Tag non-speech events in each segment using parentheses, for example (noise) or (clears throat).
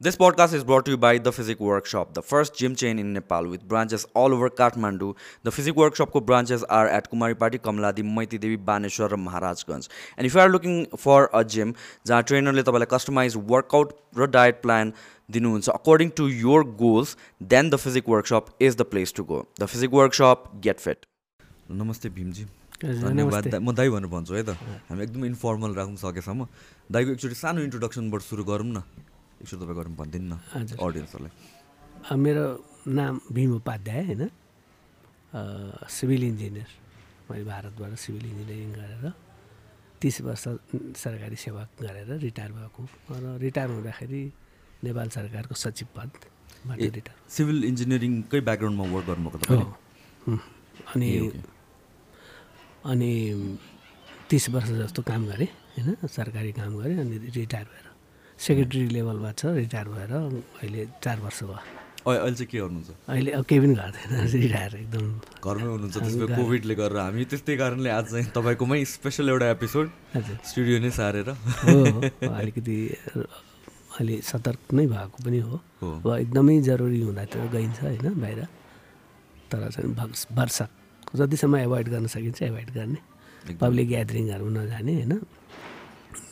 This podcast is brought to you by The Physic Workshop, the first gym chain in Nepal with branches all over Kathmandu. The Physic Workshop ko branches are at Kumaripati, Kamaladi, Maiti Devi, Baneshwar, and Maharajganj. And if you are looking for a gym जहाँ ट्रेनरले तपाईँलाई customize workout र diet plan दिनुहुन्छ according to your goals then the Physique Workshop is the place to go the Physique Workshop get fit नमस्ते भीमजी हजुर, धन्यवाद नमस्ते। दा- म दाई भनेर भन्छु है त हामी एकदमै इन्फर्मल राख्नु सकेसम्म दाईको एकचोटि सानो इन्ट्रोडक्सनबाट सुरु गरौँ न एकचोटि तपाईँ गरौँ भनिदिनु न। अडियन्सहरूलाई। मेरो नाम भीम उपाध्याय होइन? Civil engineer. मैले भारतबाट सिभिल इन्जिनियरिङ गरेर तिस वर्ष सरकारी सेवा गरेर रिटायर भएको र रिटायर हुँदाखेरि नेपाल सरकारको सचिव ए, रिटायर। सिभिल इन्जिनियरिङकै ब्याकग्राउन्डमा वर्क गर्नुभएको। अनि। अनि तिस वर्ष जस्तो काम गरेँ होइन? सरकारी काम गरेँ अनि रिटायर भएर सेक्रेटरी लेभलमा छ रिटायर भएर अहिले चार वर्ष भयो। अहिले अहिले चाहिँ के गर्नुहुन्छ? अहिले केही पनि गर्दैन (laughs) रिटायर एकदम। घरमै हुनुहुन्छ त्यसमा कोभिडले गरेर हामी त्यस्तै कारणले आज चाहिँ तपाईँकोमै स्पेसल एउटा एपिसोड स्टुडियो नै सारेर। अलिकति अलि सतर्क नै भएको पनि हो। अब एकदमै जरुरी हुँदा त गइन्छ होइन बाहिर। तर चाहिँ वर्षक जतिसम्म एभोइड गर्न सकिन्छ एभोइड गर्ने। पब्लिक ग्यादरिङहरू नजाने होइन।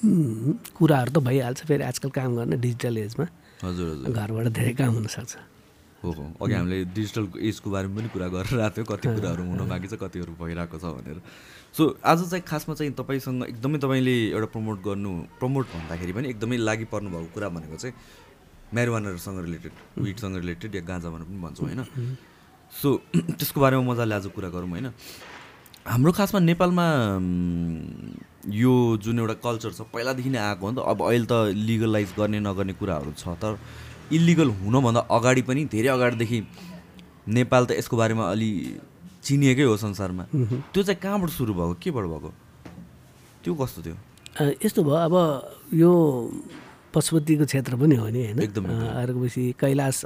कुराहरू त भइहाल्छ फेरि आजकल काम गर्ने डिजिटल एजमा। हजुर हजुर। घरबाट धेरै काम हुनसक्छ। हो हो अघि हामीले डिजिटल एजको बारेमा पनि कुरा गरेर आएको थियो कति कुराहरू हुन बाँकी छ कतिहरू भइरहेको छ भनेर। सो आज चाहिँ खासमा चाहिँ तपाईँसँग एकदमै तपाईँले एउटा प्रमोट गर्नु प्रमोट भन्दाखेरि पनि एकदमै लागि पर्नु भएको कुरा भनेको चाहिँ म्यारिवानाहरूसँग रिलेटेड विटसँग रिलेटेड या गाँजा भनेर पनि भन्छौँ होइन? सो त्यसको बारेमा मजाले आज कुरा गरौँ होइन? हाम्रो खासमा नेपालमा यो जुन एउटा कल्चर छ पहिलादेखि नै आएको हो नि त। अब अहिले त लिगलाइज गर्ने नगर्ने कुराहरू छ तर इलिगल हुनभन्दा अगाडि पनि धेरै अगाडिदेखि नेपाल त यसको बारेमा अलि चिनिएकै हो संसारमा। त्यो चाहिँ कहाँबाट सुरु भएको? केबाट भएको? त्यो कस्तो थियो? यस्तो भयो अब यो पशुपतिको क्षेत्र पनि हो नि होइन? एकदम, अर्कोपछि कैलाश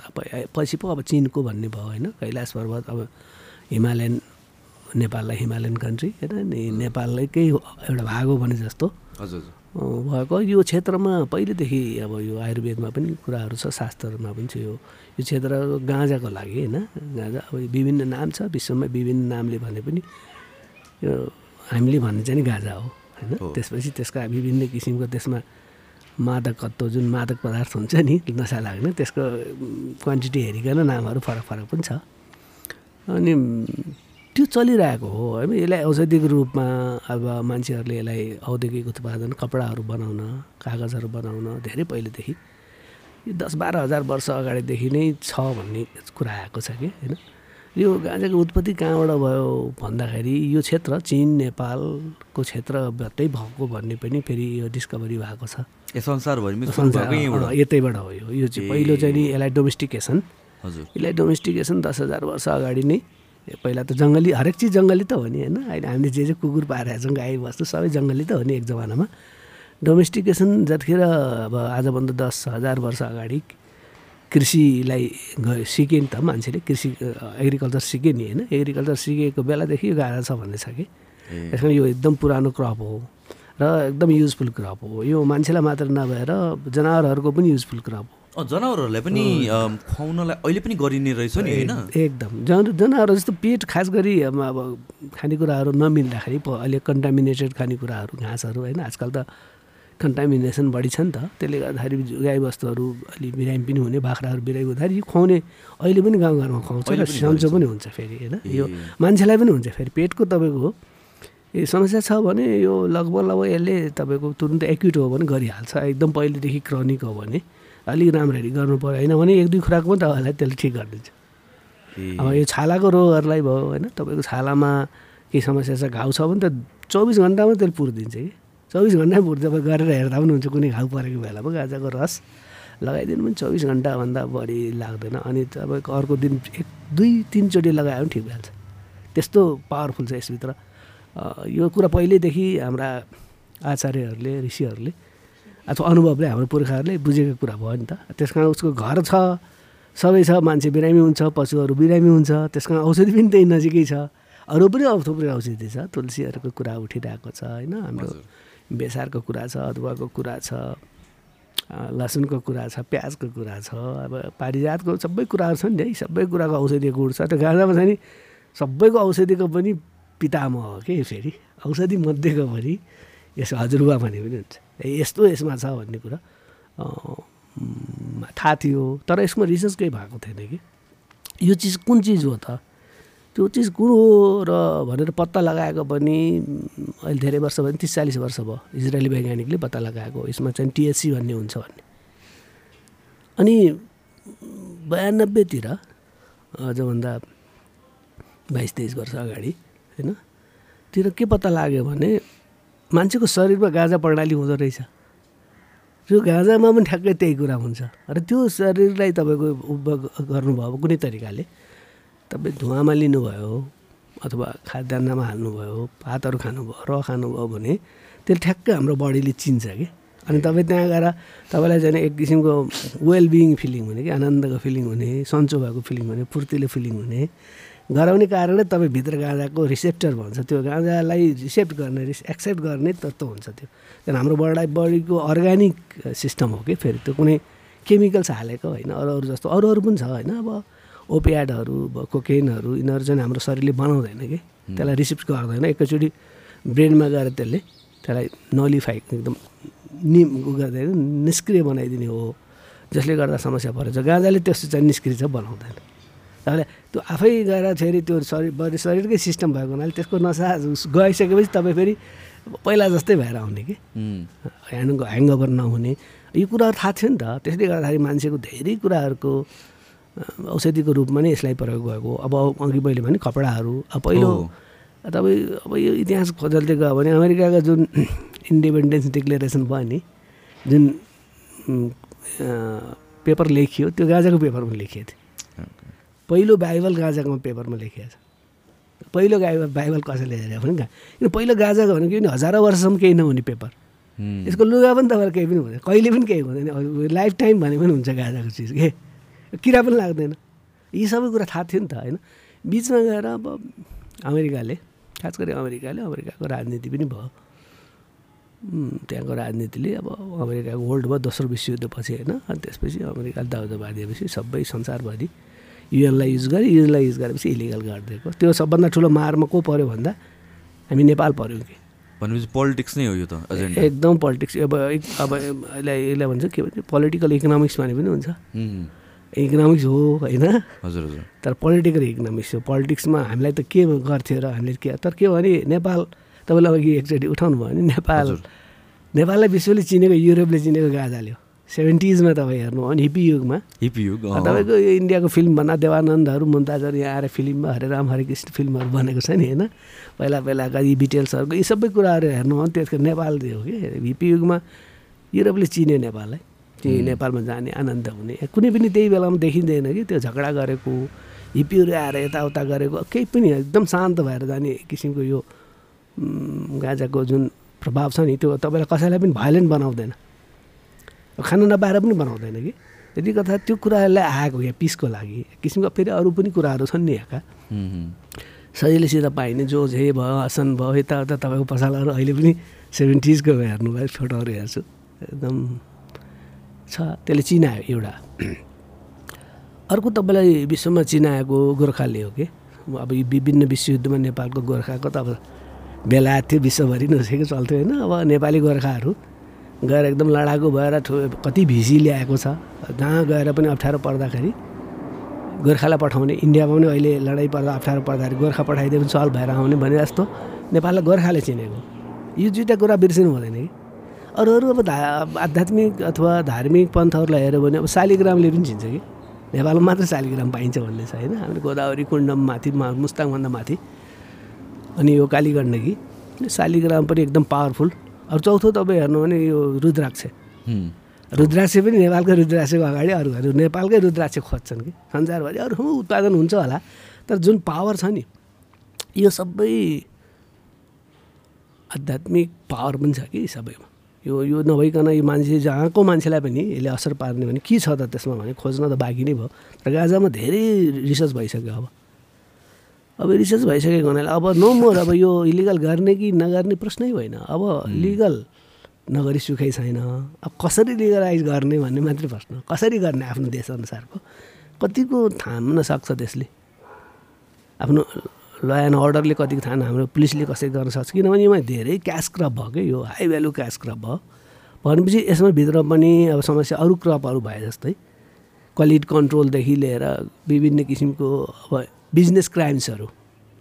पछि पो अब चिनको भन्ने भयो होइन? कैलाश पर्वत अब हिमालयन नेपाललाई हिमालयन कन्ट्री होइन? अनि नेपालकै एउटा भाग हो भने जस्तो। हजुर भएको यो क्षेत्रमा पहिलेदेखि अब यो आयुर्वेदमा पनि कुराहरू छ शास्त्रहरूमा पनि छ यो। यो क्षेत्र गाँजाको लागि होइन? गाँजा अब विभिन्न नाम छ विश्वमा विभिन्न नामले भने पनि यो हामीले भन्ने चाहिँ नि गाँजा हो होइन। त्यसपछि त्यसका विभिन्न किसिमको त्यसमा मादकत्व जुन मादक पदार्थ हुन्छ नि नसा लाग्ने त्यसको क्वान्टिटी हेरिकन नामहरू फरक फरक पनि छ। अनि त्यो चलिरहेको हो। है यसलाई औषधिको रूपमा अब मान्छेहरूले यसलाई औद्योगिक उत्पादन कपडाहरू बनाउन कागजहरू बनाउन धेरै पहिलेदेखि यो दस बाह्र हजार वर्ष अगाडिदेखि नै छ भन्ने कुरा आएको छ कि होइन? यो गाँजाको उत्पत्ति कहाँबाट भयो भन्दाखेरि यो क्षेत्र चिन नेपालको क्षेत्रबाटै भएको भन्ने पनि फेरि यो डिस्कभरी भएको छ। यतैबाट हो यो। चाहिँ। पहिलो चाहिँ नि यसलाई डोमेस्टिकेसन। हजुर। यसलाई डोमेस्टिकेसन दस हजार वर्ष अगाडि नै पहिला त जङ्गली हरेक चिज जङ्गली त हो नि होइन? अहिले हामीले जे जे कुकुर पारेका छौँ गाई बस्तु सबै जङ्गली त हो नि एक जमानामा। डोमेस्टिकेसन जतिखेर अब आजभन्दा दस हजार वर्ष अगाडि कृषिलाई सिके नि त मान्छेले कृषि एग्रिकल्चर सिके नि होइन? एग्रिकल्चर सिकेको बेलादेखि यो गाह्रो छ भन्ने छ कि? त्यस कारण यो एकदम पुरानो क्रप हो र एकदम युजफुल क्रप हो। यो मान्छेलाई मात्र नभएर जनावरहरूको पनि युजफुल क्रप हो। जनावरहरूलाई पनि खुवाउनलाई अहिले पनि गरिने रहेछ नि होइन? एकदम। जन जनावर जस्तो पेट खास गरी अब खानेकुराहरू नमिल्दाखेरि प अहिले कन्टामिनेटेड खानेकुराहरू घाँसहरू होइन? आजकल त कन्टामिनेसन बढी छ नि त। त्यसले गर्दाखेरि गाईबस्तुहरू अलि बिरामी पनि हुने बाख्राहरू बिरामी हुँदाखेरि यो खुवाउने अहिले पनि गाउँघरमा खुवाउँछ र सन्चो। पनि हुन्छ फेरि होइन? यो। मान्छेलाई पनि हुन्छ फेरि। पेटको तपाईँको ए समस्या छ भने यो लगभग लगभग यसले तपाईँको तुरुन्त एक्युट हो भने गरिहाल्छ। एकदम पहिलेदेखि क्रोनिक हो भने। अलिक राम्ररी गर्नु पऱ्यो होइन भने एक दुई खुराकमा तपाईँलाई त्यसले ठिक गरिदिन्छ अब यो छालाको रोगहरूलाई भयो होइन तपाईँको छालामा केही समस्या छ घाउ छ भने त चौबिस घन्टामा त्यसले पुरिदिन्छ कि? चौबिस घन्टा पुर्छ तपाईँ गरेर हेर्दा पनि हुन्छ कुनै घाउ परेको बेलामा गाजाको रस लगाइदिनु पनि चौबिस घन्टाभन्दा बढी लाग्दैन। अनि तपाईँको अर्को दिन एक दुई तिनचोटि लगायो भने ठिक भइहाल्छ। त्यस्तो पावरफुल छ यसभित्र। यो कुरा पहिल्यैदेखि हाम्रा आचार्यहरूले ऋषिहरूले अथवा अनुभवले हाम्रो पुर्खाहरूले बुझेको कुरा भयो नि त। त्यस कारण उसको घर छ सबै छ मान्छे बिरामी हुन्छ पशुहरू बिरामी हुन्छ त्यस कारण औषधि पनि त्यही नजिकै छ। अरू पनि अब थुप्रै औषधि छ तुलसीहरूको कुरा उठिरहेको छ होइन? हाम्रो। बेसारको कुरा छ अदुवाको कुरा छ लसुनको कुरा छ प्याजको कुरा छ अब पारिजातको सबै कुराहरू छ नि है। सबै कुराको औषधीय गुण छ। त्यो गाँजामा छ नि सबैको औषधिको पनि पितामह हो कि फेरि? औषधि मध्येको पनि यस हजुरबा भने पनि हुन्छ। यस्तो यसमा छ भन्ने कुरा। थाहा थियो। तर यसमा रिसर्च केही भएको थिएन कि? यो चिज कुन चिज हो त? त्यो चिज कुन हो र भनेर पत्ता लगाएको पनि अहिले धेरै वर्ष भयो तिस चालिस वर्ष भयो। इजरायली वैज्ञानिकले पत्ता लगाएको। यसमा चाहिँ टिएचसी भन्ने हुन्छ भन्ने। अनि बयानब्बेतिर अझभन्दा बाइस तेइस वर्ष अगाडि होइन तिर के पत्ता लाग्यो भने मान्छेको शरीरमा गाँजा प्रणाली हुँदो रहेछ। त्यो गाँजामा पनि ठ्याक्कै त्यही कुरा हुन्छ। र त्यो शरीरलाई तपाईँको उपभोग गर्नुभयो कुनै तरिकाले तपाईँ धुवामा लिनुभयो अथवा खाद्यान्नमा हाल्नुभयो भातहरू खानुभयो र खानुभयो भने त्यसले ठ्याक्कै हाम्रो बडीले चिन्छ कि। अनि तपाईँ त्यहाँ गएर तपाईँलाई चाहिँ एक किसिमको वेलबिङ फिलिङ हुने कि आनन्दको फिलिङ हुने सन्चो भएको फिलिङ हुने फुर्तिलो फिलिङ हुने गराउने कारणै तपाईँ भित्र गाँजाको रिसेप्टर भन्छ। त्यो गाँजालाई रिसेप्ट गर्ने रिस एक्सेप्ट गर्ने तत्त्व हुन्छ त्यो। त्यहाँदेखि हाम्रो बडा बडीको अर्ग्यानिक सिस्टम हो कि फेरि त्यो कुनै केमिकल्स हालेको होइन अरू अरू जस्तो अरू अरू पनि छ होइन। अब ओपियाडहरू भयो कोकेनहरू यिनीहरू चाहिँ हाम्रो शरीरले बनाउँदैन कि। त्यसलाई रिसिप्ट गर्दैन। एकैचोटि ब्रेनमा गएर त्यसले त्यसलाई नलिफाई एकदम नि गर्दैन निष्क्रिय बनाइदिने हो। जसले गर्दा समस्या परेछ। गाँजाले त्यस्तो चाहिँ निष्क्रिय चाहिँ बनाउँदैन। तपाईँले त्यो आफै गएर फेरि त्यो शरीर बडी शरीरकै सिस्टम भएको हुनाले त्यसको नसा गइसकेपछि तपाईँ फेरि पहिला जस्तै भएर आउने कि? ह्यान्ड ह्याङओभर नहुने। यो कुराहरू थाहा थियो नि त। त्यसले गर्दाखेरि मान्छेको धेरै कुराहरूको औषधिको रूपमा नै यसलाई प्रयोग भएको। अब अघि मैले भने कपडाहरू। अब पहिलो। तपाईँ अब यो इतिहास खोजल्दै गयो भने अमेरिकाको जुन इन्डिपेन्डेन्स डिक्लेरेसन भयो नि जुन पेपर लेखियो त्यो गाजाको पेपरमा लेखिएको थियो। पहिलो बाइबल गाजाको पेपरमा लेखिएको छ। पहिलो बाइबल बाइबल कसैले हेरेको पनि कहाँ किन पहिलो गाजाको भनेको किन हजारौँ वर्षसम्म केही नहुने पेपर। यसको लुगा पनि तपाईँलाई केही पनि हुँदैन कहिले पनि केही हुँदैन लाइफ टाइम भने पनि हुन्छ गाजाको चिज के? किरा पनि लाग्दैन। यी सबै कुरा थाहा थियो नि त होइन? बिचमा गएर अब अमेरिकाले खास गरी अमेरिकाले अमेरिकाको राजनीति पनि भयो। त्यहाँको राजनीतिले अब अमेरिकाको वर्ल्ड भयो दोस्रो विश्वयुद्धपछि होइन? अनि त्यसपछि अमेरिकाले दाउदोबाद दिएपछि सबै संसारभरि युएनलाई युज गरे युएनलाई युज गरेपछि इलिगल गरिदिएको त्यो सबभन्दा ठुलो मारमा को पऱ्यो भन्दा हामी नेपाल पऱ्यौँ कि। भनेपछि पोलिटिक्स नै हो यो त एकदम पोलिटिक्स। अब अब यसलाई यसलाई भन्छ के भन्छ पोलिटिकल इकोनोमिक्स भने पनि हुन्छ। इकोनोमिक्स हो होइन? हजुर हजुर। तर पोलिटिकल इकोनोमिक्स हो। पोलिटिक्समा हामीलाई त के गर्थ्यो र हामीले के तर के भने नेपाल तपाईँले अघि एकचोटि उठाउनु भयो भने नेपाल। नेपाललाई विश्वले चिनेको युरोपले चिनेको गाजाले हो सेभेन्टिजमा तपाईँ हेर्नु भने हिपी युगमा। हिपयुग अँ, तपाईँको यो इन्डियाको फिल्म भन्दा देवानन्दहरू मुन्ताजहरू यहाँ आएर फिल्ममा हरे राम हरे कृष्ण फिल्महरू बनेको छ नि होइन? पहिला पहिलाका यी बिटेल्सहरूको यी सबै कुराहरू हेर्नु हो त्यसको नेपाल हो कि हिपी युगमा युरोपले चिन्यो नेपाललाई। चाहिँ नेपालमा जाने आनन्द हुने। कुनै पनि त्यही बेलामा देखिँदैन कि त्यो झगडा गरेको हिप्पीहरू आएर यताउता गरेको केही पनि एकदम शान्त भएर जाने किसिमको यो गाजाको जुन प्रभाव छ नि त्यो तपाईँलाई कसैलाई पनि भाइलेन्ट बनाउँदैन। खाना नपाएर पनि बनाउँदैन कि? त्यति कथा त्यो कुराहरूलाई आएको यहाँ पिसको लागि। किसिमको फेरि अरू पनि कुराहरू छन् नि यहाँका। सजिलैसित पाइने जो झे भयो हसन भयो यताउता तपाईँको पसलहरू अहिले पनि सेभेन्टिजको हेर्नुभयो फोटोहरू हेर्छु। एकदम छ। त्यसले चिनायो एउटा। अर्को तपाईँलाई विश्वमा चिनाएको गोर्खाले हो कि? अब यो विभिन्न विश्वयुद्धमा नेपालको गोर्खाको त अब बेलायत थियो विश्वभरि नसेको चल्थ्यो होइन। अब नेपाली गोर्खाहरू गएर एकदम लडाकु भएर कति भिसी ल्याएको छ। जहाँ गएर पनि अप्ठ्यारो पर्दाखेरि गोर्खालाई पठाउने इन्डियामा पनि अहिले लडाइँ पर्दा अप्ठ्यारो पर्दाखेरि गोर्खा पठाइदियो भने सल भएर आउने भने जस्तो नेपाललाई गोर्खाले चिनेको। यो दुइटा कुरा बिर्सिनु हुँदैन कि। अरू अरू अब धा आध्यात्मिक अथवा धार्मिक पन्थहरूलाई हेऱ्यो भने अब शालिग्रामले पनि चिन्छ कि। नेपालमा मात्र शालिग्राम पाइन्छ भन्ने छ होइन। हामीले गोदावरी कुण्डम माथि मुस्ताङभन्दा माथि अनि यो कालीगण्डकी। शालिग्राम पनि एकदम पावरफुल। अरू चौथो तपाईँ हेर्नु भने यो रुद्राक्ष। रुद्राक्ष पनि नेपालकै रुद्राक्षको अगाडि अरूहरू नेपालकै रुद्राक्ष खोज्छन् कि? संसारभरि अरू उत्पादन हुन्छ होला तर जुन पावर छ नि यो सबै आध्यात्मिक पावर पनि छ कि सबैमा। यो यो नभइकन यो मान्छे जहाँको मान्छेलाई पनि यसले असर पार्ने भने के छ त त्यसमा भने खोज्न त बाँकी नै भयो। तर गाजामा धेरै रिसर्च भइसक्यो अब। अब रिसर्च भइसकेको हुनाले अब नो मोर अब यो इलिगल गर्ने कि नगर्ने प्रश्नै होइन अब लिगल नगरी सुखै छैन। अब कसरी लिगलाइज गर्ने भन्ने मात्रै प्रश्न। कसरी गर्ने आफ्नो देशअनुसारको? कतिको थाम्न सक्छ त्यसले? आफ्नो ल एन्ड अर्डरले कतिको थाहा हाम्रो पुलिसले कसरी गर्न सक्छ? किनभने यसमा धेरै क्यास क्रप भयो कि यो हाई भ्यालु क्यास क्रप भयो। भनेपछि यसमा भित्र पनि अब समस्या अरू क्रपहरू भए जस्तै क्वालिटी कन्ट्रोलदेखि लिएर विभिन्न किसिमको अब बिजनेस क्राइम्सहरू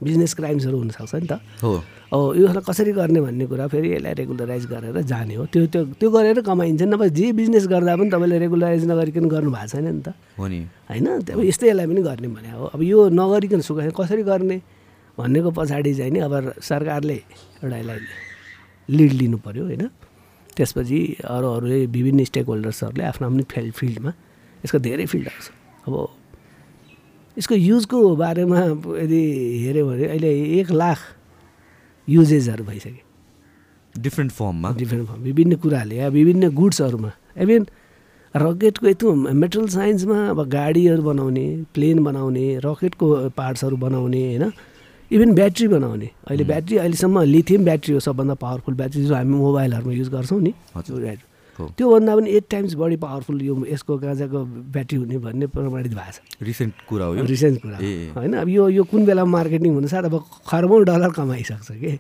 बिजनेस क्राइम्सहरू हुनसक्छ नि त। हो। अब यसलाई कसरी गर्ने भन्ने कुरा फेरि यसलाई रेगुलराइज गरेर जाने हो। त्यो त्यो त्यो गरेर कमाइन्छ। नभए जे बिजनेस गर्दा पनि तपाईँले रेगुलराइज नगरिकन गर्नु भएको छैन नि त। हो नि। होइन? त्यो यस्तै यसलाई पनि गर्ने भने हो। अब यो नगरिकन सुख कसरी गर्ने भन्नेको पछाडि चाहिँ नि अब सरकारले एउटा यसलाई लिड लिनु पऱ्यो होइन? त्यसपछि अरू अरू विभिन्न स्टेक होल्डर्सहरूले आफ्नो आफ्नो फिल्ड फिल्डमा यसको धेरै फिल्डहरू छ। अब यसको युजको बारेमा यदि हेऱ्यो भने अहिले एक लाख युजेजहरू भइसक्यो। डिफ्रेन्ट फर्ममा डिफ्रेन्ट फर्म विभिन्न कुराले या विभिन्न गुड्सहरूमा। इभन रकेटको यत्रो मेटल साइन्समा अब गाडीहरू बनाउने प्लेन बनाउने रकेटको पार्ट्सहरू बनाउने होइन? इभन ब्याट्री बनाउने। अहिले ब्याट्री अहिलेसम्म लिथियम ब्याट्री हो सबभन्दा पावरफुल ब्याट्री जो हामी मोबाइलहरूमा युज गर्छौँ नि। हजुर। त्योभन्दा पनि एट टाइम्स बढी पावरफुल यो यसको गाँजाको ब्याट्री हुने भन्ने प्रमाणित भएको छ। रिसेन्ट कुरा हो यो? रिसेन्ट कुरा। होइन अब यो यो कुन बेला मार्केटिङ हुन साथ अब खरबौँ डलर कमाइसक्छ कि।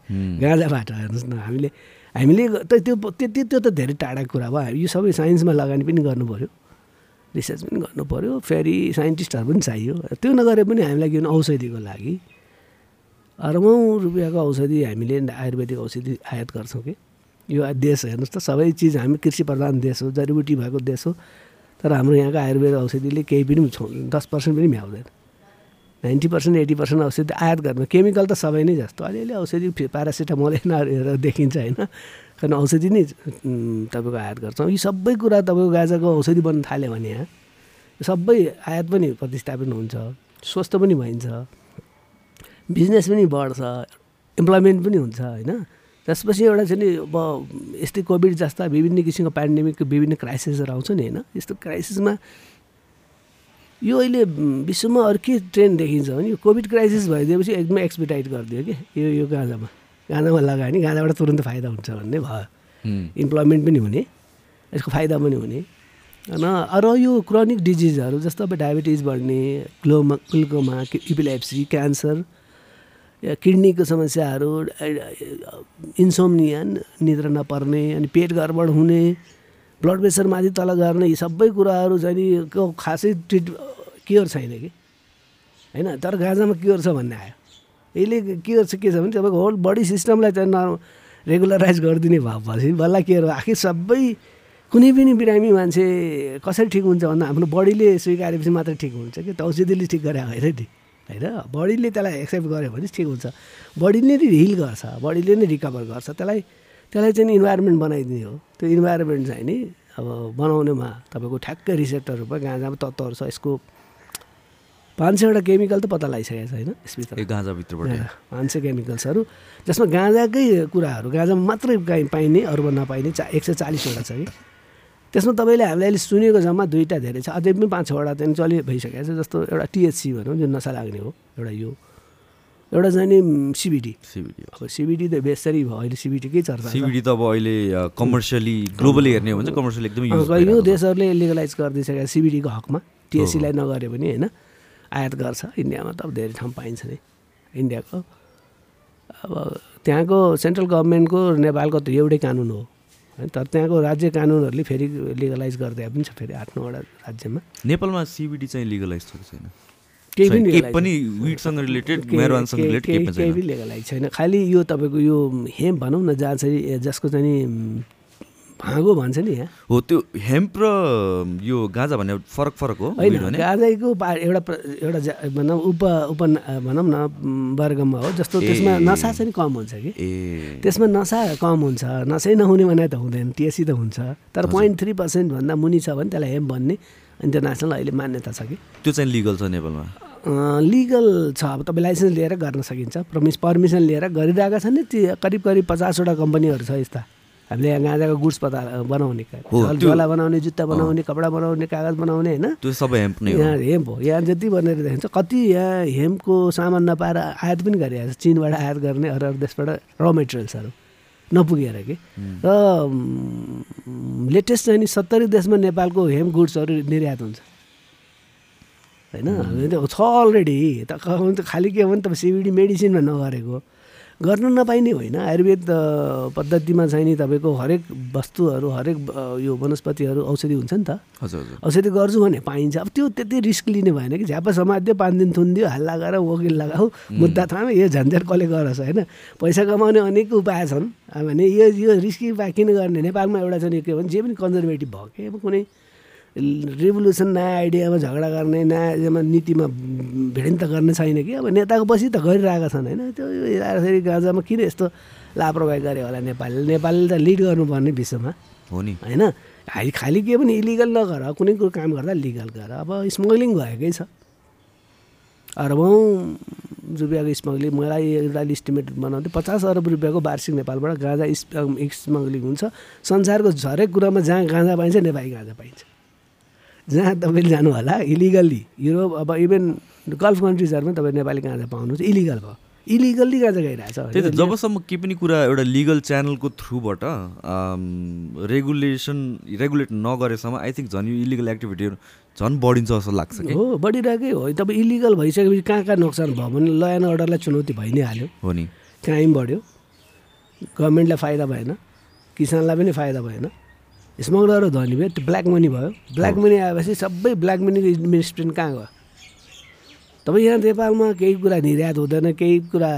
गाँजाबाट हेर्नुहोस् न हामीले हामीले त त्यो त्यो त्यो त धेरै टाढा कुरा भयो। यो सबै साइन्समा लगानी पनि गर्नु पऱ्यो रिसर्च पनि गर्नु पऱ्यो फेरि साइन्टिस्टहरू पनि चाहियो। त्यो नगरे पनि हामीलाई भने औषधिको लागि अरबौँ रुपियाँको औषधि हामीले आयुर्वेदिक औषधि आयात गर्छौँ कि? यो देश हेर्नुहोस् त सबै चिज हामी कृषि प्रधान देश हो जडीबुटी भएको देश हो। तर हाम्रो यहाँको आयुर्वेद औषधिले केही पनि दस पर्सेन्ट पनि भ्याउँदैन। नाइन्टी पर्सेन्ट एट्टी पर्सेन्ट औषधि आयात गर्नु केमिकल त सबै नै जस्तो। अलिअलि औषधि प्यारासिटामोल हेरेर (laughs) देखिन्छ होइन। कारण औषधि नै तपाईँको आयात गर्छौँ। यी सबै कुरा तपाईँको गाजाको औषधि बन्न थाल्यो भने यहाँ सबै आयात पनि प्रतिस्थापन हुन्छ स्वस्थ पनि भइन्छ बिजनेस पनि बढ्छ इम्प्लोइमेन्ट पनि हुन्छ होइन। त्यसपछि एउटा चाहिँ नि अब यस्तै कोभिड जस्ता विभिन्न किसिमको पेन्डेमिकको विभिन्न क्राइसिसहरू आउँछ नि होइन? यस्तो क्राइसिसमा यो अहिले विश्वमा अरू के ट्रेन्ड देखिन्छ भने यो कोभिड क्राइसिस भइदिएपछि एकदमै एक्सपिटाइट गरिदियो कि? यो यो गाँजामा। गाँजामा लगायो भने गाँजाबाट तुरन्त फाइदा हुन्छ भन्ने भयो। इम्प्लोइमेन्ट पनि हुने यसको फाइदा पनि हुने। अरू यो क्रोनिक डिजिजहरू जस्तो अब डायबिटिज बढ्ने ग्लोमा ग्लुकोमा इपिलेप्सी क्यान्सर किडनीको समस्याहरू इन्सोम्निया निद्रा नपर्ने अनि पेट गडबड हुने ब्लड प्रेसर माथि तल गर्ने यी सबै कुराहरू चाहिँ नि को खासै ट्रिट क्योर छैन कि? होइन तर गाँजामा क्योर छ भन्ने आयो। यसले क्योर छ के छ भने तपाईँको होल बडी सिस्टमलाई चाहिँ न रेगुलराइज गरिदिने भएपछि बल्ल के हो आखिर सबै कुनै पनि बिरामी मान्छे कसरी ठिक हुन्छ भन्दा आफ्नो बडीले स्वीकारेपछि मात्रै ठिक हुन्छ कि? त औषधिले ठिक गरे होइन नि। होइन? बडीले त्यसलाई एक्सेप्ट गर्यो भने ठिक हुन्छ। बडीले नै हिल गर्छ बडीले नै रिकभर गर्छ। त्यसलाई त्यसलाई चाहिँ इन्भाइरोमेन्ट बनाइदिने हो। त्यो इन्भाइरोमेन्ट चाहिँ नि अब बनाउनेमा तपाईँको ठ्याक्कै रिसेप्टरहरू भयो गाँजामा तत्त्वहरू छ यसको पाँच सयवटा केमिकल त पत्ता लगाइसकेको छ होइन? यसभित्र गाँजाभित्रबाट। पाँच सय केमिकल्सहरू जसमा गाँजाकै कुराहरू गाँजामा मात्रै पाइ पाइने अरूमा नपाइने चा एक सय चालिसवटा छ कि। त्यसमा तपाईँले हामीले अहिले सुनेको जम्मा दुईवटा धेरै छ। अझै पनि पाँच छवटा चाहिँ चलि भइसकेको छ जस्तो एउटा टिएचसी भनौँ जुन नसा लाग्ने हो एउटा यो। एउटा चाहिँ नि सिबिडी। सिबिडी अब सिबिडी त बेसरी भयो अहिले सिबिडीकै चर्चा सिबिडी त अब अहिले कमर्सियली ग्लोबली हेर्ने हो भने कमर्सियल एकदमै यो देशहरूले लिगलाइज गरिदिइसकेको सिबिडीको हकमा। टिएससीलाई नगरे पनि होइन आयात गर्छ। इन्डियामा त अब धेरै ठाउँ पाइन्छ नै। इन्डियाको अब त्यहाँको सेन्ट्रल गभर्मेन्टको नेपालको त एउटै कानुन है। तर त्यहाँको राज्य कानुनहरूले फेरि लिगलाइज गरिदिए पनि छ फेरि आठ नौवटा राज्यमा। नेपालमा सिबिडी चाहिँ लिगलाइज छ छैन। केही पनि रिलेटेड केही- पनि लिगलाइज छैन। खालि यो तपाईँको यो हेम भनौँ न जहाँ चाहिँ जसको चाहिँ भाँगो भन्छ नि यहाँ। हो त्यो हेम्प र यो गाँजा भन्ने फरक फरक हो होइन गाजाको एउटा एउटा भनौँ उप उप भनौँ न वर्गमा हो जस्तो त्यसमा। नसा चाहिँ कम हुन्छ कि। त्यसमा नसा कम हुन्छ नसै नहुने भने त हुँदैन टिएसी त हुन्छ। तर पोइन्ट थ्री पर्सेन्टभन्दा मुनि छ भने त्यसलाई हेम भन्ने इन्टरनेसनल अहिले मान्यता छ कि। त्यो चाहिँ लिगल छ नेपालमा? लिगल छ अब तपाईँ लाइसेन्स लिएर गर्न सकिन्छ प्रमिस पर्मिसन लिएर गरिरहेका छन् नि ती करिब करिब पचासवटा कम्पनीहरू छ यस्ता। हामीले यहाँ गाँजाको गुड्स पता बनाउने झल- बनाउने जुत्ता बनाउने कपडा बनाउने कागज बनाउने होइन? त्यो सबै हेम्प नै यहाँ हेम्प हो। यहाँ जति भनेर देखिन्छ कति यहाँ हेम्पको सामान नपाएर आयात पनि गरिरहेको छ चिनबाट आयात गर्ने अरू अरू देशबाट र मेटेरियल्सहरू नपुगेर कि? र लेटेस्ट चाहिँ नि सत्तरी देशमा नेपालको हेम गुड्सहरू निर्यात हुन्छ। होइन? छ अलरेडी त खालि के हो भने त सिबिडी मेडिसिनमा नगरेको गर्न नपाइने होइन। आयुर्वेद पद्धतिमा चाहिँ नि तपाईँको हरेक वस्तुहरू हरेक यो वनस्पतिहरू औषधि हुन्छ नि त। हजुर औषधि गर्छु भने पाइन्छ। अब त्यो त्यति रिस्क लिने भएन कि झ्यापा समात्यो पाँच दिन थुनिदियो हल्ला गरेर वकिल लगाऊ मुद्दा थाहा यो झन्झट कसले गरोस् होइन। पैसा कमाउने अनेक उपाय छन्। अब भने यो यो रिस्की उपाय किन गर्ने? नेपालमा एउटा चाहिँ के भन्छ जे पनि कन्जर्भेटिभ भयो कि अब कुनै रिभोल्युसन नयाँ आइडियामा झगडा गर्ने नयाँ नीतिमा भिडिन्त गर्ने छैन कि? अब नेताको पछि त गरिरहेका छन् होइन? त्यो हेर्दाखेरि गाँजामा किन यस्तो लापरवाही गरे होला नेपालले? नेपालले त लिड गर्नुपर्ने विश्वमा। हो नि। होइन? खालि खालि के पनि इलिगल नगर कुनै कुरो काम गर्दा लिगल गर। अब स्मग्लिङ भएकै छ। अरबौँ रुपियाँको स्मग्लिङ मलाई एउटा इस्टिमेट बनाउँदै पचास अरब रुपियाँको वार्षिक नेपालबाट गाँजा स्मग्लिङ हुन्छ। संसारको हरेक कुरामा जहाँ गाँजा पाइन्छ नेपाली गाँजा पाइन्छ। जहाँ तपाईँले जानु होला इलिगल्ली युरोप अब इभन गल्फ कन्ट्रिजहरूमा तपाईँ नेपाली गाँजा पाउनुहुन्छ इलिगल भयो। इलिगल्ली गाँजा गइरहेछ त्यही त जबसम्म केही पनि कुरा एउटा लिगल च्यानलको थ्रुबाट रेगुलेसन रेगुलेट नगरेसम्म आई थिङ्क झन् यो इलिगल एक्टिभिटीहरू झन् बढिन्छ जस्तो लाग्छ कि? हो बढिरहेकै हो। तपाईँ इलिगल भइसकेपछि कहाँ कहाँ नोक्सान भयो भने ल एन्ड अर्डरलाई चुनौती भइ नै हाल्यो। हो नि। क्राइम बढ्यो। गभर्मेन्टलाई फाइदा भएन। किसानलाई पनि फाइदा भएन। स्मग्लरहरू धनी भयो त्यो ब्ल्याक मनी भयो। ब्ल्याक मनी आएपछि सबै ब्ल्याक मनीको इन्भेस्टमेन्ट कहाँ गयो? तपाईँ यहाँ नेपालमा केही कुरा निर्यात हुँदैन केही कुरा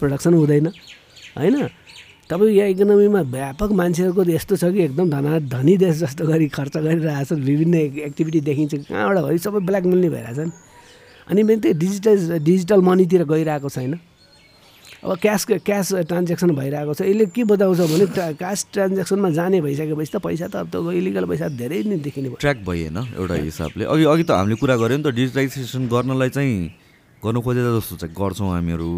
प्रोडक्सन हुँदैन होइन? तपाईँ यहाँ इकोनोमीमा व्यापक मान्छेहरूको यस्तो छ कि एकदम धना धनी देश जस्तो गरी खर्च गरिरहेछ विभिन्न एक्टिभिटी देखिन्छ कहाँबाट भयो? सबै ब्ल्याक मनी भइरहेछन् अनि मेन त्यही डिजिटल डिजिटल मनीतिर गइरहेको छैन। अब क्यास क्यास ट्रान्जेक्सन भइरहेको छ। यसले के बताउँछ भने क्यास ट्रान्जेक्सनमा जाने भइसकेपछि त पैसा त अब त इलिगल पैसा धेरै नै देखिने भयो। ट्र्याक भइएन एउटा हिसाबले। अघि अघि त हामीले कुरा गऱ्यौँ नि त डिजिटलाइजेसन गर्नलाई चाहिँ गर्नु खोजेर जस्तो चाहिँ गर्छौँ हामीहरू।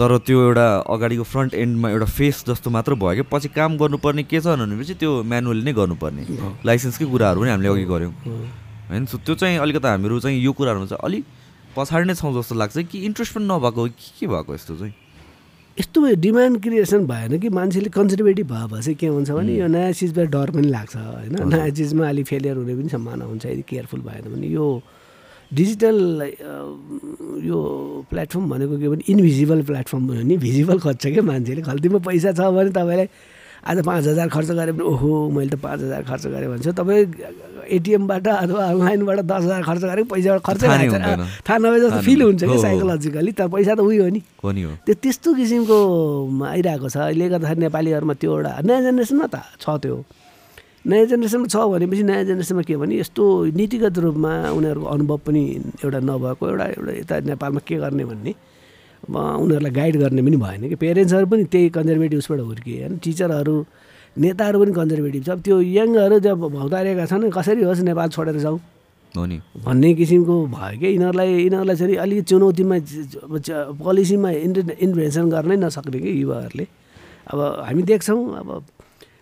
तर त्यो एउटा अगाडिको फ्रन्ट एन्डमा एउटा फेस जस्तो मात्र भयो कि पछि काम गर्नुपर्ने के छ भनेपछि त्यो म्यानुअली नै गर्नुपर्ने। लाइसेन्सकै कुराहरू पनि हामीले अघि गऱ्यौँ। होइन सो त्यो चाहिँ अलिकति हामीहरू चाहिँ यो कुराहरूमा चाहिँ अलिक पछाडि नै छौँ जस्तो लाग्छ कि इन्ट्रेस्ट पनि नभएको के भएको यस्तो चाहिँ? यस्तो डिमान्ड क्रिएसन भएन कि मान्छेले कन्जर्भेटिभ भएपछि के हुन्छ भने यो नयाँ चिजबाट डर पनि लाग्छ होइन? नयाँ चिजमा अलिक फेलियर हुने पनि सम्भावना हुन्छ यदि केयरफुल भएन भने। यो डिजिटल यो प्लेटफर्म भनेको के भने इन्भिजिबल प्लेटफर्म भयो नि। भिजिबल खोज्छ क्या मान्छेले। खल्तीमा पैसा छ भने तपाईँलाई आज पाँच हजार खर्च गरे पनि ओहो मैले त पाँच हजार खर्च गरेँ भन्छ। तपाईँ एटिएमबाट अथवा अनलाइनबाट दस हजार खर्च गरेको पैसा खर्च थाहा नभए जस्तो फिल हुन्छ कि। साइकोलोजिकली त पैसा त उयो हो नि। हो नि हो। त्यो त्यस्तो किसिमको आइरहेको छ। अहिले गर्दाखेरि नेपालीहरूमा त्यो एउटा नयाँ जेनेरेसनमा त छ त्यो। नयाँ जेनेरेसनमा छ भनेपछि नयाँ जेनेरेसनमा के भने यस्तो नीतिगत रूपमा उनीहरूको अनुभव पनि एउटा नभएको एउटा एउटा यता नेपालमा के गर्ने भन्ने। उनीहरूलाई गाइड गर्ने पनि भएन कि। पेरेन्ट्सहरू पनि त्यही कन्जर्भेटिभ उसबाट हुर्किए। होइन टिचरहरू नेताहरू पनि कन्जर्भेटिभ छ। अब त्यो यङहरू जब भौतारिएका छन् कसरी होस् नेपाल छोडेर जाउँ हो नि। भन्ने किसिमको भयो कि। यिनीहरूलाई यिनीहरूलाई चाहिँ अलिकति चुनौतीमा पोलिसीमा इन्टर इन्भेन्सन गर्नै नसक्ने कि युवाहरूले। अब हामी देख्छौँ अब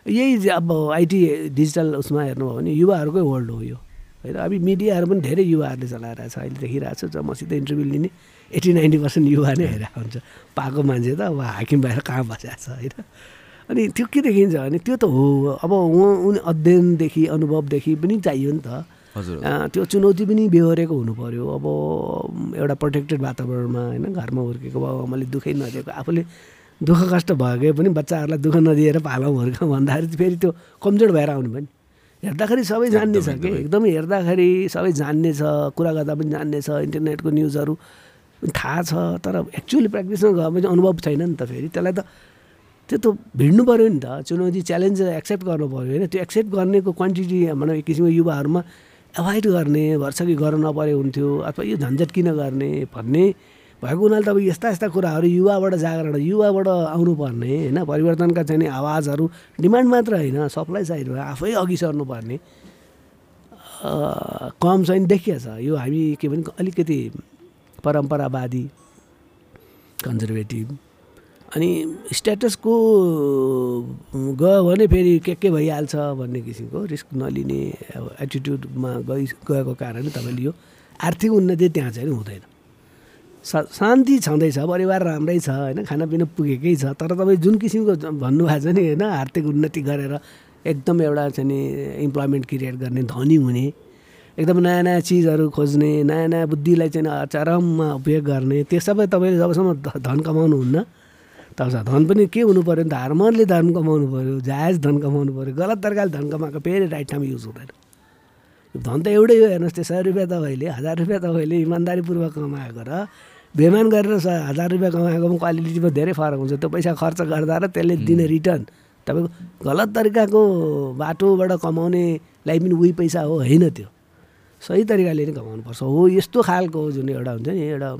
यही अब आइटी डिजिटल उसमा हेर्नुभयो भने युवाहरूकै वर्ल्ड हो यो। होइन अब मिडियाहरू पनि धेरै युवाहरूले चलाइरहेछ अहिले देखिरहेको छ जब मसित इन्टरभ्यू लिने। एट्टी नाइन्टी पर्सेन्ट युवा नै हेरेको हुन्छ। पाएको मान्छे त अब हाकिम बाहिर कहाँ बसेको छ होइन? अनि त्यो के देखिन्छ भने त्यो त हो। अब उहाँ उनी अध्ययनदेखि अनुभवदेखि पनि चाहियो नि त। हजुर। त्यो चुनौती पनि बेहोरेको हुनु पऱ्यो अब एउटा प्रोटेक्टेड वातावरणमा होइन घरमा हुर्केको बाउ आमाले दुःखै नदिएको आफूले दुःख कष्ट भएकै पनि बच्चाहरूलाई दुःख नदिएर पालौँ हुर्काउँ भन्दाखेरि फेरि त्यो कमजोर भएर आउनु पनि हेर्दाखेरि सबै जान्ने छ कि? एकदमै हेर्दाखेरि सबै जान्ने छ कुरा गर्दा पनि जान्ने छ इन्टरनेटको न्युजहरू थाहा छ तर एक्चुअली प्र्याक्टिसमा गएपछि अनुभव छैन नि त फेरि। त्यसलाई त त्यो त भिड्नु पऱ्यो नि त। चुनौती च्यालेन्ज एक्सेप्ट गर्नु पऱ्यो होइन? त्यो एक्सेप्ट गर्नेको क्वान्टिटी भनौँ एक किसिमको युवाहरूमा एभोइड गर्न वर्ष कि गर्न नपरे हुन्थ्यो अथवा यो झन्झट किन गर्ने भन्ने भएको हुनाले त अब यस्ता यस्ता कुराहरू युवाबाट जागरण युवाबाट आउनुपर्ने होइन? परिवर्तनका चाहिँ नि आवाजहरू डिमान्ड मात्र होइन सप्लाई साइडमा आफै अघि सर्नुपर्ने कम चाहिँ देखिया छ यो हामी के भने अलिकति परम्परावादी कन्जर्भेटिभ अनि स्ट्याटसको गयो भने फेरि के के भइहाल्छ भन्ने किसिमको रिस्क नलिने अब एटिट्युडमा गइ गएको कारणले तपाईँले यो आर्थिक उन्नति त्यहाँ चाहिँ हुँदैन। सा शान्ति छँदैछ परिवार राम्रै छ होइन खानापिना पुगेकै छ तर तपाईँ जुन किसिमको भन्नुभएको छ नि होइन आर्थिक उन्नति गरेर एकदम एउटा चाहिँ नि इम्प्लोइमेन्ट क्रिएट गर्ने धनी हुने एकदम नयाँ नयाँ चिजहरू खोज्ने नयाँ नयाँ बुद्धिलाई चाहिँ चरममा उपयोग गर्ने त्यो सबै तपाईँले जबसम्म धन कमाउनुहुन्न तबसम्म धन पनि के हुनु पऱ्यो हारमोनले धन कमाउनु पऱ्यो जायज धन कमाउनु पऱ्यो गलत तरिकाले धन कमाएको फेरि राइट ठाउँमा युज हुँदैन। धन त एउटै हो हेर्नुहोस् त्यो सय रुपियाँ तपाईँले हजार रुपियाँ तपाईँले इमान्दारीपूर्वक कमाएको र बेमान गरेर स हजार रुपियाँ कमाएकोमा क्वालिटीमा धेरै फरक हुन्छ त्यो पैसा खर्च गर्दा र त्यसले दिने रिटर्न। तपाईँको गलत तरिकाको बाटोबाट कमाउनेलाई पनि उही पैसा हो होइन त्यो। सही तरिकाले नै कमाउनुपर्छ हो यस्तो खालको जुन एउटा हुन्छ नि एउटा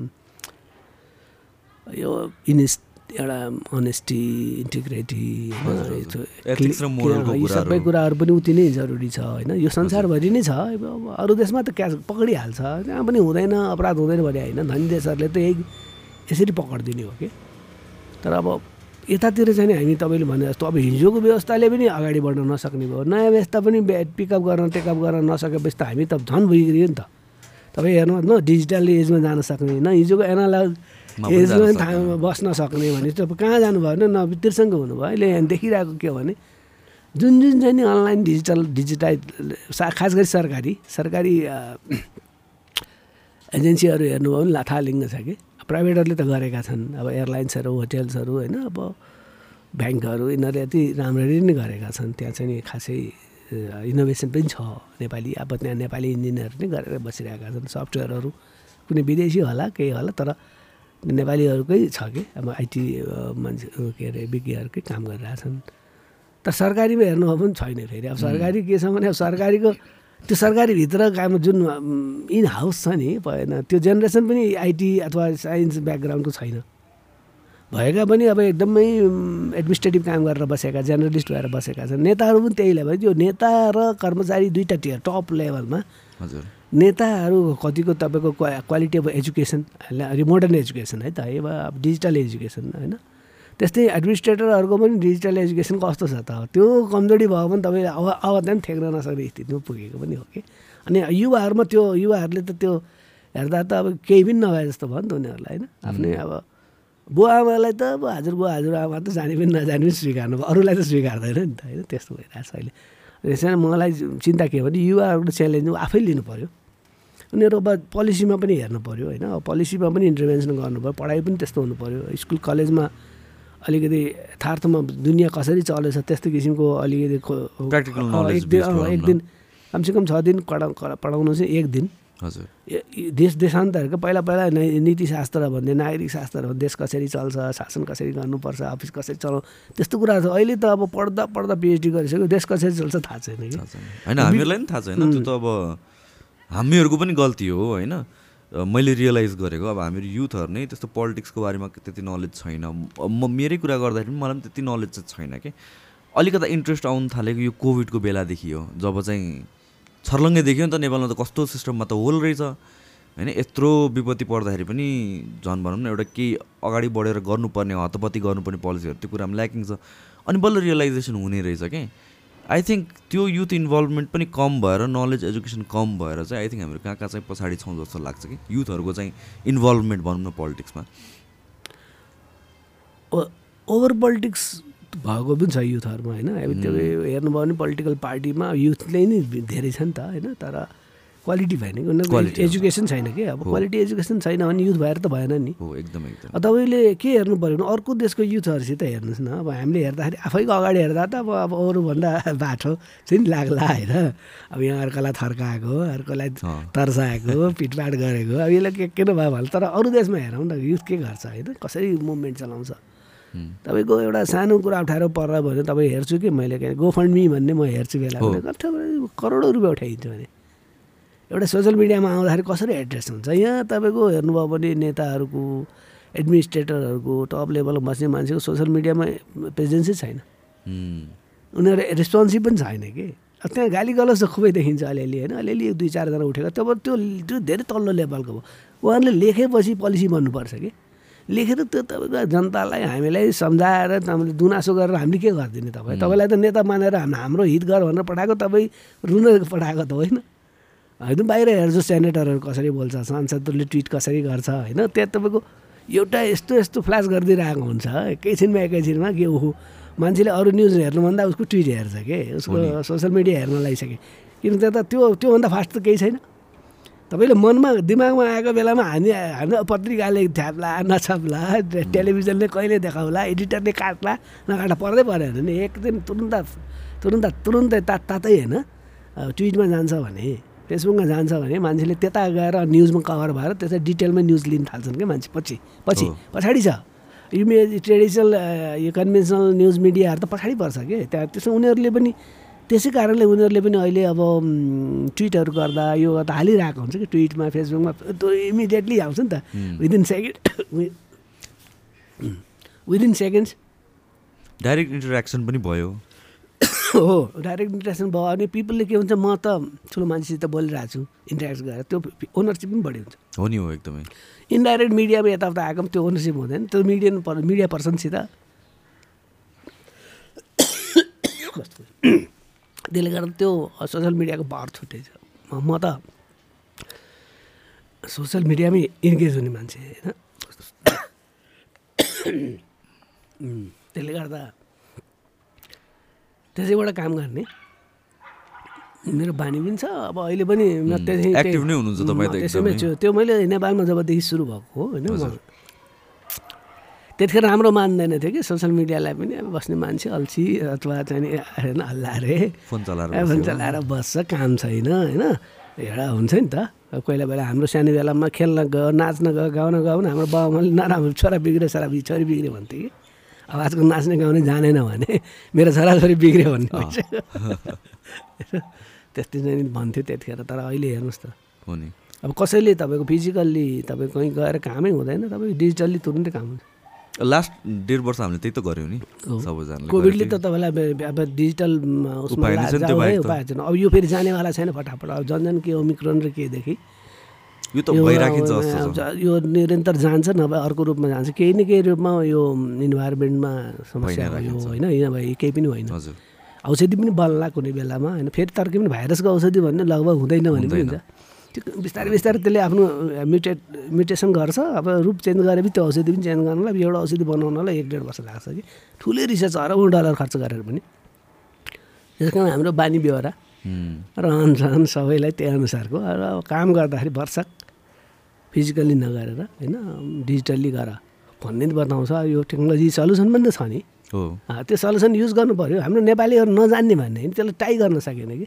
यो इनेस एउटा अनेस्टी इन्टिग्रिटी यी। सबै कुराहरू पनि उति नै जरुरी छ होइन। यो संसारभरि नै छ। अब अरू देशमा त क्यास पक्रिहाल्छ। त्यहाँ पनि हुँदैन अपराध हुँदैन भने होइन धनी देशहरूले त यही यसरी पक्रिदिने हो कि? तर अब यतातिर चाहिँ हामी तपाईँले भने जस्तो अब हिजोको व्यवस्थाले पनि अगाडि बढ्न नसक्ने भयो। नयाँ व्यवस्था पनि पिकअप गर्न टेकअप गर्न नसकेपछि त हामी त झन् भइगयो नि त। तपाईँ हेर्नुहोस् न डिजिटल एजमा जान सक्ने न हिजोको एनालग एजमा। थाहा बस्न सक्ने भने अब कहाँ जानुभयो भने न त्रिसङ्ग हुनुभयो। अहिले यहाँ देखिरहेको के हो भने जुन जुन चाहिँ नि अनलाइन डिजिटल डिजिटाइज सा- खास गरी सरकारी सरकारी (clears throat) एजेन्सीहरू हेर्नुभयो भने लाथालिङ्ग छ कि। प्राइभेटहरूले त गरेका छन्। अब एयरलाइन्सहरू होटेल्सहरू होइन? अब ब्याङ्कहरू यिनीहरू यति राम्ररी नै गरेका छन्। त्यहाँ चाहिँ खासै इनोभेसन पनि छ। नेपाली अब त्यहाँ नेपाली इन्जिनियर नै गरेर बसिरहेका छन्। सफ्टवेयरहरू कुनै विदेशी होला केही होला तर नेपालीहरूकै छ कि? अब आइटी मान्छे के अरे विज्ञहरूकै काम गरिरहेछन्। तर सरकारीमा हेर्नुभयो भने छैन फेरि। अब सरकारी के छ भने अब सरकारीको त्यो सरकारीभित्र काम जुन इन हाउस छ नि भएन। त्यो जेनेरेसन पनि आइटी अथवा साइन्स ब्याकग्राउन्डको छैन। भएका पनि अब एकदमै एडमिनिस्ट्रेटिभ काम गरेर बसेका जर्नलिस्ट भएर बसेका छन्। नेताहरू पनि त्यही लेभल त्यो नेता र कर्मचारी दुईवटा टियर टप लेभलमा हजुर। नेताहरू कतिको तपाईँको क्वा quality of education modern education है त? है अब डिजिटल एजुकेसन होइन? त्यस्तै एडमिनिस्ट्रेटरहरूको पनि डिजिटल एजुकेसन कस्तो छ त? त्यो कमजोरी भयो भने तपाईँले अब अब त्यहाँ ठेक्न नसक्ने स्थितिमा पुगेको पनि हो कि? अनि युवाहरूमा त्यो युवाहरूले त त्यो हेर्दा त अब केही पनि नभए जस्तो भयो नि त उनीहरूलाई होइन? आफ्नै अब बुवा आमालाई त अब हजुरबुवा हजुरआमा त जाने पनि नजाने पनि स्वीकार्नु भयो। अरूलाई त स्वीकार्दैन नि त होइन? त्यस्तो भइरहेको छ अहिले। त्यसैले मलाई चिन्ता के हो भने युवाहरूको च्यालेन्ज आफै लिनु पऱ्यो उनीहरू अब पोलिसीमा पनि हेर्नु पऱ्यो होइन? पोलिसीमा पनि इन्टरभेन्सन गर्नु पऱ्यो पढाइ पनि त्यस्तो हुनु पऱ्यो स्कुल कलेजमा अलिकति यथार्थमा दुनियाँ कसरी चलेछ त्यस्तो किसिमको अलिकति knowledge एक दिन कमसेकम छ दिन पढा पढाउनु चाहिँ एक दिन। हजुर। देश देशान्तरको पहिला पहिला नीतिशास्त्र भन्ने नागरिक शास्त्र भन्ने देश कसरी चल्छ शासन कसरी गर्नुपर्छ अफिस कसरी चलाउ त्यस्तो कुराहरू छ। अहिले त अब पढ्दा पढ्दा पिएचडी गरिसक्यो देश कसरी चल्छ थाहा छैन कि। होइन हामीहरूलाई पनि थाहा छैन। त्यो त अब हामीहरूको पनि गल्ती हो होइन? मैले रियलाइज गरेको अब हामीहरू युथहरू नै त्यस्तो पोलिटिक्सको बारेमा त्यति नलेज छैन। म मेरै कुरा गर्दाखेरि पनि मलाई पनि त्यति नलेज चाहिँ छैन कि। अलिकता इन्ट्रेस्ट आउनु थालेको यो कोभिडको बेलादेखि हो। जब चाहिँ छर्लङ्गै देख्यो नि त नेपालमा त कस्तो सिस्टममा त होल रहेछ। होइन यत्रो विपत्ति पर्दाखेरि पनि झन् भनौँ न एउटा केही अगाडि बढेर गर्नुपर्ने हतपत्ती गर्नुपर्ने पोलिसीहरू त्यो कुरामा ल्याकिङ छ। अनि बल्ल रियलाइजेसन हुने रहेछ कि। आई थिङ्क त्यो युथ इन्भल्भमेन्ट पनि कम भएर नलेज एजुकेसन कम भएर चाहिँ आई थिङ्क हामीहरू कहाँ कहाँ चाहिँ पछाडि छौँ जस्तो लाग्छ कि? युथहरूको चाहिँ इन्भल्भमेन्ट भनौँ न पोलिटिक्समा ओभर पोलिटिक्स भएको पनि छ युथहरूमा होइन? अब त्यो हेर्नुभयो भने पोलिटिकल पार्टीमा युथले नै धेरै छ नि त होइन? तर क्वालिटी भएन कि Quality, एजुकेसन छैन कि? अब। क्वालिटी एजुकेसन छैन भने युथ भएर त भएन नि। हो एकदम तपाईँले के हेर्नु पऱ्यो भने अर्को देशको युथहरूसित हेर्नुहोस् न। अब हामीले हेर्दाखेरि आफैको अगाडि हेर्दा त अब अब अरूभन्दा (laughs) बाठो चाहिँ लाग्ला होइन। अब यहाँ अर्कोलाई थर्काएको अर्कोलाई। तर्साएको पिटपाट गरेको। अब यसलाई के के भयो भने तर अरू देशमा हेरौँ न युथ के गर्छ होइन? कसरी मुभमेन्ट चलाउँछ। तपाईँको एउटा सानो कुरा उठाएर पर्ला भने तपाईँ हेर्छु कि? मैले के गो फन्ड मी भन्ने म हेर्छु बेला। करोडौँ रुपियाँ उठाइदिन्छु भने। एउटा सोसियल मिडियामा आउँदाखेरि कसरी एड्रेस हुन्छ? यहाँ तपाईँको हेर्नुभयो भने नेताहरूको एडमिनिस्ट्रेटरहरूको टप लेभलमा बस्ने मान्छेको सोसियल मिडियामा प्रेजेन्सै छैन। उनीहरू रेस्पोन्सिभ पनि छैन कि। अब त्यहाँ गाली गलौज त खुबै देखिन्छ अलिअलि होइन? अलिअलि एक दुई चारजना उठेको। तब त्यो त्यो धेरै तल्लो लेभलको भयो। उहाँहरूले लेखेपछि पोलिसी बन्नुपर्छ कि। लेखेर त्यो तपाईँको जनतालाई हामीलाई सम्झाएर तपाईँले गुनासो गरेर हामीले के गरिदिने तपाईँ? तपाईँलाई त नेता मानेर हाम- हाम्रो हित गर भनेर पठाएको तपाईँ रुन पठाएको त होइन। होइन बाहिर हेर्छु सेनेटरहरू कसरी बोल्छ सांसदहरूले ट्विट कसरी गर्छ होइन? त्यहाँ तपाईँको एउटा यस्तो यस्तो फ्ल्यास गरिदिइरहेको हुन्छ एकैछिनमा एकैछिनमा कि ऊ मान्छेले अरू न्युज हेर्नुभन्दा उसको ट्विट हेर्छ कि? उसको सोसियल मिडिया हेर्न लागिसके। किन त्यहाँ त त्यो त्योभन्दा फास्ट त केही छैन। तपाईँले मनमा दिमागमा आएको बेलामा हामी हाम्रो पत्रिकाले छ्याप्ला नछाप्ला टेलिभिजनले कहिले देखाउला एडिटरले काट्ला नकाट्ला पर्दै परेन नि एक दिन तुरुन्त तुरुन्त तुरुन्तै तात तातै होइन ट्विटमा जान्छ भने। फेसबुकमा जान्छ भने मान्छेले त्यता गएर न्युजमा कभर भएर त्यसै डिटेलमा न्युज लिन थाल्छन् क्या मान्छे? पछि पछि। पछाडि छ। यो मे ट्रेडिसनल यो कन्भेन्सनल न्युज मिडियाहरू त पछाडि पर्छ कि? त्यहाँ त्यसो उनीहरूले पनि त्यसै कारणले उनीहरूले पनि अहिले अब ट्विटहरू गर्दा यो त हालिरहेको हुन्छ कि? ट्विटमा फेसबुकमा त्यो इमिडिएटली आउँछ नि त। Within second within seconds direct interaction पनि भयो। हो डाइरेक्ट इन्ट्रेक्सन भयो अनि पिपलले के हुन्छ म त ठुलो मान्छेसित बोलिरहेको छु इन्ट्रेक्ट गरेर त्यो ओनरसिप पनि बढी हुन्छ। हो नि हो एकदमै। इन्डाइरेक्ट मिडियामा यताउता आएको पनि त्यो ओनरसिप हुँदैन त्यो मिडियन पर मिडिया पर्सनसित त्यसले गर्दा त्यो सोसियल मिडियाको पावर छुट्टै छ। म- त सोसियल मिडियामै इन्गेज हुने मान्छे होइन? (coughs) त्यसले गर्दा त्यसैबाट काम गर्ने। मेरो बानी पनि छ अब अहिले पनि त्यसैमै। छु। त्यो मैले नेपालमा जबदेखि सुरु भएको हो होइन त्यतिखेर राम्रो मान्दैन थियो कि सोसियल मिडियालाई पनि। अब बस्ने मान्छे अल्छी अथवा चाहिँ नि होइन हल्लारे फोन चलाएर फोन बस्यो। चलाएर बस्छ काम छैन होइन। एउटा हुन्छ नि त। कोही बेला हाम्रो सानो बेलामा खेल्न गयो नाच्न गयो गाउन गयो भने हाम्रो बाबामाले नराम्रो छोरा बिग्रियो छोरा बिग्रियो छोरी बिग्रियो भन्थ्यो कि। अब आजको नाच्ने गाउने जानेन भने मेरो छोराछोरी बिग्रियो भन्ने। त्यस्तै चाहिँ भन्थ्यो त्यतिखेर तर अहिले हेर्नुहोस् त अब कसैले तपाईँको फिजिकल्ली तपाईँ कहीँ गएर कामै हुँदैन तपाईँ डिजिटल्ली तुरुन्तै काम हुन्छ लास्ट डेढ वर्ष हामीले त्यही त गऱ्यौँ नि हो। सबैजनाले कोभिडले। त तपाईँलाई अब- डिजिटल उसमा उपाय छैन। उपाय अब यो फेरि जानेवाला छैन फटाफट अब झन् झन् के ओमिक्रोन र केदेखि यो त भइराखिन्छ यो निरन्तर जान्छ नभए अर्को रूपमा जान्छ। केही न केही रूपमा यो इन्भाइरोमेन्टमा समस्या भयो होइन? यहाँ केही पनि होइन। औषधि पनि बन्ला कुनै बेलामा होइन? फेरि तर्कै पनि भाइरसको औषधि भन्ने लगभग हुँदैन भने पनि। हुन्छ। त्यो बिस्तारै बिस्तारै त्यसले आफ्नो म्युटेट म्युटेसन गर्छ। अब रूप चेन्ज गरेपछि त्यो औषधि पनि चेन्ज गर्नलाई एउटा औषधि बनाउनलाई एक डेढ वर्ष लाग्छ कि। ठुलै रिसर्च अरबौँ डलर खर्च गरेर पनि। त्यस कारण हाम्रो बानी बेहोरा रहन सहन सबैलाई त्यही अनुसारको। र काम गर्दाखेरि भरसक फिजिकल्ली नगरेर होइन डिजिटल्ली गर। भन्ने बताउँछ। यो टेक्नोलोजी सल्युसन पनि त छ नि। त्यो सल्युसन युज गर्नु पऱ्यो हाम्रो नेपालीहरू नजान्ने भन्ने होइन। त्यसलाई टाई गर्न सकेन कि।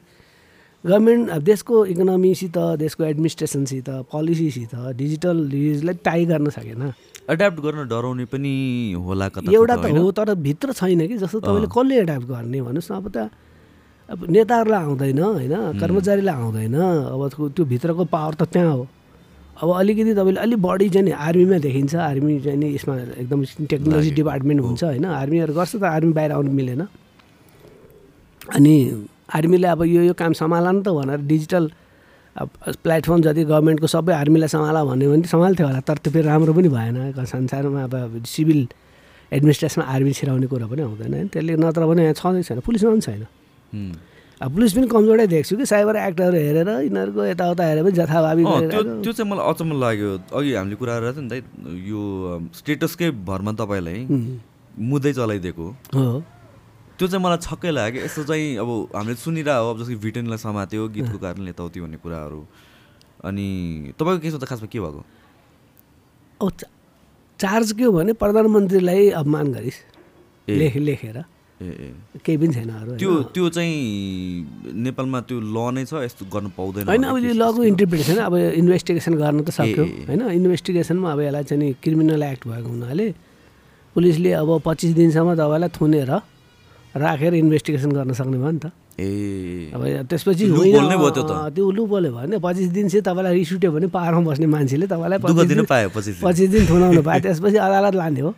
गभर्मेन्ट अब देशको इकोनोमीसित देशको एडमिनिस्ट्रेसनसित पोलिसीसित डिजिटल युजलाई टाई गर्न सकेन। एड्याप्ट गर्न डराउने पनि होला एउटा त? हो तर भित्र छैन कि जस्तो तपाईँले कसले एड्याप्ट गर्ने भन्नुहोस् न। अब त अब नेताहरूलाई आउँदैन होइन? कर्मचारीलाई आउँदैन। अब त्यो भित्रको पावर त त्यहाँ हो। अब अलिकति तपाईँले अलिक बढी चाहिँ नि आर्मीमा देखिन्छ। आर्मी चाहिँ नि यसमा एकदम टेक्नोलोजी। डिपार्टमेन्ट हुन्छ होइन? आर्मीहरू गर्छ त आर्मी बाहिर आउनु मिलेन। अनि आर्मीले अब यो यो काम सम्हाल नि त भनेर डिजिटल प्लेटफर्म जति गभर्मेन्टको सबै आर्मीलाई सम्हाल भन्यो भने सम्हाल्थ्यो होला। तर त्यो फेरि राम्रो पनि भएन। संसारमा अब सिभिल एडमिनिस्ट्रेसनमा आर्मी छिराउने कुरा पनि आउँदैन होइन? त्यसले नत्र भने यहाँ छँदै छैन। पुलिसमा पनि छैन। पुलिस पनि कमजोरै देख्छु कि साइबर एक्टहरू हेरेर यिनीहरूको यताउता हेरेर पनि जथाभावी त्यो चाहिँ मलाई अचम्म लाग्यो। अघि हामीले कुरा गरेर नि दाइ यो स्टेटसकै भरमा तपाईँलाई मुद्दै चलाइदिएको। हो। त्यो चाहिँ मलाई छक्कै लाग्यो। कि यस्तो चाहिँ अब हामीले सुनिरहेको अब जस्तो भिटेनलाई समात्यो गीतको कारणले यताउति भन्ने कुराहरू। अनि तपाईँको केसमा त खासमा के भएको? अब चार्ज के हो भने प्रधानमन्त्रीलाई अपमान गरिस्। लेख लेखेर। केही पनि छैन अरू त्यो? त्यो चाहिँ नेपालमा त्यो ल नै छ यस्तो गर्नु पाउँदैन होइन अब यो त्यस्तो? इन्टरप्रिटेसन अब इन्भेस्टिगेसन गर्न त सक्यो। होइन इन्भेस्टिगेसनमा अब यसलाई चाहिँ नि क्रिमिनल एक्ट भएको हुनाले पुलिसले अब पच्चिस दिनसम्म तपाईँलाई थुनेर राखेर इन्भेस्टिगेसन गर्न सक्ने भयो नि त ए अब त्यसपछि त्यो त। अँ, त्यो लुपोले भयो नि पच्चिस दिन चाहिँ तपाईँलाई रिस उठ्यो भने पाहाडमा बस्ने मान्छेले तपाईँलाई दुःख 25 दिनु दिन- पायो पछि पच्चिस दिन थुनाउनु पायो त्यसपछि अदालत लाने हो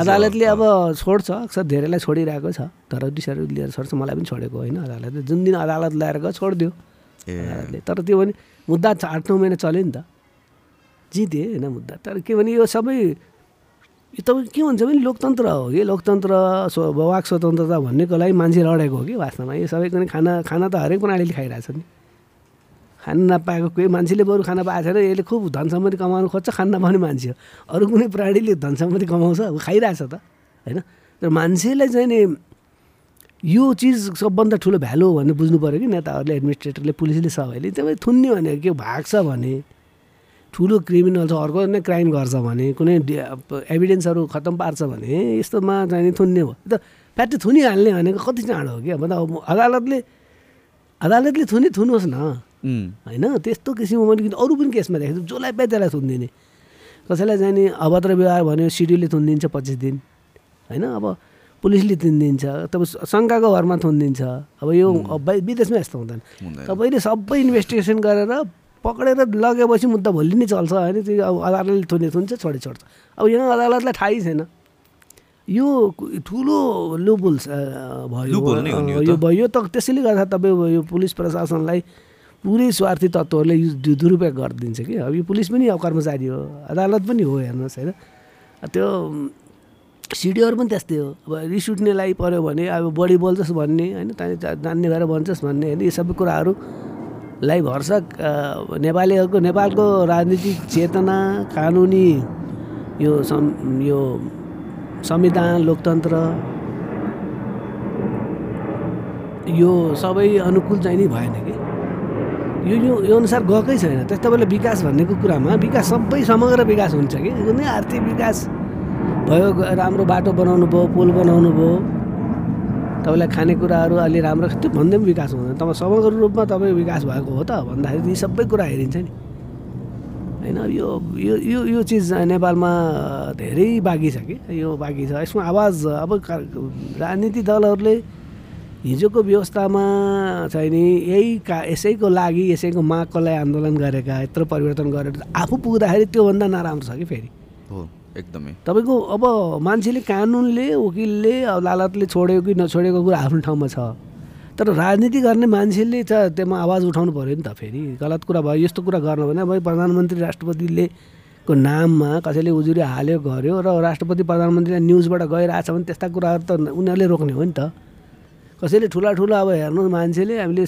अदालतले अब- छोड्छ अक्सर धेरैलाई छोडिरहेको छ तर डिसाइड लिएर छोड्छ मलाई पनि छोडेको होइन अदालतले। जुन दिन अदालत ल्याएर गयो छोडिदियो अदालतले। तर त्यो भने मुद्दा आठ नौ महिना चल्यो नि त। जितेँ होइन मुद्दा। तर के भने यो सबै यो तपाईँ के भन्छ भने लोकतन्त्र हो कि? लोकतन्त्र स्व वाक स्वतन्त्रता भन्नेको लागि मान्छे लडेको हो कि? वास्तवमा यो सबै कुनै खाना खाना त हरेक प्रणालीले खाइरहेछ नि। खान नपाएको कोही मान्छेले बरु खाना पाएको छैन। यसले खुब धन सम्पत्ति कमाउनु खोज्छ खान नपाउने मान्छे हो। अरू कुनै प्राणीले धन सम्पत्ति कमाउँछ अब खाइरहेछ त होइन? तर मान्छेलाई चाहिँ नि यो चिज सबभन्दा ठुलो भ्यालु हो भन्ने बुझ्नु पऱ्यो कि नेताहरूले एडमिनिस्ट्रेटरले पुलिसले सबैले। तपाईँ थुन्ने भनेको के भाग्छ भने ठुलो क्रिमिनल छ अर्को नै क्राइम गर्छ भने कुनै एभिडेन्सहरू खत्तम पार्छ भने यस्तोमा चाहिँ थुन्ने हो। त फ्याट्टी थुनिहाल्ने भनेको कति चाँडो हो कि अब अदालतले अदालतले थुनी थुनुहोस् न। होइन त्यस्तो किसिमको मैले किन अरू पनि केसमा देखेको छु। जसलाई पाए त्यसलाई थुनिदिने। कसैलाई चाहिँ नि अभद्र व्यवहार भन्यो सिडिओले थुनिदिन्छ पच्चिस दिन। होइन अब पुलिसले थुनिदिन्छ तपाईँ शङ्काको घरमा थुनिदिन्छ। अब यो विदेशमा यस्तो हुँदैन। तपाईँले सबै इन्भेस्टिगेसन गरेर पक्रेर लगेपछि मुद्दा भोलि नै चल्छ। होइन त्यो अब अदालतले थुने थुन्छ छोडे छोड्छ। अब यहाँ अदालतलाई थाहै छैन। यो ठुलो लुपुल्स भयो। यो भयो त त्यसैले गर्दा तपाईँ यो पुलिस प्रशासनलाई पुरै स्वार्थी तत्त्वहरूले दुरुपयोग गरिदिन्छ कि। अब यो पुलिस पनि अब कर्मचारी हो अदालत पनि हो हेर्नुहोस् होइन? त्यो सिडिओहरू पनि त्यस्तै हो। अब रिस उठ्नेलाई पऱ्यो भने अब बढी बोल्छस् भन्ने होइन? त्यहाँदेखि जान्ने भएर भन्छस् भन्ने होइन? यो सबै कुराहरूलाई भरसक नेपालीहरूको नेपालको राजनीतिक चेतना कानुनी यो सं यो संविधान लोकतन्त्र यो सबै अनुकूल चाहिँ नि भएन कि। यो यो यो अनुसार गएकै छैन। त्यस तपाईँले विकास भन्नेको कुरामा विकास सबै समग्र विकास हुन्छ कि? कुनै आर्थिक विकास भयो राम्रो बाटो बनाउनु भयो पुल बनाउनु भयो तपाईँलाई खानेकुराहरू अलि राम्रो त्यो भन्दै पनि विकास हुँदैन। तपाईँ समग्र रूपमा तपाईँ विकास भएको हो त भन्दाखेरि यी सबै कुरा हेरिन्छ नि। होइन यो यो यो यो चिज नेपालमा धेरै बाँकी छ कि? यो बाँकी छ। यसमा आवाज अब राजनीतिक दलहरूले हिजोको व्यवस्थामा चाहिँ नि यही का यसैको लागि यसैको मागको लागि आन्दोलन गरेका यत्रो परिवर्तन गरेर आफू पुग्दाखेरि त्योभन्दा नराम्रो छ कि फेरि? हो एकदमै। तपाईँको अब मान्छेले कानुनले वकिलले अदालतले छोड्यो कि नछोडेको कुरा आफ्नो ठाउँमा छ। तर राजनीति गर्ने मान्छेले त त्यसमा आवाज उठाउनु पऱ्यो नि त फेरि। गलत कुरा भयो यस्तो कुरा गर्नु भने अब प्रधानमन्त्री राष्ट्रपतिले को नाममा कसैले उजुरी हाल्यो गर्यो र राष्ट्रपति प्रधानमन्त्रीलाई न्युजबाट गइरहेछ भने त्यस्ता कुराहरू त उनीहरूले रोक्ने हो नि त। कसैले ठुला ठुला अब हेर्नु मान्छेले हामीले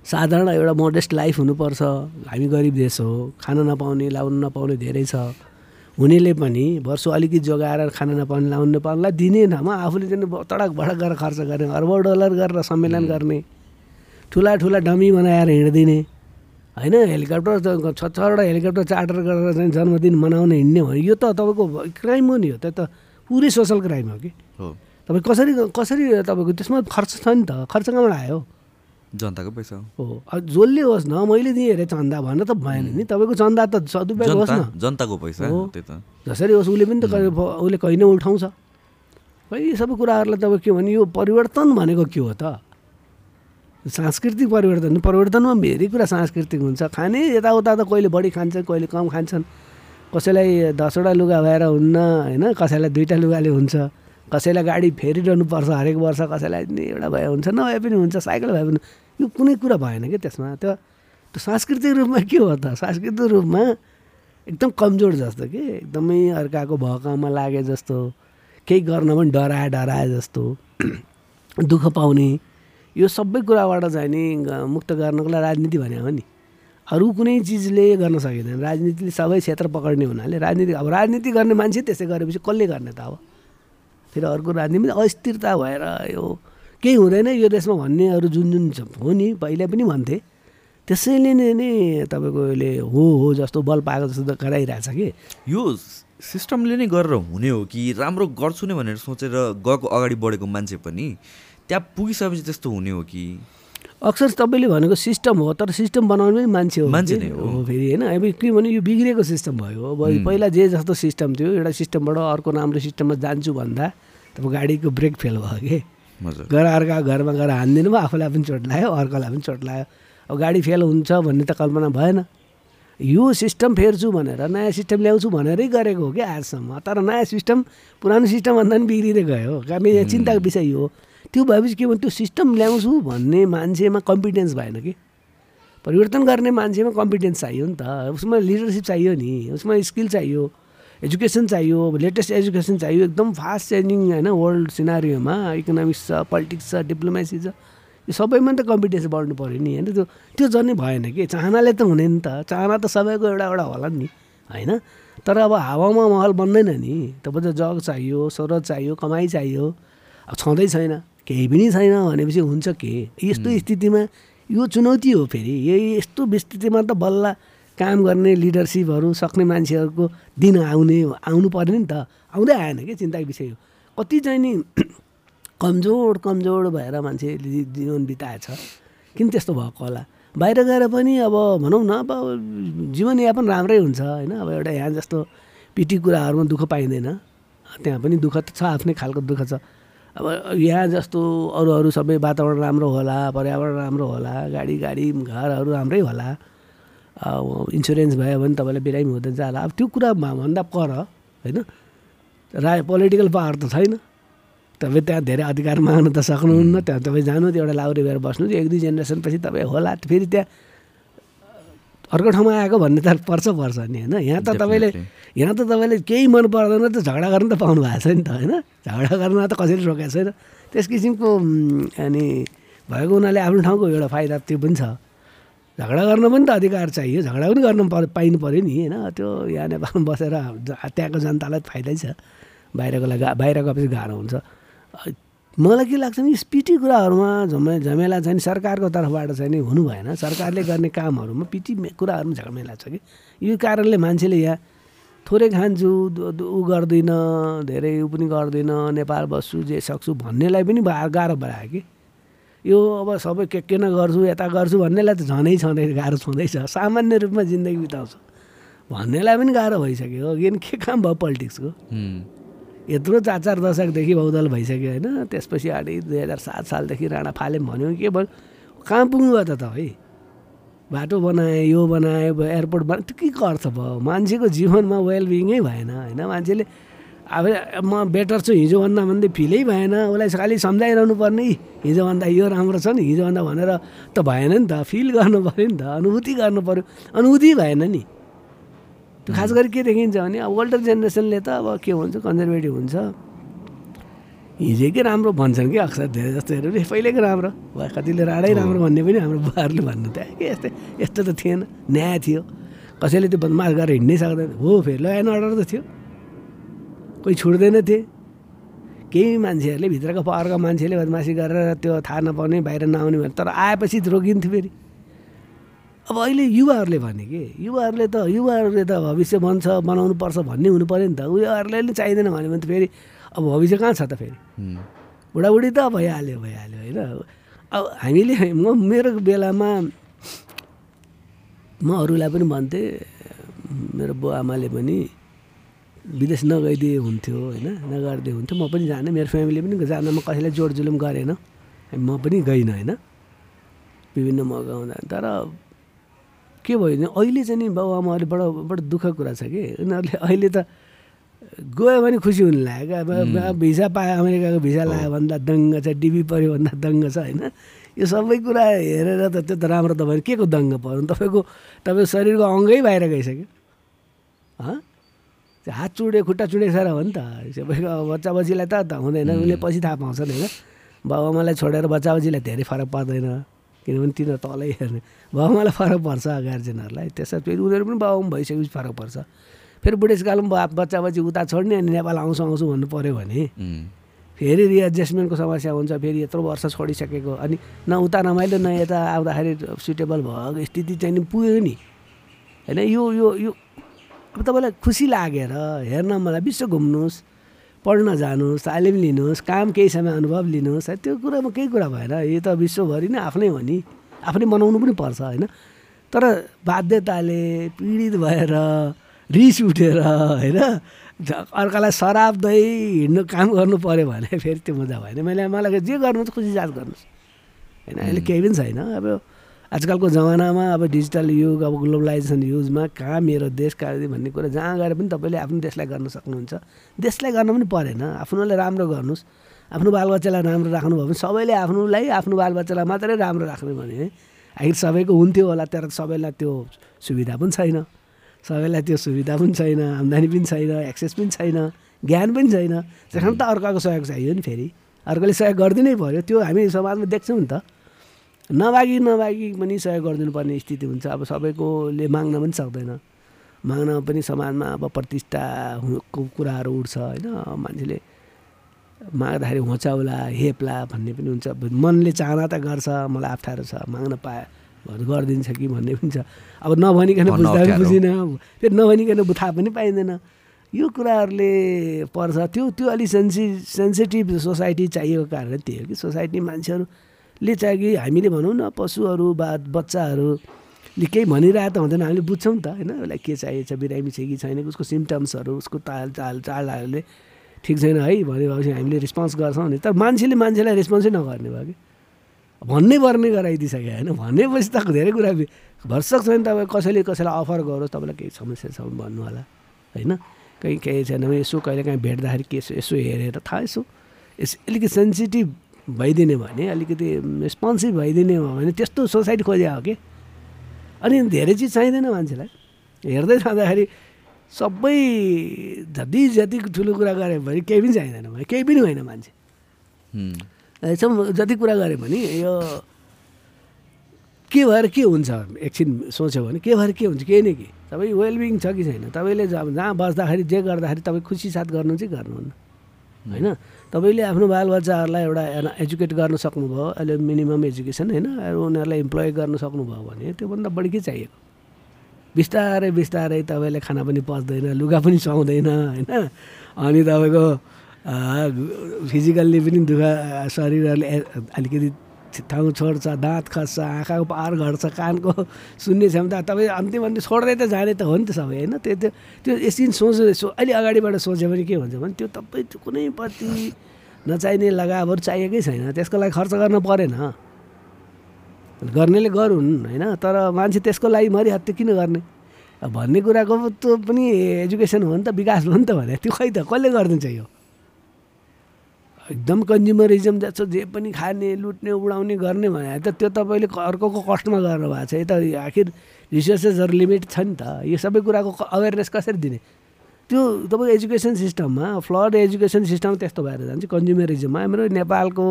साधारण एउटा मोडेस्ट लाइफ हुनुपर्छ। हामी गरिब देश हो खान नपाउने लाउनु नपाउने धेरै छ। हुनेले पनि वर्ष अलिकति जोगाएर खान नपाउने लाउनु नपाउनेलाई दिने ठाउँमा आफूले चाहिँ तडक भडक गरेर खर्च गर्ने अर्ब डलर गरेर सम्मेलन गर्ने। ठुला ठुला डमी बनाएर हिँडिदिने। होइन हेलिकप्टर छ छवटा हेलिकप्टर चार्टर गरेर चाहिँ जन्मदिन मनाउने हिँड्ने हो। यो त तपाईँको क्राइम हो नि हो त्यो त पुरै सोसल क्राइम हो कि? हो। तपाईँ कसरी कसरी तपाईँको त्यसमा खर्च छ नि त? खर्च कहाँबाट आयो जनताको पैसा हो। जसले होस् न मैले दिएँ अरे चन्दा भन्न त भएन नि। तपाईँको चन्दा त सदुपयोग होस् न। जनताको पैसा हो। त्यही त। जसरी होस् उसले पनि त कहिले उसले कहीँ नै उठाउँछ। खै सबै कुराहरूलाई तपाईँ के भने यो परिवर्तन भनेको के हो त? सांस्कृतिक परिवर्तन परिवर्तनमा धेरै कुरा सांस्कृतिक हुन्छ। खाने यताउता त कहिले बढी खान्छन् कहिले कम खान्छन्। कसैलाई दसवटा लुगा भएर हुन्न होइन? कसैलाई दुईवटा लुगाले हुन्छ। कसैलाई गाडी फेरिरहनु पर्छ हरेक वर्ष कसैलाई एउटा भए हुन्छ नभए पनि हुन्छ साइकल भए पनि। यो कुनै कुरा भएन क्या त्यसमा। त्यो त्यो सांस्कृतिक रूपमा के हो त? सांस्कृतिक रूपमा एकदम कमजोर जस्तो कि? एकदमै अर्काको भकाउमा लागे जस्तो केही गर्न पनि डराए डराए जस्तो (clears throat) दुःख पाउने। यो सबै कुराबाट चाहिँ नि मुक्त गर्नको लागि राजनीति भने हो नि। अरू कुनै चिजले गर्न सकिँदैन। राजनीतिले सबै क्षेत्र पक्ड्ने हुनाले राजनीति अब राजनीति गर्ने मान्छे त्यसै गरेपछि कसले गर्ने त अब? फेरि अर्को राजनीति अस्थिरता भएर यो केही हुँदैन यो देशमा भन्नेहरू जुन जुन छ- हो नि पहिला पनि भन्थे। त्यसैले नै नै तपाईँको हो हो जस्तो बल पाएको जस्तो त गराइरहेछ कि? यो सिस्टमले नै गरेर हुने हो कि? राम्रो गर्छु नै भनेर सोचेर गएको अगाडि बढेको मान्छे पनि त्यहाँ पुगिसकेपछि त्यस्तो हुने हो कि? अक्सर तपाईँले भनेको सिस्टम हो तर सिस्टम बनाउने पनि मान्छे हो। मान्छे कि? नै हो। फेरि होइन। अब किनभने यो बिग्रेको सिस्टम भयो। अब पहिला जे जस्तो सिस्टम थियो एउटा सिस्टमबाट अर्को राम्रो सिस्टममा जान्छु भन्दा तपाईँ गाडीको ब्रेक फेल भयो कि। गएर अर्का घरमा गएर हानिदिनु भयो आफूलाई पनि चोट लाग्यो अर्कोलाई पनि चोट लाग्यो। अब गाडी फेल हुन्छ भन्ने त कल्पना भएन। यो सिस्टम फेर्छु भनेर नयाँ सिस्टम ल्याउँछु भनेरै गरेको हो कि आजसम्म। तर नयाँ सिस्टम पुरानो सिस्टमभन्दा पनि बिग्रिँदै गयो। हो यहाँ चिन्ताको विषय हो। त्यो भएपछि के भने त्यो सिस्टम ल्याउँछु भन्ने मान्छेमा कम्पिटेन्स भएन कि। परिवर्तन गर्ने मान्छेमा कम्पिटेन्स चाहियो नि त। उसमा लिडरसिप चाहियो नि उसमा स्किल चाहियो एजुकेसन चाहियो लेटेस्ट एजुकेसन चाहियो एकदम फास्ट चेन्जिङ होइन वर्ल्ड सिनारीमा इकोनोमिक्स छ पोलिटिक्स छ डिप्लोमेसी छ यो सबैमा त कम्पिटिसन बढ्नु पऱ्यो नि होइन? त्यो त्यो जन्नै भएन कि। चाहनाले त हुने नि त। चाहना त सबैको एउटा एउटा होला नि होइन? तर अब हावामा महल बन्दैन नि। तपाईँ त जग चाहियो स्रोत चाहियो कमाइ चाहियो। अब छँदै छैन। केही पनि छैन भनेपछि हुन्छ के? यस्तो स्थितिमा यो चुनौती हो फेरि। यही यस्तो स्थितिमा त बल्ल काम गर्ने लिडरसिपहरू सक्ने मान्छेहरूको दिन आउने आउनु पऱ्यो नि त। आउँदै आएन कि चिन्ताको विषय हो। कति चाहिँ नि (clears throat) कमजोर कमजोर भएर मान्छेले जीवन बिताएछ। किन त्यस्तो भएको होला? बाहिर गएर पनि अब भनौँ न अब जीवनयापन राम्रै हुन्छ होइन? अब एउटा यहाँ जस्तो पिटी कुराहरूमा दुःख पाइँदैन। त्यहाँ पनि दुःख त छ आफ्नै खालको दुःख छ। अब यहाँ जस्तो अरू अरू सबै वातावरण राम्रो होला पर्यावरण राम्रो होला गाडी गाडी घरहरू राम्रै होला इन्सुरेन्स भयो भने तपाईँलाई बिरामी हुँदैन जाला। अब त्यो कुरा भन्दा पर होइन? रा पोलिटिकल पावर त छैन। तपाईँ त्यहाँ धेरै अधिकार माग्न त सक्नुहुन्न। त्यहाँ तपाईँ जानु एउटा लाउरे भएर बस्नु एक दुई जेनेरेसनपछि तपाईँ होला। फेरि त्यहाँ अर्को ठाउँमा आएको भन्ने त पर्छ पर्छ नि होइन? यहाँ त तपाईँले यहाँ त तपाईँले केही मन पर्दैन त झगडा गर्न त पाउनु भएको छ नि त होइन? झगडा गर्न त कसैले रोकेको छैन। त्यस किसिमको अनि भएको हुनाले आफ्नो ठाउँको एउटा फाइदा त्यो पनि छ। झगडा गर्न पनि त अधिकार चाहियो झगडा पनि गर्न पर्यो पाइनु पऱ्यो नि होइन? त्यो यहाँ नेपालमा बसेर त्यहाँको जनतालाई फाइदै छ। बाहिरको लागि बाहिर गएपछि गाह्रो हुन्छ। मलाई के लाग्छ नि पिटी कुराहरूमा झमे झमेला चाहिँ सरकारको तर्फबाट चाहिँ नि हुनु भएन। सरकारले गर्ने कामहरूमा पिटी कुराहरूमा झमेला छ कि? यो कारणले मान्छेले यहाँ थोरै खान्छु ऊ गर्दिनँ धेरै ऊ पनि गर्दिनँ नेपाल बस्छु जे सक्छु भन्नेलाई पनि गाह्रो बनायो कि? यो अब सबै के के न गर्छु यता गर्छु भन्नेलाई त झनै छँदै गाह्रो छँदैछ। सामान्य रूपमा जिन्दगी बिताउँछु। भन्नेलाई पनि गाह्रो भइसक्यो किन के काम भयो पोलिटिक्सको? यत्रो चार चार दशकदेखि बहुदल भइसक्यो होइन। त्यसपछि अगाडि दुई हजार सात सालदेखि राणा फालेम भन्यो के भन्यो? कहाँ पुग्नु भयो त है? बाटो बनाए यो बनाए एयरपोर्ट त्यो के अर्थ भयो मान्छेको जीवनमा वेलबिङै भएन होइन? मान्छेले अब म बेटर छु हिजोभन्दा भन्दै फिलै भएन उसलाई खालि सम्झाइरहनु पर्ने हिजोभन्दा यो राम्रो छ नि हिजोभन्दा भनेर त भएन नि त। फिल गर्नु पऱ्यो नि त अनुभूति गर्नु पऱ्यो अनुभूति भएन नि। त्यो खास गरी के देखिन्छ भने अब ओल्डर जेनेरेसनले त अब के हुन्छ कन्जर्भेटिभ हुन्छ। हिजोकै राम्रो भन्छन् कि अक्सर धेरै जस्तोहरू पहिल्यैको राम्रो। वा कतिले राडै राम्रो भन्ने पनि हाम्रो बुवाहरूले भन्नु त। के यस्तै यस्तो त थिएन। न्याय थियो। कसैले त्यो बदमास गरेर हिँड्नै सक्दैन। हो फेरि ल एन्ड अर्डर त थियो। कोही छुट्दैन थिए। केही मान्छेहरूले भित्रको पावरका मान्छेले बदमासी गरेर त्यो थाहा नपाउने बाहिर नआउने भने तर आएपछि रोकिन्थ्यो फेरि। अब अहिले युवाहरूले भने कि? युवाहरूले त युवाहरूले त भविष्य बन्छ बनाउनु पर्छ भन्ने हुनु पऱ्यो नि त। उयोहरूले नि चाहिँदैन भन्यो भने त फेरि अब भविष्य कहाँ छ त फेरि? बुढाबुढी त भइहाल्यो भइहाल्यो होइन? अब हामीले म मेरो बेलामा म अरूलाई पनि भन्थेँ मेरो बुवा आमाले पनि विदेश नगइदिए हुन्थ्यो होइन? नगरिदिए हुन्थ्यो। म पनि जाने मेरो फ्यामिली पनि जानमा कसैलाई जोड जुलुम गरेन। म पनि गइनँ होइन? विभिन्न मौका हुँदा तर के भयो भने अहिले चाहिँ नि बाबुआमाहरूले बडो बडो दुःख कुरा छ कि। उनीहरूले अहिले त गयो भने खुसी हुनु लाग्यो अब भिसा पायो अमेरिकाको भिसा लाग्यो भन्दा दङ्ग छ डिबी पऱ्यो भन्दा दङ्ग छ होइन? यो सबै कुरा हेरेर त त्यो त राम्रो तपाईँ के को दङ्ग पऱ्यो तपाईँको तपाईँको शरीरको अङ्गै बाहिर गइसक्यो। हात चुडे खुट्टा चुडे सर हो नि त। सबैको बच्चा बच्चीलाई त त हुँदैन। उसले पछि थाहा पाउँछन् होइन? बाबुआमालाई छोडेर बच्चा बच्चीलाई धेरै फरक पर्दैन। किनभने तिनीहरू तलै हेर्ने। बाबुआमालाई फरक पर्छ गार्जेनहरूलाई त्यसमा फेरि उनीहरू पनि बाबुआमा भइसकेपछि फरक पर्छ। फेरि बुढेसकालमा बच्चा बच्ची उता छोड्ने अनि नेपाल आउँछु आउँछु भन्नु पऱ्यो भने फेरि रिएडजस्टमेन्टको समस्या हुन्छ फेरि यत्रो वर्ष छोडिसकेको। अनि न उता रमाइलो न यता आउँदाखेरि सुटेबल भएको स्थिति चाहिँ नि पुग्यो नि। होइन यो यो यो अब तपाईँलाई खुसी लागेर हेर्न मलाई विश्व घुम्नुहोस्। पढ्न जानुहोस् तालिम लिनुहोस् काम केही समय अनुभव लिनुहोस् है त्यो कुरामा केही कुरा भएन। यो त विश्वभरि नै आफ्नै हो नि। आफ्नै बनाउनु पनि पर्छ होइन? तर बाध्यताले पीडित भएर रिस उठेर होइन? अर्कालाई दही हिँड्नु काम गर्नु पऱ्यो भने फेरि त्यो मजा भएन। मैले मलाई जे गर्नु खुसी जाँच गर्नुहोस्। होइन अहिले केही पनि छैन। अब आजकलको जमानामा अब डिजिटल युग अब ग्लोबलाइजेसन युजमा कहाँ मेरो देश कहाँ भन्ने कुरा जहाँ गएर पनि तपाईँले आफ्नो देशलाई गर्न सक्नुहुन्छ। देशलाई गर्न पनि परेन। आफ्नोलाई राम्रो गर्नुहोस्। आफ्नो बालबच्चालाई राम्रो राख्नुभयो भने सबैले आफ्नोलाई आफ्नो बालबच्चालाई मात्रै राम्रो राख्नु भने आखिर सबैको हुन्थ्यो होला तर सबैलाई त्यो सुविधा पनि छैन। सबैलाई त्यो सुविधा पनि छैन आम्दानी पनि छैन एक्सेस पनि छैन ज्ञान पनि छैन। त्यस त अर्काको सहयोग चाहियो नि फेरि। अर्कोले सहयोग गरिदिनै पऱ्यो त्यो हामी समाजमा देख्छौँ नि त। नमागी नमागी पनि सहयोग गरिदिनु पर्ने स्थिति हुन्छ। अब सबैकोले माग्न पनि सक्दैन। माग्न पनि समाजमा अब प्रतिष्ठाको कुराहरू उठ्छ होइन? मान्छेले माग्दाखेरि होचाउला हेप्ला भन्ने पनि हुन्छ। मनले चाहना त गर्छ मलाई अप्ठ्यारो छ माग्न पाए गरिदिन्छ कि भन्ने पनि छ। अब नभनिकन बुझ्दा पनि। बुझिनँ। फेरि नभनिकन थाहा पनि पाइँदैन। यो कुराहरूले पर्छ। त्यो त्यो अलिक सेन्सि सेन्सिटिभ सोसाइटी चाहिएको कारण त्यही हो कि सोसाइटी मान्छेहरूले चाहिँ कि हामीले भनौँ न पशुहरू बा बच्चाहरूले केही भनिरहेको त हुँदैन हामीले बुझ्छौँ नि त होइन? उसलाई के चाहिएको छ बिरामी छ कि छैन उसको सिम्टम्सहरू उसको ताल चाल चालहरूले ठिक छैन है? भनेपछि हामीले रेस्पोन्स गर्छौँ नि तर मान्छेले मान्छेलाई रेस्पोन्सै नगर्ने भयो कि? भन्नै पर्ने गराइदिइसक्यो होइन? भनेपछि त धेरै कुरा भरसक छैन तपाईँ कसैले कसैलाई अफर गरोस् तपाईँलाई केही समस्या छ भने भन्नु होला होइन? कहीँ केही छैन यसो कहिले काहीँ भेट्दाखेरि के यसो हेरेर थाहा यसो यस अलिकति सेन्सिटिभ भइदिने भने अलिकति रेस्पोन्सिभ भइदिने हो भने त्यस्तो सोसाइटी खोज्या हो कि? अनि धेरै चिज चाहिँदैन मान्छेलाई। हेर्दै जाँदाखेरि सबै जति जति ठुलो कुरा गऱ्यो भने केही पनि चाहिँदैन भने केही पनि होइन मान्छे। जति कुरा गऱ्यो भने यो के भएर के हुन्छ एकछिन सोच्यो भने के भएर के हुन्छ केही न के। तपाईँ वेलबिङ छ कि छैन? तपाईँले जहाँ बस्दाखेरि जे गर्दाखेरि तपाईँ खुसी साथ गर्नु चाहिँ गर्नुहुन्न। होइन? तपाईँले आफ्नो बालबच्चाहरूलाई एउटा एजुकेट गर्न सक्नुभयो अहिले मिनिमम एजुकेसन होइन उनीहरूलाई इम्प्लोय गर्न सक्नुभयो भने त्योभन्दा बढी के चाहिएको? बिस्तारै बिस्तारै तपाईँले खाना पनि पच्दैन लुगा पनि सुहाउँदैन होइन? अनि तपाईँको फिजिकल्ली पनि दुःख शरीरहरूले अलिकति ठाउँ छोड्छ दाँत खस्छ आँखाको पार घट्छ कानको सुन्ने क्षमता तपाईँ अन्तिम अन्तिम छोड्दै त जाने त हो नि त सबै होइन? त्यो त्यो त्यो एकछिन सोच सो अहिले अगाडिबाट सोच्यो भने के हुन्छ भने त्यो तपाईँ त्यो कुनै प्रति नचाहिने लगावहरू चाहिएकै छैन त्यसको लागि खर्च गर्न परेन। गर्नेले गरून् होइन? तर मान्छे त्यसको लागि मरिहत्यो किन गर्ने? भन्ने कुराको त्यो पनि एजुकेसन हो नि त विकास हो नि त भने त्यो खै त कसले गरिदिन्छ यो? एकदम कन्ज्युमरिजम जस्तो जे पनि खाने लुट्ने उडाउने गर्ने भने त त्यो तपाईँले अर्कोको कस्टमा गर्नु भएको छ। यता आखिर रिसोर्सेसहरू लिमिट छ नि त। यो सबै कुराको अवेरनेस कसरी दिने? त्यो तपाईँको एजुकेसन सिस्टममा फ्लड एजुकेसन सिस्टम त्यस्तो भएर जान्छ कन्ज्युमरिजममा। हाम्रो नेपालको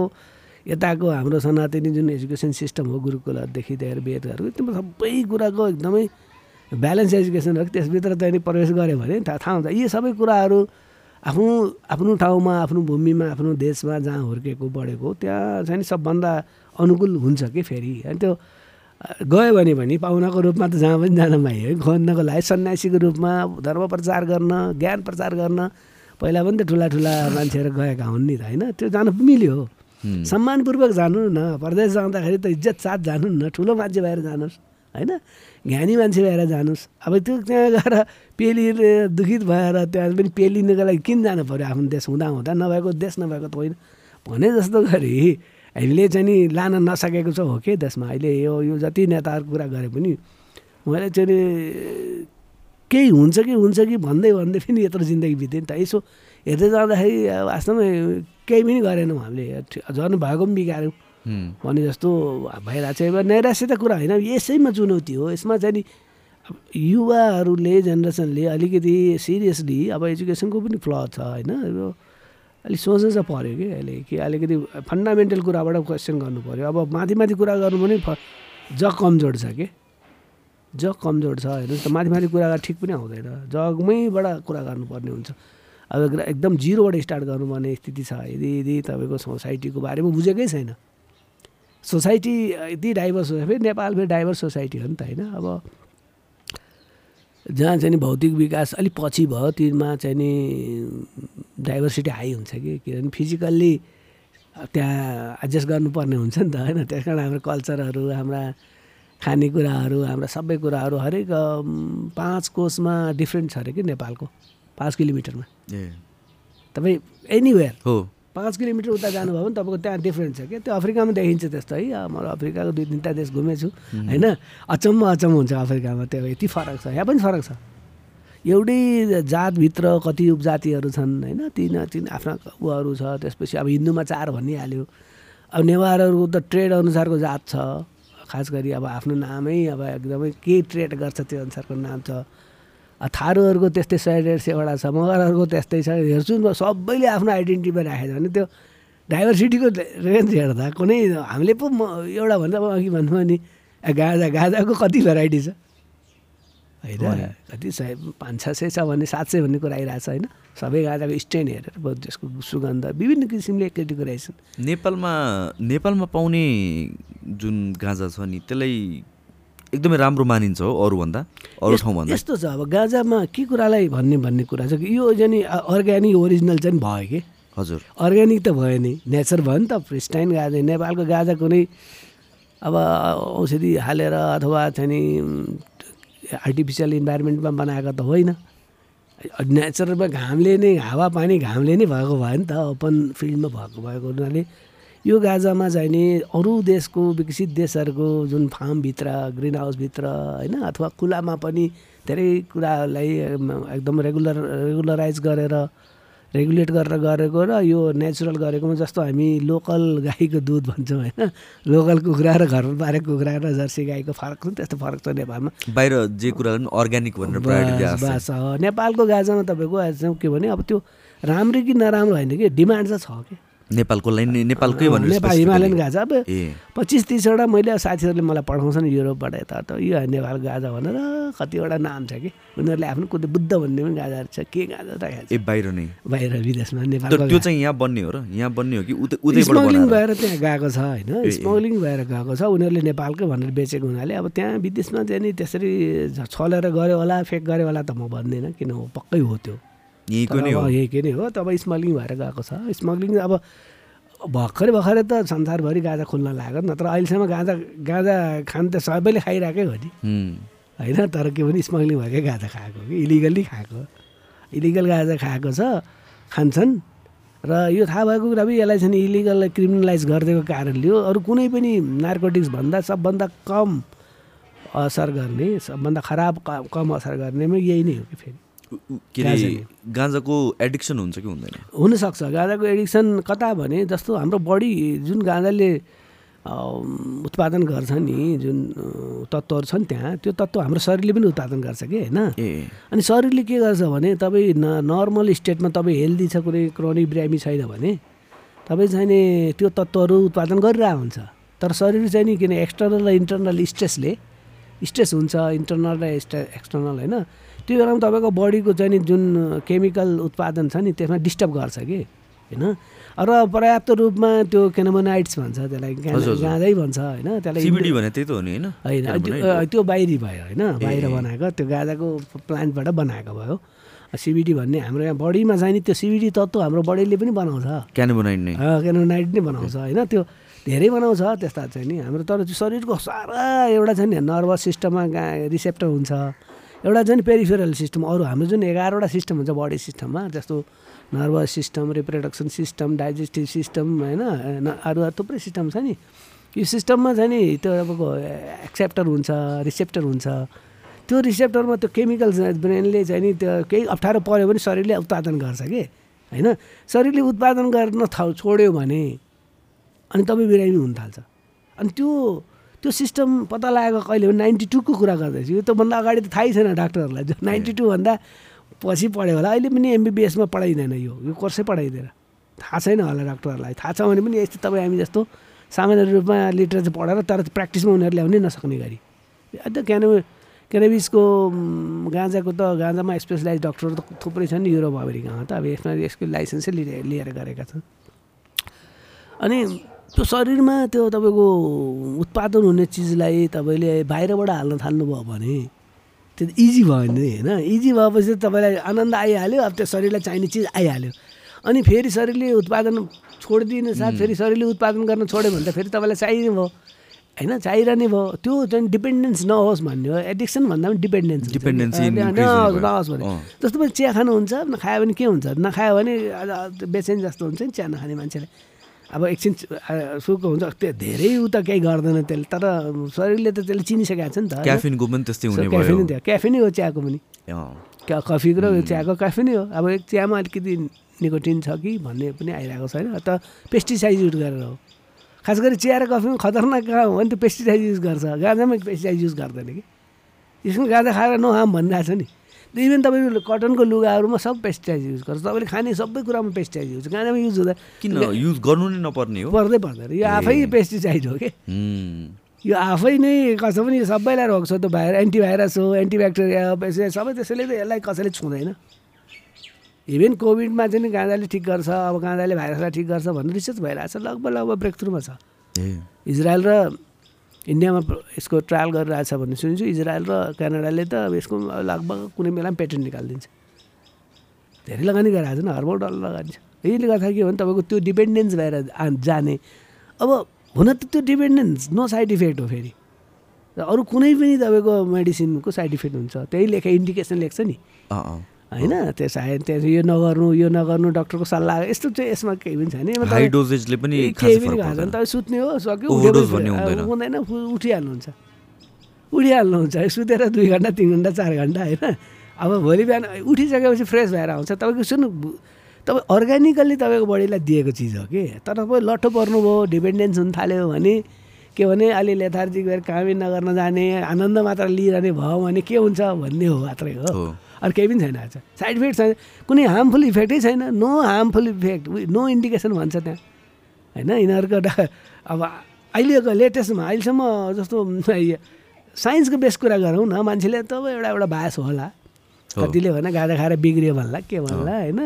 यताको हाम्रो सनातनी जुन एजुकेसन सिस्टम हो गुरुकुलहरूदेखि लिएर वेदहरू त्यो सबै कुराको एकदमै ब्यालेन्स एजुकेसन हो। त्यसभित्र त्यहाँदेखि प्रवेश गऱ्यो भने थाहा हुन्छ। यी सबै कुराहरू आफ्नो आफ्नो ठाउँमा आफ्नो भूमिमा आफ्नो देशमा जहाँ हुर्केको बढेको त्यहाँ चाहिँ सबभन्दा अनुकूल हुन्छ कि फेरि? अनि त्यो गयो भने पनि पाहुनाको रूपमा त जहाँ पनि जान पाइयो है। खोज्नको लागि सन्यासीको रूपमा धर्म प्रचार गर्न ज्ञान प्रचार गर्न पहिला पनि त ठुला ठुला मान्छेहरू गएका हुन् नि त होइन? त्यो जानु मिल्यो। सम्मानपूर्वक जानु न। परदेश जाँदाखेरि त इज्जत साथ जानु न। ठुलो मान्छे भएर जानुहोस् होइन? ज्ञानी मान्छे भएर जानुहोस् अब त्यो त्यहाँ गएर पेली दुखित भएर त्यहाँ पनि पेलिनुको लागि किन जानु पऱ्यो आफ्नो देश हुँदा हुँदा नभएको देश नभएको त होइन। भने जस्तो गरी हामीले चाहिँ नि लान नसकेको छ हो कि देशमा? अहिले यो यो जति नेताहरूको कुरा गरे पनि मैले चाहिँ केही हुन्छ कि हुन्छ कि भन्दै भन्दै पनि यत्रो जिन्दगी बित्यो नि त। यसो हेर्दै जाँदाखेरि वास्तवमा केही पनि गरेनौँ हामीले। झन् भएको पनि बिगाऱ्यौँ। भने जस्तो भइरहेको छ। अब नैराश्य त कुरा होइन। यसैमा चुनौती हो। यसमा चाहिँ नि युवाहरूले जेनेरेसनले अलिकति सिरियसली अब एजुकेसनको पनि फ्ल छ होइन। अलिक सोच्नु चाहिँ पऱ्यो कि अहिले कि अलिकति फन्डामेन्टल कुराबाट क्वेसन गर्नु पऱ्यो अब माथि माथि कुरा गर्नु पनि जग कमजोर छ कि? जग कमजोर छ त माथि माथि कुरा ठिक पनि आउँदैन। जगमैबाट कुरा गर्नुपर्ने हुन्छ। अब एकदम जिरोबाट स्टार्ट गर्नुपर्ने स्थिति छ। यदि यदि तपाईँको सोसाइटीको बारेमा बुझेकै छैन। सोसाइटी यति डाइभर्स हो फेरि नेपाल फेरि डाइभर्स सोसाइटी हो नि त होइन। अब जहाँ चाहिँ नि भौतिक विकास अलिक पछि भयो तिनमा चाहिँ नि डाइभर्सिटी हाई हुन्छ कि। किनभने फिजिकल्ली त्यहाँ एडजस्ट गर्नुपर्ने हुन्छ नि त होइन। त्यस कारण हाम्रो कल्चरहरू हाम्रा खानेकुराहरू हाम्रा सबै कुराहरू हरेक पाँच कोसमा डिफ्रेन्ट छ अरे कि नेपालको। पाँच किलोमिटरमा। ए। तपाईँ एनिवेयर हो। पाँच किलोमिटर उता जानुभयो भने तपाईँको त्यहाँ डिफ्रेन्ट छ क्या। त्यो अफ्रिकामा देखिन्छ त्यस्तो है। म अफ्रिकाको दुई तिनवटा देश घुमेछु होइन? अचम्म अचम्म हुन्छ अफ्रिकामा। त्यो यति फरक छ। यहाँ पनि फरक छ। एउटै जातभित्र कति उपजातिहरू छन् होइन? तिन तिन आफ्ना उहरू छ। त्यसपछि अब हिन्दूमा चार भनिहाल्यो। अब नेवारहरूको त ट्रेड अनुसारको जात छ। खास गरी अब आफ्नो नामै अब एकदमै के ट्रेड गर्छ त्यो अनुसारको नाम छ। थारूहरूको त्यस्तै सय डेढ सयवटा छ मगरहरूको त्यस्तै छ। हेर्छु नि म सबैले आफ्नो आइडेन्टिटी राखेको छ। भने त्यो डाइभर्सिटीको रेन्ज हेर्दा कुनै हामीले पो म एउटा भन्दा अब अघि भन्नुभयो नि गाजा गाजाको कति भेराइटी छ? होइन कति सय पाँच छ सय छ भने सात सय भन्ने कुरा आइरहेको छ होइन? सबै गाजाको स्ट्रेन हेरेर त्यसको सुगन्ध विभिन्न किसिमले केटेगोराइजेसन नेपालमा नेपालमा पाउने जुन गाँजा छ नि त्यसलाई एकदमै राम्रो मानिन्छ हो अरूभन्दा अरू ठाउँभन्दा। यस्तो छ अब गाजामा के कुरालाई भन्ने भन्ने कुरा छ कि यो नि अर्ग्यानिक ओरिजिनल चाहिँ भयो कि? हजुर। अर्ग्यानिक त भयो नि। नेचर भयो नि त फ्रिस्टाइन गाजा। नेपालको गाजा कुनै अब औषधि हालेर अथवा चाहिँ नि आर्टिफिसियल इन्भाइरोमेन्टमा बनाएको त होइन। नेचरमा घामले नै हावा पानी घामले नै भएको भयो नि त ओपन फिल्डमा भएको भएको हुनाले। यो गाजामा चाहिँ नि अरू देशको विकसित देशहरूको जुन फार्मभित्र ग्रिन हाउसभित्र होइन अथवा खुलामा पनि धेरै कुरालाई एकदम रेगुलर रेगुलराइज गरेर रेगुलेट गरेर गरेको र यो नेचुरल गरेकोमा जस्तो हामी लोकल गाईको दुध भन्छौँ होइन? लोकल कुखुरा र घरमा पारेको कुखुरा र जर्सी गाईको फरक छ त्यस्तो फरक छ नेपालमा। बाहिर जे पनि अर्ग्यानिक भनेर बस। नेपालको गाजामा तपाईँको के भने अब त्यो राम्रो कि नराम्रो होइन कि? डिमान्ड चाहिँ छ कि? नेपालको लागि नेपालकै भनेर नेपाल। हिमालयन गाजा अब। पच्चिस तिसवटा मैले साथीहरूले मलाई पठाउँछन् युरोपबाट यता त। यो नेपाल गाजा भनेर कतिवटा नाम छ कि। उनीहरूले आफ्नो कुनै बुद्ध भन्ने पनि गाजाहरू छ। के गाजा राखेको ए बाहिर नै। छ बाहिर विदेशमा तर नेपालको त्यो चाहिँ यहाँ बन्ने हो र। यहाँ बन्ने हो कि स्मग्लिङ भएर त्यहाँ गएको छ होइन। स्मग्लिङ भएर गएको छ। उनीहरूले नेपालकै भनेर बेचेको हुनाले अब त्यहाँ विदेशमा चाहिँ नि त्यसरी छलेर गऱ्यो होला फेक गऱ्यो होला त म भन्दिनँ। किन हो? पक्कै हो त्यो। यहीँको नै हो। यहीँकै नै हो। तब स्मग्लिङ भएर गएको छ। स्मग्लिङ अब भर्खरै भर्खरै त संसारभरि गाजा खुल्न लाग्यो नत्र अहिलेसम्म गाजा गाजा खान त सबैले खाइरहेकै हो नि। होइन तर के भने स्मग्लिङ भएकै गाजा खाएको कि। इलिगल्ली खाएको इलिगल गाजा खाएको छ खान्छन्। र यो थाहा भएको कुरा पनि यसलाई चाहिँ इलिगल क्रिमिनलाइज गरिदिएको कारणले हो। अरू कुनै पनि नार्कोटिक्स भन्दा सबभन्दा कम असर गर्ने सबभन्दा खराब कम असर गर्नेमा यही नै हो कि फेरि। के अरे नै। गाँजाको एडिक्सन हुन्छ कि हुँदैन? हुनसक्छ। गाँजाको एडिक्सन कता भने जस्तो हाम्रो बडी जुन गाँजाले उत्पादन गर्छ नि जुन तत्त्वहरू छन् त्यहाँ त्यो तत्त्व हाम्रो शरीरले पनि उत्पादन गर्छ कि होइन? अनि शरीरले के गर्छ भने तपाईँ न नर्मल स्टेटमा तपाईँ हेल्दी छ कुनै क्रोनिक बिरामी छैन भने तपाईँ चाहिँ नि त्यो तत्त्वहरू उत्पादन गरिरहेको हुन्छ। तर शरीर चाहिँ नि किन एक्सटर्नल र इन्टर्नल स्ट्रेसले स्ट्रेस हुन्छ इन्टर्नल र एक्सटे एक्सटर्नल होइन? त्यो बेलामा तपाईँको बडीको चाहिँ नि जुन केमिकल उत्पादन छ नि त्यसमा डिस्टर्ब गर्छ कि होइन? र पर्याप्त रूपमा त्यो केनामोनाइट्स भन्छ त्यसलाई। गाँदै भन्छ होइन? त्यसलाई त्यही त हो नि होइन? त्यो- बाहिरी भयो होइन? बाहिर। बनाएको त्यो गाजाको प्लान्टबाट बनाएको भयो। सिबिडी भन्ने हाम्रो यहाँ बडीमा चाहिँ नि त्यो सिबिडी तत्त्व हाम्रो बडीले पनि बनाउँछ। क्यानोबोनाइड नै। केनोनाइट नै बनाउँछ होइन? त्यो धेरै बनाउँछ त्यस्ता चाहिँ नि हाम्रो तर शरीरको सारा एउटा छ नि नर्भस सिस्टममा गा रिसेप्टर हुन्छ। एउटा चाहिँ पेरिफेरल सिस्टम अरू हाम्रो जुन एघारवटा सिस्टम हुन्छ बडी सिस्टममा जस्तो nervous system reproduction system digestive system होइन अरू अरू थुप्रै सिस्टम छ नि। यो सिस्टममा चाहिँ नि त्यो तपाईँको एक्सेप्टर हुन्छ रिसेप्टर हुन्छ। त्यो रिसेप्टरमा त्यो केमिकल ब्रेनले चाहिँ नि त्यो केही अप्ठ्यारो पऱ्यो भने शरीरले उत्पादन गर्छ कि होइन? शरीरले उत्पादन गर्न थाउ छोड्यो भने अनि तपाईँ बिरामी हुन थाल्छ अनि त्यो त्यो सिस्टम पत्ता लागेको कहिले भने नाइन्टी टूको कुरा गर्दैछु। यो त्योभन्दा अगाडि त थाहै छैन डाक्टरहरूलाई। (laughs) नाइन्टी टूभन्दा पछि पढ्यो होला। अहिले पनि एमबिबिएसमा पढाइँदैन यो। यो कोर्सै पढाइँदैन। थाहा छैन होला डाक्टरहरूलाई। थाहा छ भने पनि यस्तो तपाईँ हामी जस्तो सामान्य रूपमा लिटरेचर पढेर तर प्र्याक्टिसमा उनीहरू ल्याउनै नसक्ने गरी। अन्त क्यानो क्यानाबिसको गाँजाको त गाँजामा स्पेसलाइज डक्टरहरू त थुप्रै छन् युरोप अमेरिकामा त। अब यसमा यसको लाइसेन्सै लिएर लिएर गरेका छन्। अनि त्यो शरीरमा त्यो तपाईँको उत्पादन हुने चिजलाई तपाईँले बाहिरबाट हाल्न थाल्नुभयो भने त्यो त इजी भयो नि होइन? इजी भएपछि तपाईँलाई आनन्द आइहाल्यो अब त्यो शरीरलाई चाहिने चिज आइहाल्यो। अनि फेरि शरीरले उत्पादन छोडिदिनु साथ फेरि शरीरले उत्पादन गर्न छोड्यो भने त फेरि तपाईँलाई चाहिने भयो। होइन? चाहिरहने भयो। त्यो चाहिँ डिपेन्डेन्स नहोस् भन्ने हो एडिक्सन भन्दा पनि डिपेन्डेन्स increase नहोस् भने। जस्तो पनि चिया खानुहुन्छ नखायो भने के हुन्छ? नखायो भने बेचैन जस्तो हुन्छ नि चिया नखाने मान्छेले अब एकछिन सुको हुन्छ त्यो धेरै उ त केही गर्दैन त्यसले तर शरीरले त त्यसले चिनिसकेको छ नि त? क्याफिनको पनि त्यस्तै हुने क्याफिन त्यो क्याफिनै हो चियाको पनि। कफीको र चियाको क्याफिनै हो। अब एक चियामा अलिकति निकोटिन छ कि भन्ने पनि आइरहेको छैन त पेस्टिसाइड युज गरेर हो। खास गरी चिया र कफीमा खतरनाक कहाँ हो भने त्यो पेस्टिसाइड युज गर्छ। गाँजामा पेस्टिसाइड युज गर्दैन कि। यसमा गाँजा खाएर नहाम भनिरहेको छ नि। इभन तपाईँको कटनको लुगाहरूमा सब पेस्टिसाइड युज गर्छ। तपाईँले खाने सबै कुरामा पेस्टिसाइड युज गाँजामा युज हुँदा किन? युज गर्नु नै नपर्ने हो। पर्दै पर्दैन। यो आफै पेस्टिसाइड हो कि? यो आफै नै कसै पनि सबैलाई रोक्छ त्यो भाइर एन्टिभाइरस हो एन्टिब्याक्टेरिया हो पेस्टिसाइड सबै त्यसैले त यसलाई कसैले छुँदैन। इभन कोभिडमा चाहिँ नि गाँजाले ठिक गर्छ अब गाँजाले भाइरसलाई ठिक गर्छ भन्ने रिसर्च भइरहेको छ लगभग लगभग ब्रेक थ्रुमा छ इजरायल र इन्डियामा यसको ट्रायल गरिरहेछ भन्ने सुनिन्छु इजरायल र क्यानाडाले त अब यसको लगभग कुनै बेला पनि पेटेन्ट निकालिदिन्छ। धेरै लगानी गरिरहेको छ नि हर्बल डलर लगानी छ। यसले गर्दा के हो भने तपाईँको त्यो डिपेन्डेन्स भएर जाने। अब हुन त त्यो डिपेन्डेन्स नो साइड इफेक्ट हो फेरि। र अरू कुनै पनि तपाईँको मेडिसिनको साइड इफेक्ट हुन्छ। त्यही लेखा इन्डिकेसन लेख्छ नि। होइन? त्यो सायद त्यहाँ यो नगर्नु यो नगर्नु डक्टरको सल्लाह यस्तो चाहिँ यसमा केही पनि छैन। केही खासै पनि पर्दैन। तपाईँ सुत्ने हो सक्यो हुँदैन। उठिहाल्नुहुन्छ। उठिहाल्नुहुन्छ सुतेर दुई घन्टा तिन घन्टा चार घन्टा होइन? अब भोलि बिहान उठिसकेपछि फ्रेस भएर आउँछ। तपाईँको सुन्नु तपाईँ अर्ग्यानिकल्ली तपाईँको बडीलाई दिएको चिज हो कि? तर तपाईँ लट्ठो पर्नुभयो डिपेन्डेन्स हुन थाल्यो भने के भने अलि लेथार्जिक भएर कामै नगर्न जाने आनन्द मात्र लिइरहने भयो भने के हुन्छ भन्ने हो मात्रै हो। अरू केही पनि छैन आज। साइड इफेक्ट छैन। कुनै हार्मफुल इफेक्टै छैन। No harmful effect no indication भन्छ त्यहाँ। होइन? यिनीहरूको एउटा अब अहिलेको लेटेस्टमा अहिलेसम्म जस्तो (laughs) साइन्सको बेस कुरा गरौँ न मान्छेले त एउटा एउटा बास होला। कतिले भने गाजा खाएर बिग्रियो भन्ला। के भन्ला? होइन?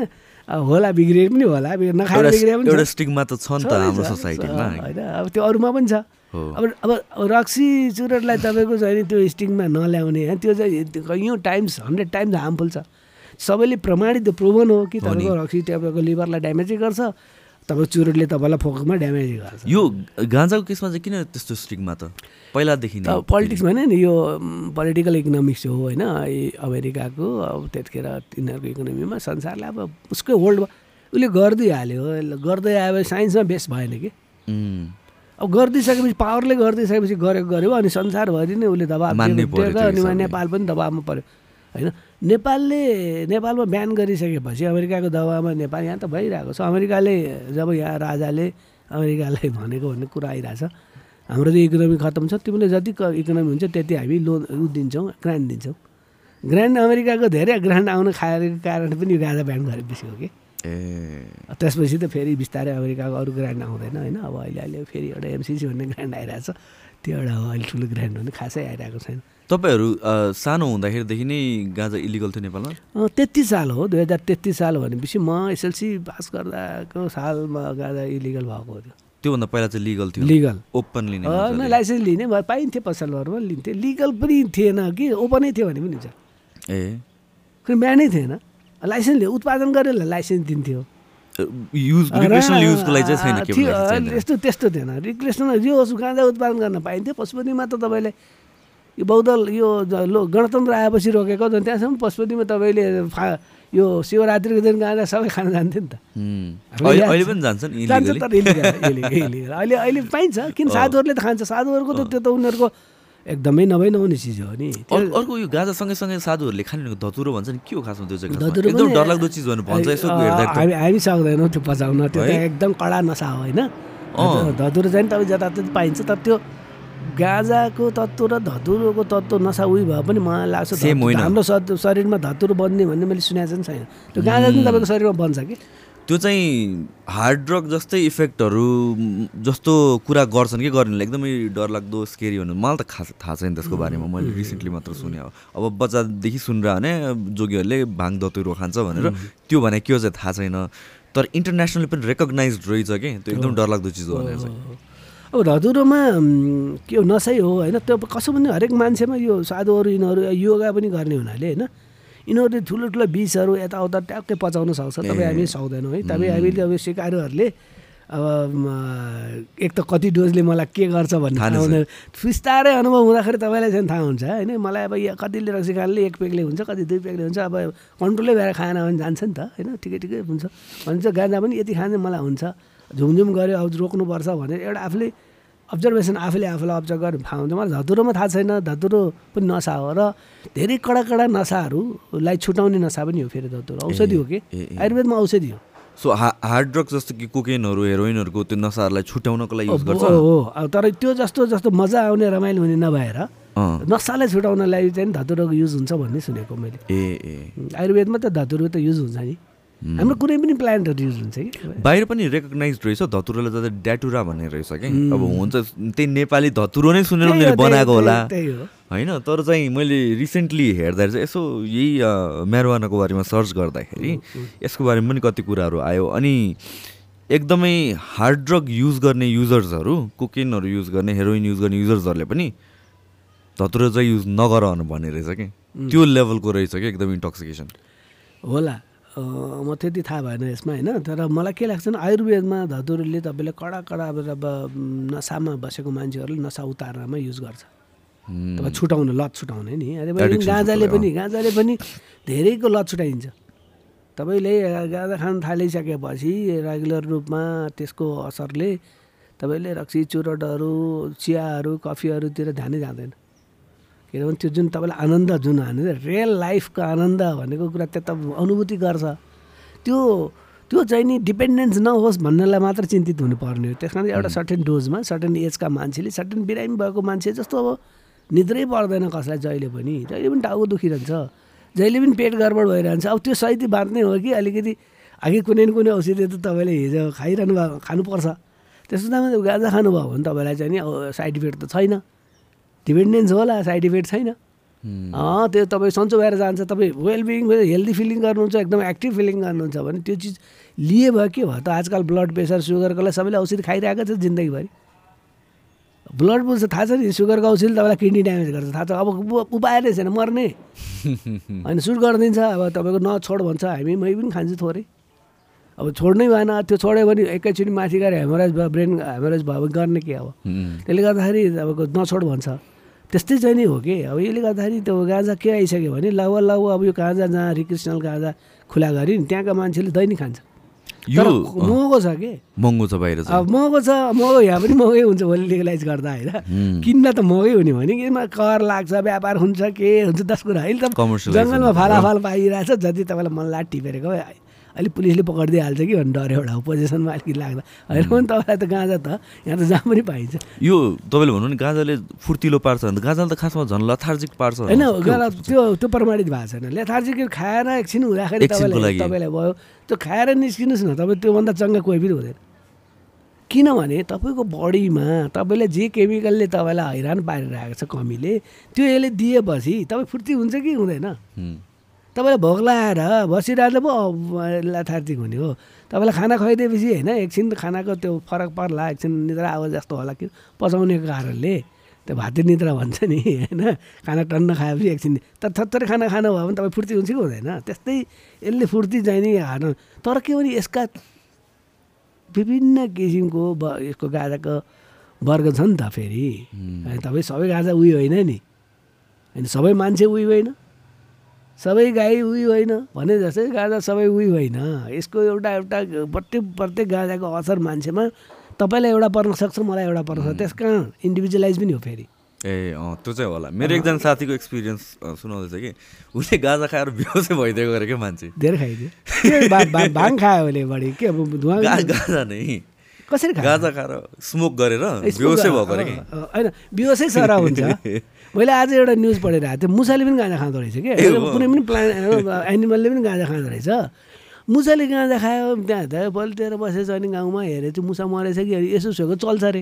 होला बिग्रियो पनि होला। नखाएर बिग्रियो पनि एउटा। स्टिगमा त छ नि त हाम्रो सोसाइटीमा होइन? अब त्यो अरूमा पनि छ। अब अब रक्सी चुरोटलाई तपाईँको चाहिँ त्यो स्टिङमा नल्याउने होइन त्यो चाहिँ कैयौँ टाइम्स हन्ड्रेड टाइम्स हार्मफुल छ। सबैले प्रमाणित प्रुभन हो कि। तपाईँको रक्सी तपाईँको लिभरलाई ड्यामेजै गर्छ तपाईँको चुरोटले तपाईँलाई फोकसमा ड्यामेजै गर्छ। यो गाँजाको केसमा चाहिँ किन त्यस्तो स्टिगमा त? पहिलादेखि पोलिटिक्स भने नि यो पोलिटिकल इकोनोमिक्स हो होइन यी अमेरिकाको अब त्यतिखेर तिनीहरूको इकोनोमीमा संसारले अब उसकै वर्ल्ड उसले गर्दै हाल्यो गर्दै आयो साइन्समा बेस भएन कि। अब गरिदिइसकेपछि पावरले गरिदिइसकेपछि गरेको गर्यो अनि संसारभरि नै उसले दबाब अनि। नेपाल पनि दबाबमा पऱ्यो होइन? नेपालले नेपालमा बिहान गरिसकेपछि अमेरिकाको दबाबमा नेपाल यहाँ त भइरहेको छ। अमेरिकाले जब यहाँ राजाले अमेरिकालाई भनेको भन्ने कुरा आइरहेछ हाम्रो त इकोनोमी खत्तम छ तिमीले जति इकोनोमी हुन्छ त्यति हामी लोन उ दिन्छौँ ग्रान्ट दिन्छौँ। ग्रान्ड अमेरिकाको धेरै ग्रान्ड आउन खाएको कारण पनि यो गाजा ब्यान गरेपछि हो कि? त्यसपछि त फेरि बिस्तारै अमेरिकाको अरू ग्रान्ड आउँदैन होइन? अब अहिले अहिले फेरि एउटा एमसिसी भन्ने ग्रान्ड आइरहेछ त्यो एउटा हो अहिले ठुलो ग्रान्ड भन्ने खासै आइरहेको छैन। तपाईँहरू सानो हुँदाखेरिदेखि नै गाँजा इलिगल थियो नेपालमा? तेत्तिस साल हो दुई हजार तेत्तिस साल भनेपछि म एसएलसी पास गर्दाको सालमा गाँजा इलिगल भएको हो त्यो त्योभन्दा पहिला चाहिँ लिगल थियो? लिगल। ओपनली नै होइन मजाले। लाइसेन्स लिने भए पाइन्थ्यो पसलहरूमा लिन्थ्यो। लिगल पनि थिएन कि ओपनै थियो भने पनि हुन्छ। ए। बिहानै थिएन। लाइसेन्स लियो उत्पादन गरेर लाइसेन्स दिन्थ्यो। यस्तो त्यस्तो थिएन। रिक्रेसनल यो गाँजा उत्पादन गर्न पाइन्थ्यो। पशुपतिमा त तपाईँले यो बौद्ध यो लो गणतन्त्र आएपछि रोकेको झन् त्यहाँसम्म पशुपतिमा तपाईँले फा यो शिवरात्रिको दिन गाँजा सबै खान जान्थ्यो नि त। अहिले अहिले पाइन्छ किन। (laughs) साधुहरूले त खान्छ। साधुहरूको त त्यो त उनीहरूको एकदमै नभई नहुने चिज हो नि। अर्को यो गाँजा सँगै साधुहरूले खाने धतुरो भन्छ नि के हो खासमा त्यो एकदम डरलाग्दो चिज भन्छ यसो हामी हामी सक्दैनौँ त्यो पचाउन त्यो? एकदम कडा नसा हो होइन। धतुरो चाहिँ तपाईँ जताततै पाइन्छ तर त्यो गाँजाको तत्त्व र धतुरोको तत्त्व नसा उयो भए पनि मलाई लाग्छ। हाम्रो शरीरमा धतुरो बन्ने भन्ने मैले सुनेको चाहिँ छैन। त्यो गाँजा चाहिँ तपाईँको शरीरमा बन्छ कि? त्यो चाहिँ हार्ड ड्रग जस्तै इफेक्टहरू जस्तो कुरा गर्छन् कि गर्नेले एकदमै डरलाग्दो स्केरी भन्नु मलाई त खास थाहा छैन त्यसको बारेमा। मैले रिसेन्टली मात्र सुने हो। अब बच्चादेखि सुनिरह भने जोगीहरूले भाङ दतुरो खान्छ भनेर त्यो भने के हो चाहिँ थाहा छैन। तर इन्टरनेसनली पनि रेकगनाइज रहेछ कि त्यो एकदम डरलाग्दो चिज हो भनेर चाहिँ। अब धतुरोमा के हो नसै हो होइन त्यो कसो पनि हरेक मान्छेमा यो साधुहरू यिनीहरू योगा पनि गर्ने हुनाले होइन? यिनीहरूले ठुलो ठुलो बिचहरू यताउता ट्याक्कै पचाउन सक्छ तपाईँ हामी सक्दैनौँ है तपाईँ हामीले अब सिकारुहरूले अब म, एक त कति डोजले मलाई के गर्छ भन्ने थाहा हुँदैन। बिस्तारै अनुभव हुँदाखेरि तपाईँलाई चाहिँ थाहा हुन्छ होइन? मलाई अब यो कतिले रक्सी खानले एक पेगले हुन्छ कति दुई पेगले हुन्छ अब कन्ट्रोलै भएर खाएन भने जान्छ नि त होइन? ठिकै ठिकै हुन्छ। भन्छ गाँजा पनि यति खाने मलाई हुन्छ। झुमझुम गऱ्यो अब रोक्नुपर्छ भनेर एउटा आफूले अब्जर्भेसन आफूले आफूलाई अब्जर्भ गरेर थाहा हुन्छ। मलाई धतुरोमा थाहा छैन धतुरो पनि नसा हो र धेरै कडा कडा नसाहरूलाई छुटाउने नसा पनि हो फेरि धतुरो। औषधि हो कि। आयुर्वेदमा औषधि हो। सो हा हार्ड ड्रग जस्तो कि कोकेनहरू हेरोइनहरूको त्यो नसाहरूलाई छुट्याउनको लागि युज गर्छ? हो तर त्यो जस्तो जस्तो मजा आउने रमाइलो हुने नभएर नसालाई छुटाउनलाई चाहिँ धतुरोको युज हुन्छ भन्ने सुनेको मैले। ए ए। आयुर्वेदमा त धतुरो त युज हुन्छ नि। हाम्रो कुनै पनि प्लान्टहरू युज हुन्छ कि? बाहिर पनि रेकगनाइज रहेछ धतुरोलाई त ड्याटुरा भन्ने रहेछ कि? अब हुन्छ त्यही नेपाली धतुरो नै सुनेर उनीहरूले बनाएको होला। होइन तर चाहिँ मैले रिसेन्टली हेर्दाखेरि चाहिँ यसो यही म्यारोवानाको बारेमा सर्च गर्दाखेरि यसको बारेमा पनि कति कुराहरू आयो। अनि एकदमै हार्ड ड्रग युज गर्ने युजर्सहरू कोकेनहरू युज गर्ने हेरोइन युज गर्ने युजर्सहरूले पनि धतुरो चाहिँ युज नगर भन्ने रहेछ कि? त्यो लेभलको रहेछ कि एकदम इन्टक्सिकेसन होला। म त्यति थाहा भएन यसमा होइन? तर मलाई के लाग्छ भने आयुर्वेदमा धतुरोले तपाईँले कडा कडा अब नसामा बसेको मान्छेहरूले नसा उतार्नमा युज गर्छ। तपाईँ छुटाउन लत छुटाउने नि। Addiction गाँजाले पनि गाँजाले पनि धेरैको लत छुटाइन्छ। तपाईँले गाँजा खान थालिसकेपछि रेगुलर रूपमा त्यसको असरले तपाईँले रक्सी चुरोटहरू चियाहरू कफीहरूतिर ध्यानै जाँदैन। किनभने त्यो जुन तपाईँलाई आनन्द जुन हाने रियल लाइफको आनन्द भनेको कुरा त्यो त अनुभूति गर्छ। त्यो त्यो चाहिँ नि डिपेन्डेन्स नहोस् भन्नेलाई मात्र चिन्तित हुनुपर्ने हो। त्यस कारण एउटा सर्टेन डोजमा सर्टेन एजका मान्छेले सर्टेन बिरामी भएको मान्छे जस्तो अब निद्रै पर्दैन कसलाई जहिले पनि। जहिले पनि टाउको दुखिरहन्छ। जहिले पनि पेट गडबड भइरहन्छ। अब त्यो सहित बाँच्ने हो कि अलिकति अघि कुनै न कुनै औषधि त तपाईँले हिजो खाइरहनु भयो खानुपर्छ। त्यस्तो बेलामा गाँजा खानुभयो भने तपाईँलाई चाहिँ नि साइड इफेक्ट त छैन। डिपेन्डेन्स होला साइड इफेक्ट छैन। अँ त्यो तपाईँ सन्चो भएर जान्छ तपाईँ वेलबिङ हेल्दी फिलिङ गर्नुहुन्छ एकदम एक्टिभ फिलिङ गर्नुहुन्छ भने त्यो चिज लिए भयो के भयो? त आजकल ब्लड प्रेसर सुगरकोलाई सबैले औषधि खाइरहेको छ जिन्दगीभरि। ब्लड प्रेसर थाहा छ नि सुगरको औषधि तपाईँलाई किडनी ड्यामेज गर्छ। थाहा छ अब उपाय नै छैन मर्ने। (laughs) होइन सुट गरिदिन्छ अब तपाईँको नछोड भन्छ हामी मै पनि खान्छु थोरै। अब छोड्नै भएन त्यो छोड्यो भने एकैचोटि माथि गएर हेमोराइज भयो ब्रेन हेमोराइज भयो भने गर्ने के अब त्यसले गर्दाखेरि तपाईँको नछोड भन्छ। त्यस्तै चाहिँ नि हो कि? अब यसले गर्दाखेरि त्यो गाँजा के आइसक्यो भने लव लव अब यो गाँजा जहाँ रिक्रिसनल गाँजा खुला गऱ्यो नि त्यहाँका मान्छेले दैनिक खान्छ। यो महँगो छ कि? महँगो छ बाहिर अब महँगो छ महँगो यहाँ पनि महँगै हुन्छ भोलि लिगलाइज गर्दा होइन? किन्न त महँगै हुने भने कि? कर लाग्छ व्यापार हुन्छ के हुन्छ दस कुरा। अहिले त जङ्गलमा फालाफाल पाइरहेछ जति तपाईँलाई मन लाट टिपेर गयो। अलिक पुलिसले पक्रिदिइहाल्छ कि भन्ने डर एउटा पोजिसनमा अलिकति लाग्दा। होइन भने तपाईँलाई त गाँजा त यहाँ त जहाँ पनि पाइन्छ। यो तपाईँले भन्नु नि गाँजाले फुर्तिलो पार्छ भने त गाँजाले त खासमा झन् लथार्जिक पार्छ होइन त्यो त्यो प्रमाणित भएको छैन। लेथार्जिक खाएर एकछिन हुँदाखेरि तपाईँलाई। तपाईँलाई भयो। त्यो खाएर निस्किनुहोस् न तपाईँ त्योभन्दा चङ्गा कोही पनि हुँदैन। किनभने तपाईँको बडीमा तपाईँले जे केमिकलले तपाईँलाई हैरान पारिरहेको छ कमीले त्यो यसले दिएपछि तपाईँ फुर्ती हुन्छ कि हुँदैन। तपाईँलाई भोक लगाएर बसिरहँदा पो लेथार्जिक हुने हो। तपाईँलाई खाना खुवाइदिएपछि होइन एकछिन खानाको त्यो फरक पर्ला एकछिन निद्रा आवाज जस्तो होला कि पचाउनेको कारणले। त्यो भाते निद्रा भन्छ नि होइन? खाना टन्न खाएपछि एकछिन तर थत्तरै खाना खानु भयो भने तपाईँ फुर्ती हुन्छ कि हुँदैन। त्यस्तै यसले फुर्ती चाहिँ नि हार्न। तर के भने यसका विभिन्न किसिमको ब यसको गाजाको वर्ग छ नि त फेरि। तपाईँ सबै गाजा उयो होइन नि। होइन सबै मान्छे उयो होइन। सबै गाई उयो होइन भने जस्तै गाजा सबै उयो होइन। यसको एउटा एउटा प्रत्येक प्रत्येक गाजाको असर मान्छेमा तपाईँलाई एउटा पर्न सक्छ मलाई एउटा पर्न सक्छ। त्यस कारण इन्डिभिजुअलाइज पनि हो फेरि। ए अँ त्यो चाहिँ होला। मेरो एकजना साथीको एक्सपिरियन्स सुनाउँदैछ कि? उसले गाजा खाएर बेहोसै भइदिएको अरे क्या मान्छे। धेरै खाइदियो। भाङ खायो भने बढी। के अब धुवा गाजा नै। कसरी गाजा खाएर स्मोक गरेर बेहोसै भएको अरे होइन बेहोसै सरा हुन्छ। (laughs) मैले आज एउटा न्युज पढेर आएको थिएँ। मुसाले पनि गाँजा खाँदो रहेछ कि। कुनै पनि प्लान एनिमलले पनि गाँजा खाँदो रहेछ। मुसाले गाँजा खायो त्यहाँ त पल्टेर बसेछ अनि गाउँमा हेरे चाहिँ मुसा मरेछ कि? यसो सोको चल्छ अरे।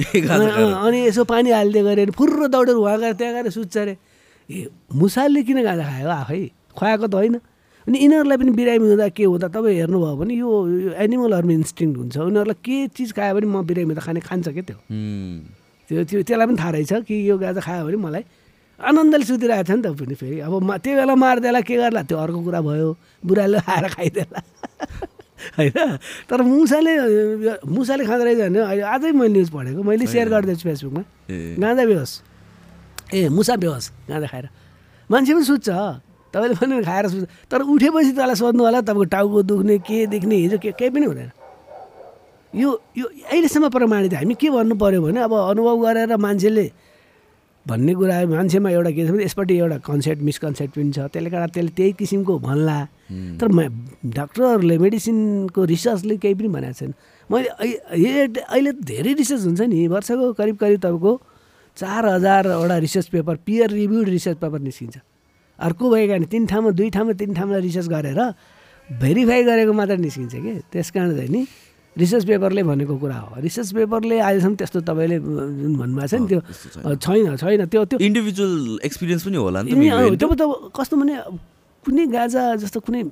(laughs) अनि यसो पानी हालिदियो गरे फुर्र दौडेर उहाँ गएर त्यहाँ गएर सुत्छ अरे। ए मुसाले किन गाँजा खायो आफै? खुवाएको त होइन। अनि यिनीहरूलाई पनि बिरामी हुँदा के हुँदा? तपाईँ हेर्नुभयो भने यो एनिमलहरूमा इन्स्टिङ हुन्छ। उनीहरूलाई के चिज खायो भने म बिरामी त खाने खान्छ क्या त्यो। त्यो त्यो त्यसलाई पनि थाहा रहेछ कि यो गाजा खायो भने मलाई आनन्दले सुतिरहेको छ नि त पनि फेरि। अब मा त्यो बेला मारिदिएला के गर्ला? त्यो अर्को कुरा भयो। बुढाले आएर खाइदिएला (laughs) होइन? तर मुसाले मुसाले खाँदो रहेछ भने अहिले आजै मैले न्युज पढेको। मैले सेयर गरिदिन्छु फेसबुकमा। गाँजा बेहोस। ए मुसा बेहोस गाँजा खाएर। मान्छे पनि सुत्छ। तपाईँले पनि खाएर सुत्छ। तर उठेपछि त्यसलाई सोध्नु होला तपाईँको टाउको दुख्ने के देख्ने हिजो के केही पनि हुँदैन। यो यो अहिलेसम्म प्रमाणित हामी के भन्नु पऱ्यो भने अब अनुभव गरेर मान्छेले भन्ने कुरा मान्छेमा एउटा के छ भने यसपट्टि एउटा कन्सेप्ट मिसकन्सेप्ट पनि छ। त्यसले गर्दा त्यसले त्यही किसिमको भन्ला। तर डाक्टरहरूले मेडिसिनको रिसर्चले केही पनि भनेको छैन। मैले अहिले धेरै रिसर्च हुन्छ नि। वर्षको करिब करिब तपाईँको चार हजारवटा research paper peer reviewed research paper निस्किन्छ। अर्को भएका नि तिन ठाउँमा दुई ठाउँमा तिन ठाउँमा रिसर्च गरेर भेरिफाई गरेको मात्र निस्किन्छ कि? त्यस कारण चाहिँ नि रिसर्च पेपरले भनेको कुरा हो। रिसर्च पेपरले अहिलेसम्म त्यस्तो तपाईँले जुन भन्नुभएको छ नि त्यो छैन। छैन त्यो त्यो इन्डिभिजुअल एक्सपिरियन्स पनि होला नि त यिनी maybe, होइन? अब त कस्तो भने कुनै गाजा जस्तो कुनै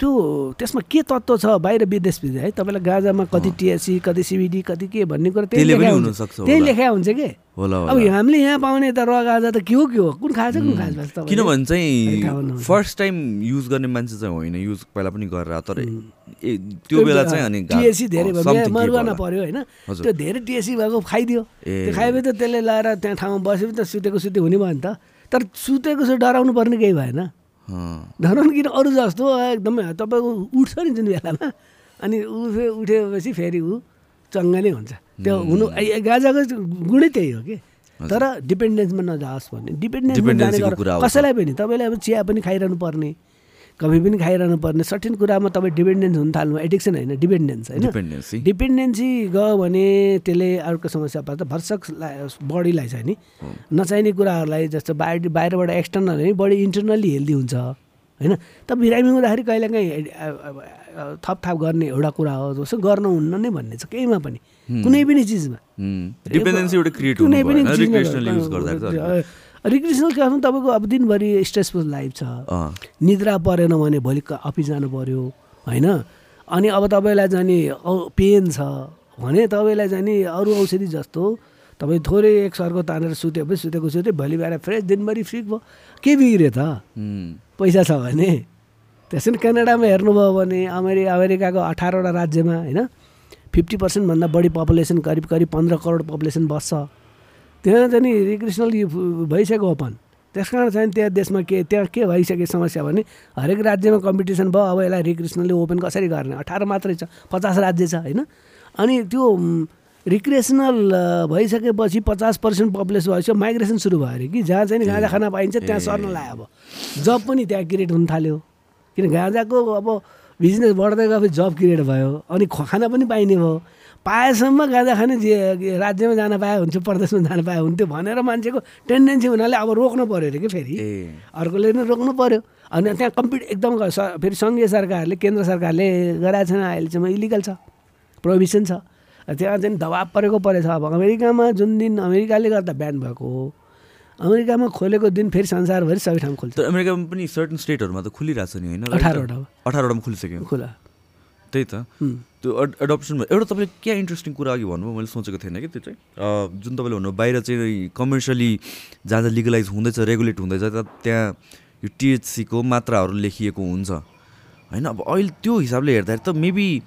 त्यो त्यसमा के तत्त्व छ? बाहिर विदेश विदेश है तपाईँलाई गाजामा कति टिएससी कति सिबिडी कति के भन्ने कुरा त्यही लेखा हुन्छ। त्यही। लेखा हुन्छ कि? होला अब हामीले यहाँ पाउने त र गाजा त के हो के हो? कुन खान्छ कुन तपाईँले? किनभने चाहिँ। फर्स्ट टाइम युज गर्ने मान्छे चाहिँ होइन युज पहिला पनि गरेर तर त्यो बेला चाहिँ अनि टिएससी धेरै भयो मरुवाना होला। पऱ्यो होइन। त्यो धेरै टिएससी भएको खाइदियो। त्यो खाएपछि त त्यसले लाएर त्यहाँ ठाउँमा बसेपछि त सुतेको सुते हुने भयो नि त। तर सुतेको सुते डराउनु पर्ने केही भएन। अँ, धराउनु किन? अरू जस्तो एकदमै तपाईँको उठ्छ नि जुन बेलामा। अनि उठे उठेपछि फेरि ऊ चङ्गा नै हुन्छ। त्यो हुनु गाजाको गुणै त्यही हो कि। तर डिपेन्डेन्समा नजाओस् भन्ने डिपेन्डेन्समा आउँछ। कसैलाई पनि। तपाईँले अब चिया पनि खाइरहनु पर्ने कफी पनि खाइरहनु पर्ने सर्टेन कुरामा तपाईँ डिपेन्डेन्स हुन थाल्नु एडिक्सन होइन डिपेन्डेन्स होइन। डिपेन्डेन्सी। गयो भने त्यसले अर्को समस्या पर्छ। भर्सक बडीलाई चाहिँ नि नचाहिने कुराहरूलाई जस्तो बाहिर बाहिरबाट एक्सटर्नल होइन बडी इन्टरनल्ली हेल्दी हुन्छ होइन? त बिरामी हुँदाखेरि कहिलेकाहीँ थपथाप गर्ने एउटा कुरा हो जस्तो गर्नु हुन्न नै भन्ने छ। केहीमा पनि। कुनै पनि चिजमा। कुनै पनि तपाईँको अब दिनभरि स्ट्रेसफुल लाइफ छ। निद्रा परेन भने भोलि अफिस जानु पऱ्यो होइन? अनि अब तपाईँलाई चाहिँ नि औ- पेन छ भने तपाईँलाई चाहिँ नि अरू औषधि जस्तो तपाईँ थोरै एक सर्को तानेर सुतेपछि सुतेको सुते भोलि बिहान फ्रेस दिनभरि फ्री भयो। के बिग्रियो त? पैसा छ भने। त्यसरी क्यानाडामा हेर्नुभयो भने अमेरि अमेरिकाको अठारवटा राज्यमा होइन? फिफ्टी पर्सेन्टभन्दा बढी पपुलेसन करिब करिब पन्ध्र करोड पपुलेसन बस्छ। त्यहाँ चाहिँ नि रिक्रिसनल भइसक्यो ओपन। त्यस कारण चाहिँ त्यहाँ देशमा के त्यहाँ के भइसक्यो समस्या भने हरेक राज्यमा कम्पिटिसन भयो अब यसलाई रिक्रिसनली ओपन कसरी गर्ने? अठार मात्रै छ पचास राज्य छ होइन? अनि त्यो रिक्रिएसनल भइसकेपछि पचास पर्सेन्ट पपुलेसन भएपछि माइग्रेसन सुरु भयो अरे कि? जहाँ चाहिँ नि गाँजा खान पाइन्छ त्यहाँ सर्न लाग्यो अब। जब पनि त्यहाँ क्रिएट हुन थाल्यो। किन गाँजाको अब बिजनेस बढ्दै गएपछि जब क्रिएट भयो। अनि खाना पनि पाइने भयो। पाएसम्म गाँजा खाने जे राज्यमा जान पाए हुन्छ प्रदेशमा जान पाए हुन्थ्यो भनेर मान्छेको टेन्डेन्सी हुनाले अब रोक्नु पऱ्यो अरे कि फेरि? अर्कोले नै रोक्नु पऱ्यो अनि त्यहाँ कम्पिट एकदम फेरि सङ्घीय सरकारले केन्द्र सरकारले गराएको छैन अहिलेसम्म इलिगल छ। प्रोभिसन छ। त्यहाँ चाहिँ दबाब परेको परेछ। अब अमेरिकामा जुन दिन अमेरिकाले गर्दा ब्यान भएको हो अमेरिकामा खोलेको दिन फेरि संसारभरि सबै ठाउँ खोल्छ। तर अमेरिकामा पनि सर्टन स्टेटहरूमा त खुलिरहेछ नि होइन? अठारवटा अठारवटामा खुलिसक्यो। खुला। त्यही त। त्यो एड- एडप्सनमा एउटा तपाईँले क्या इन्ट्रेस्टिङ कुरा अघि भन्नुभयो मैले सोचेको थिएन कि त्यो चाहिँ। जुन तपाईँले भन्नुभयो बाहिर चाहिँ कमर्सियली जहाँ जहाँ लिगलाइज हुँदैछ रेगुलेट हुँदैछ त्यहाँ यो टिएचसीको मात्राहरू लेखिएको हुन्छ। होइन? अब अहिले त्यो हिसाबले हेर्दाखेरि त मेबी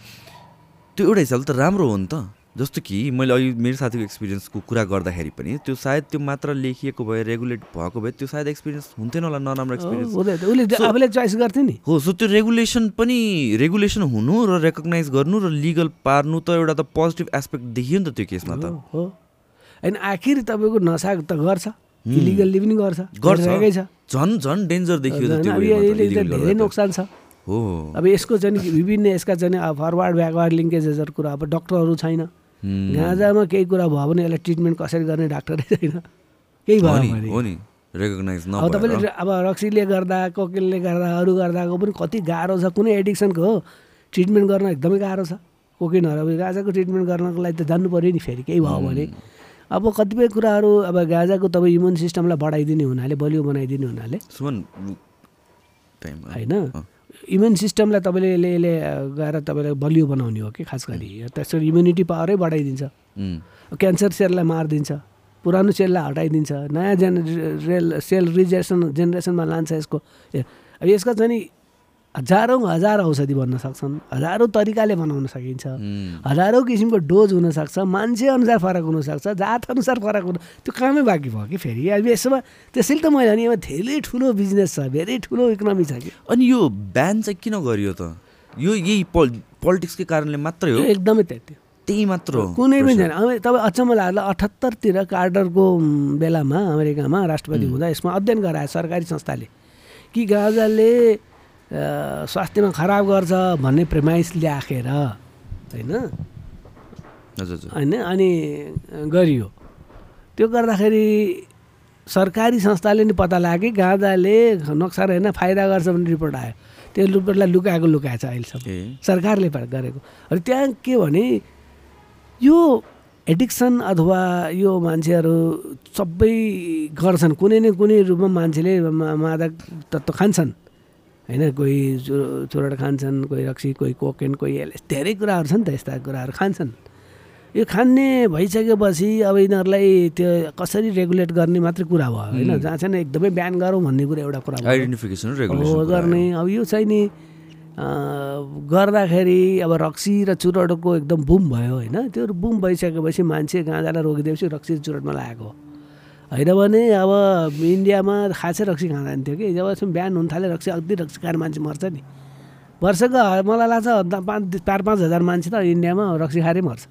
त्यो एउटा हिसाबले त राम्रो हो नि त। जस्तो कि मैले अहिले मेरो साथीको एक्सपिरियन्सको कुरा गर्दाखेरि पनि त्यो सायद त्यो मात्रा लेखिएको भए रेगुलेट भएको भए त्यो सायद एक्सपिरियन्स हुन्थेन होला नराम्रो एक्सपिरियन्स। उसले आफूले चोइस गर्थ्यो नि। हो सो त्यो रेगुलेसन पनि रेगुलेसन हुनु र रेकगनाइज गर्नु र लिगल पार्नु त एउटा त पोजिटिभ एस्पेक्ट देखियो नि त त्यो केसमा त। हो होइन आखिर तपाईँको नसा त गर्छ इलिगल्ली पनि गर्छ गर्छ। झन् झन् डेन्जर देखियो धेरै। नोक्सान छ। हो। अब यसको चाहिँ विभिन्न यसका चाहिँ फरवार्ड ब्याकवार्ड लिङ्केजेसहरू कुरा अब डक्टरहरू छैन। गाँजामा केही कुरा भयो भने यसलाई ट्रिटमेन्ट कसरी गर्ने डाक्टरै छैन। केही भयो हो नि रेकगनाइज अब तपाईँले अब। रक्सीले गर्दा कोकेलले गर्दा अरू गर्दाको पनि कति गाह्रो छ कुनै एडिक्सनको हो। ट्रिटमेन्ट गर्न एकदमै गाह्रो छ। कोकेनहरू गाँजाको ट्रिटमेन्ट गर्नको लागि त जानु पऱ्यो नि फेरि केही भयो भने। अब कतिपय कुराहरू अब गाँजाको तपाईँ इम्युन सिस्टमलाई बढाइदिने हुनाले बलियो बनाइदिने हुनाले। टाइम होइन? इम्युन सिस्टमलाई तपाईँले यसले गएर तपाईँलाई बलियो बनाउने हो कि खास गरी। त्यसरी इम्युनिटी पावरै बढाइदिन्छ। क्यान्सर सेललाई मारिदिन्छ। पुरानो सेललाई हटाइदिन्छ। नयाँ जेन रेल सेल रिजेसन जेनेरेसनमा लान्छ यसको। अब यसको चाहिँ नि हजारौँ हजार औषधि बन्न सक्छन् हजारौँ तरिकाले बनाउन सकिन्छ हजारौँ किसिमको डोज हुनसक्छ मान्छे अनुसार फरक हुनसक्छ जात अनुसार फरक हुन त्यो कामै बाँकी भयो कि फेरि? अब यसमा त्यसैले त मैले भने यसमा धेरै ठुलो बिजनेस छ धेरै ठुलो इकोनोमी छ कि। अनि यो ब्यान चाहिँ किन गरियो त? यो यही पोल पोलिटिक्सकै कारणले मात्रै हो? एकदमै त्यति। त्यही मात्र हो कुनै पनि छैन। अब तपाईँ अचम्म लाग्ला अठहत्तरतिर कार्डरको बेलामा अमेरिकामा राष्ट्रपति हुँदा यसमा अध्ययन गरायो सरकारी संस्थाले। कि गाँजाले स्वास्थ्यमा खराब गर्छ भन्ने प्रेमाइस ल्याखेर होइन? होइन अनि गरियो। त्यो गर्दाखेरि सरकारी संस्थाले नि पत्ता लाग्यो गाँजाले नोक्सान होइन फाइदा गर्छ भन्ने रिपोर्ट आयो। त्यो रिपोर्टलाई लुकाएको लुकाएछ अहिलेसम्म। सरकारले गरेको। र त्यहाँ के भने यो एडिक्सन अथवा यो मान्छेहरू सबै गर्छन्। कुनै न कुनै रूपमा मान्छेले मादक तत्त्व खान्छन्। होइन कोही चु चुरोट खान्छन् कोही रक्सी कोही कोकेन कोही धेरै कुराहरू छन् त यस्ता कुराहरू खान्छन्। यो खाने भइसकेपछि अब यिनीहरूलाई त्यो कसरी रेगुलेट गर्ने मात्रै कुरा भयो होइन? हुँ। जहाँ चाहिँ एकदमै बिहान गरौँ भन्ने कुरा एउटा कुरा आइडेन्टिफिकेसन हो गर्ने। अब यो चाहिँ नि गर्दाखेरि अब रक्सी र चुरोटको एकदम बुम भयो होइन? त्यो बुम भइसकेपछि मान्छे गाँजालाई रोकिदिएपछि रक्सी चुरोटमा लागेको होइन भने अब इन्डियामा खासै रक्सी खाँदैन थियो कि। जबसम्म बिहान हुन थाल्यो रक्सी अघि रक्सी खाएर मान्छे मर्छ नि। वर्षको मलाई लाग्छ पाँच चार पाँच हजार मान्छे त इन्डियामा रक्सी खाएरै मर्छ।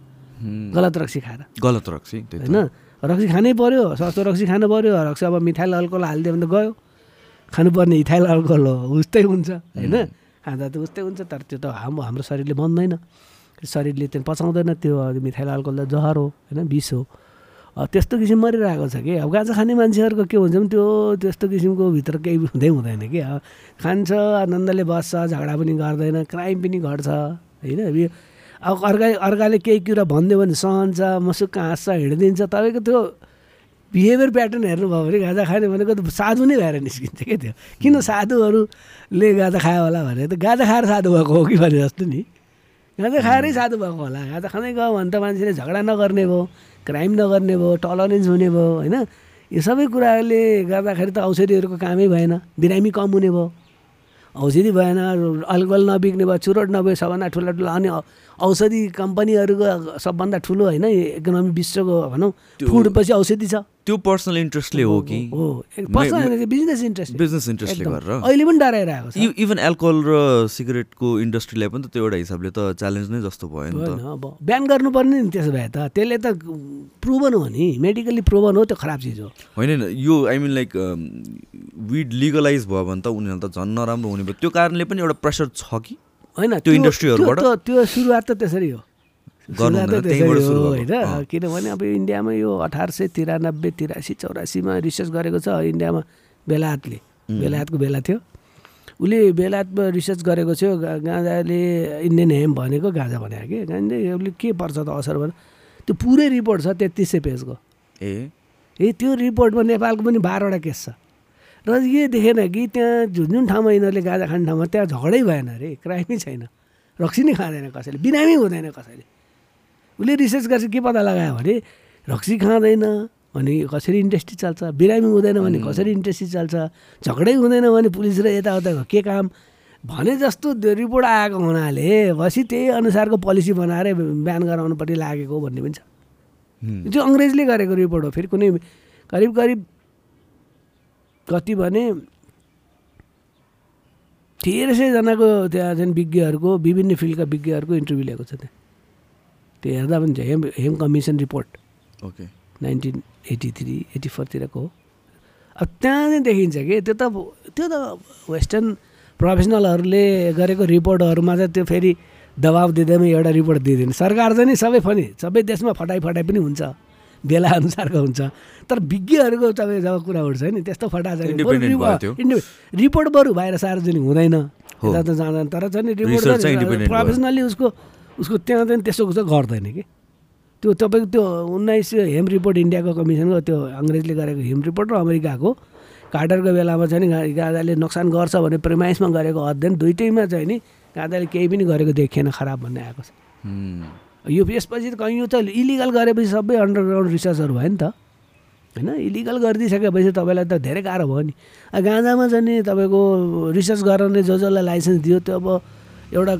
गलत रक्सी खाएर। गलत रक्सी होइन? रक्सी खानै पऱ्यो सस्तो रक्सी खानु पऱ्यो रक्सी अब मिठाइल अल्कोहल हालिदियो भने त गयो। खानुपर्ने इथाइल अल्कोहल हो उस्तै हुन्छ होइन? खाँदा त उस्तै हुन्छ तर त्यो त हाम्रो हाम्रो शरीरले बन्दैन। शरीरले त्यो पचाउँदैन त्यो मिठाइल अल्कोहल त जहर हो होइन? विष हो। त्यस्तो किसिम मरिरहेको छ कि। अब गाँजा खाने मान्छेहरूको के हुन्छ भने त्यो त्यस्तो किसिमको भित्र केही हुँदै हुँदैन कि। अब खान्छ आनन्दले बस्छ झगडा पनि गर्दैन क्राइम पनि घट्छ होइन? यो अब अर्का अर्काले केही कुरा भनिदियो भने सहन्छ मसुक्क हाँस्छ हिँडिदिन्छ तपाईँको त्यो बिहेभियर प्याटर्न हेर्नुभयो भने गाँजा खाने भनेको त साधु नै भएर निस्किन्छ क्या त्यो। किन साधुहरूले गाँजा खायो होला भने त गाँजा खाएर साधु भएको हो कि भने जस्तो नि। गाँजा खाएरै साधु भएको होला। गाँजा खाँदै गयो भने त मान्छेले झगडा नगर्ने भयो। क्राइम नगर्ने भयो टलरेन्स हुने भयो होइन? यो सबै कुराहरूले गर्दाखेरि त औषधिहरूको कामै भएन बिरामी कम हुने भयो। औषधि भएन अल्कोहल नबिग्ने भयो चुरोट नभए सबभन्दा ठुला ठुला अनि औषधि कम्पनीहरूको सबभन्दा ठुलो होइन इकोनोमी विश्वको भनौँ त्यो- फुड पछि औषधि छ। त्यो पर्सनल इन्ट्रेस्टले हो कि? हो पर्सनल बिजनेस इन्ट्रेस्ट बिजनेस इन्ट्रेस्टले गरेर। अहिले पनि डराइरहेको छ। इभन एल्कोहल र सिगरेटको इन्डस्ट्रीलाई पनि त त्यो एउटा हिसाबले त च्यालेन्ज नै जस्तो भयो नि त। अब बिहान गर्नुपर्ने नि त्यसो भए त। त्यसले त प्रुभन हो नि मेडिकल्ली प्रुभन हो त्यो खराब चिज हो। होइन यो I mean like weed legalise भयो भने त उनीहरूलाई त झन् नराम्रो हुने भयो। त्यो कारणले पनि एउटा प्रेसर छ कि? होइन त्यो इन्डस्ट्रीहरूबाट? त्यो- त्यो सुरुवात त त्यसरी हो। होइन। किनभने अब इन्डियामा यो अठार सय तिरानब्बे तिरासी चौरासीमा रिसर्च गरेको छ इन्डियामा बेलायतले। बेलायतको बेला थियो। उसले बेलायतमा रिसर्च गरेको थियो गाँजाले इन्डियन हेम भनेको गाँजा भनेको कि? गाँजा उसले के पर्छ त असर भने त्यो पुरै रिपोर्ट छ तेत्तिस सय पेजको। ए। ए त्यो रिपोर्टमा नेपालको पनि बाह्रवटा केस छ। र के देखेन कि त्यहाँ जुन जुन ठाउँमा यिनीहरूले गाँजा खाने ठाउँमा त्यहाँ झगडै भएन अरे क्राइमै छैन। रक्सी नै खाँदैन कसैले बिरामी हुँदैन कसैले। उसले रिसर्च गर्छ के पत्ता लगायो भने रक्सी खाँदैन भने कसरी इन्डस्ट्री चल्छ बिरामी हुँदैन भने कसरी इन्डस्ट्री चल्छ झगडै हुँदैन भने पुलिस र यताउता के काम? भने जस्तो त्यो रिपोर्ट आएको हुनाले बसी त्यही अनुसारको पोलिसी बनाएर बिहान गराउनुपट्टि लागेको भन्ने पनि छ। त्यो अङ्ग्रेजले गरेको रिपोर्ट हो फेरि कुनै करिब करिब कति भने तेह्र सयजनाको त्यहाँ चाहिँ विज्ञहरूको विभिन्न फिल्डका विज्ञहरूको इन्टरभ्यू लिएको छ त्यहाँ। त्यो हेर्दा पनि hemp hemp commission report okay nineteen eighty three eighty फोरतिरको हो। अब त्यहाँ चाहिँ देखिन्छ कि त्यो त त्यो त वेस्टर्न प्रोफेसनलहरूले गरेको रिपोर्टहरूमा चाहिँ त्यो फेरि दबाब दिँदैमा एउटा रिपोर्ट दिँदैन। सरकार चाहिँ नि सबै फनि सबै देशमा फटाइ फटाइ पनि हुन्छ। बेला अनुसारको हुन्छ। तर विज्ञहरूको तपाईँ जब कुरा उठ्छ नि त्यस्तो फटा छैन रिपोर्ट बरु बाहिर सार्वजनिक हुँदैन। त जाँदैन। तर चाहिँ रिपोर्ट। प्रोफेसनली उसको उसको त्यहाँ चाहिँ त्यस्तो चाहिँ गर्दैन कि। त्यो तपाईँको त्यो उन्नाइस हेम रिपोर्ट इन्डियाको कमिसनको त्यो अङ्ग्रेजले गरेको हेम रिपोर्ट र अमेरिकाको। कार्टरको बेलामा चाहिँ नि गाँजाले नोक्सान गर्छ भने प्रेमाइसमा गरेको अध्ययन दुइटैमा चाहिँ नि गाँजाले केही पनि गरेको देखिएन खराब भन्ने आएको छ। यो यसपछि त कहीँ त इलिगल गरेपछि सबै अन्डरग्राउन्ड रिसर्चहरू भयो नि त। होइन? इलिगल गरिदिइसकेपछि तपाईँलाई त धेरै गाह्रो भयो नि। गाँजामा चाहिँ नि तपाईँको रिसर्च गर्ने जो जसलाई लाइसेन्स दियो त्यो अब एउटा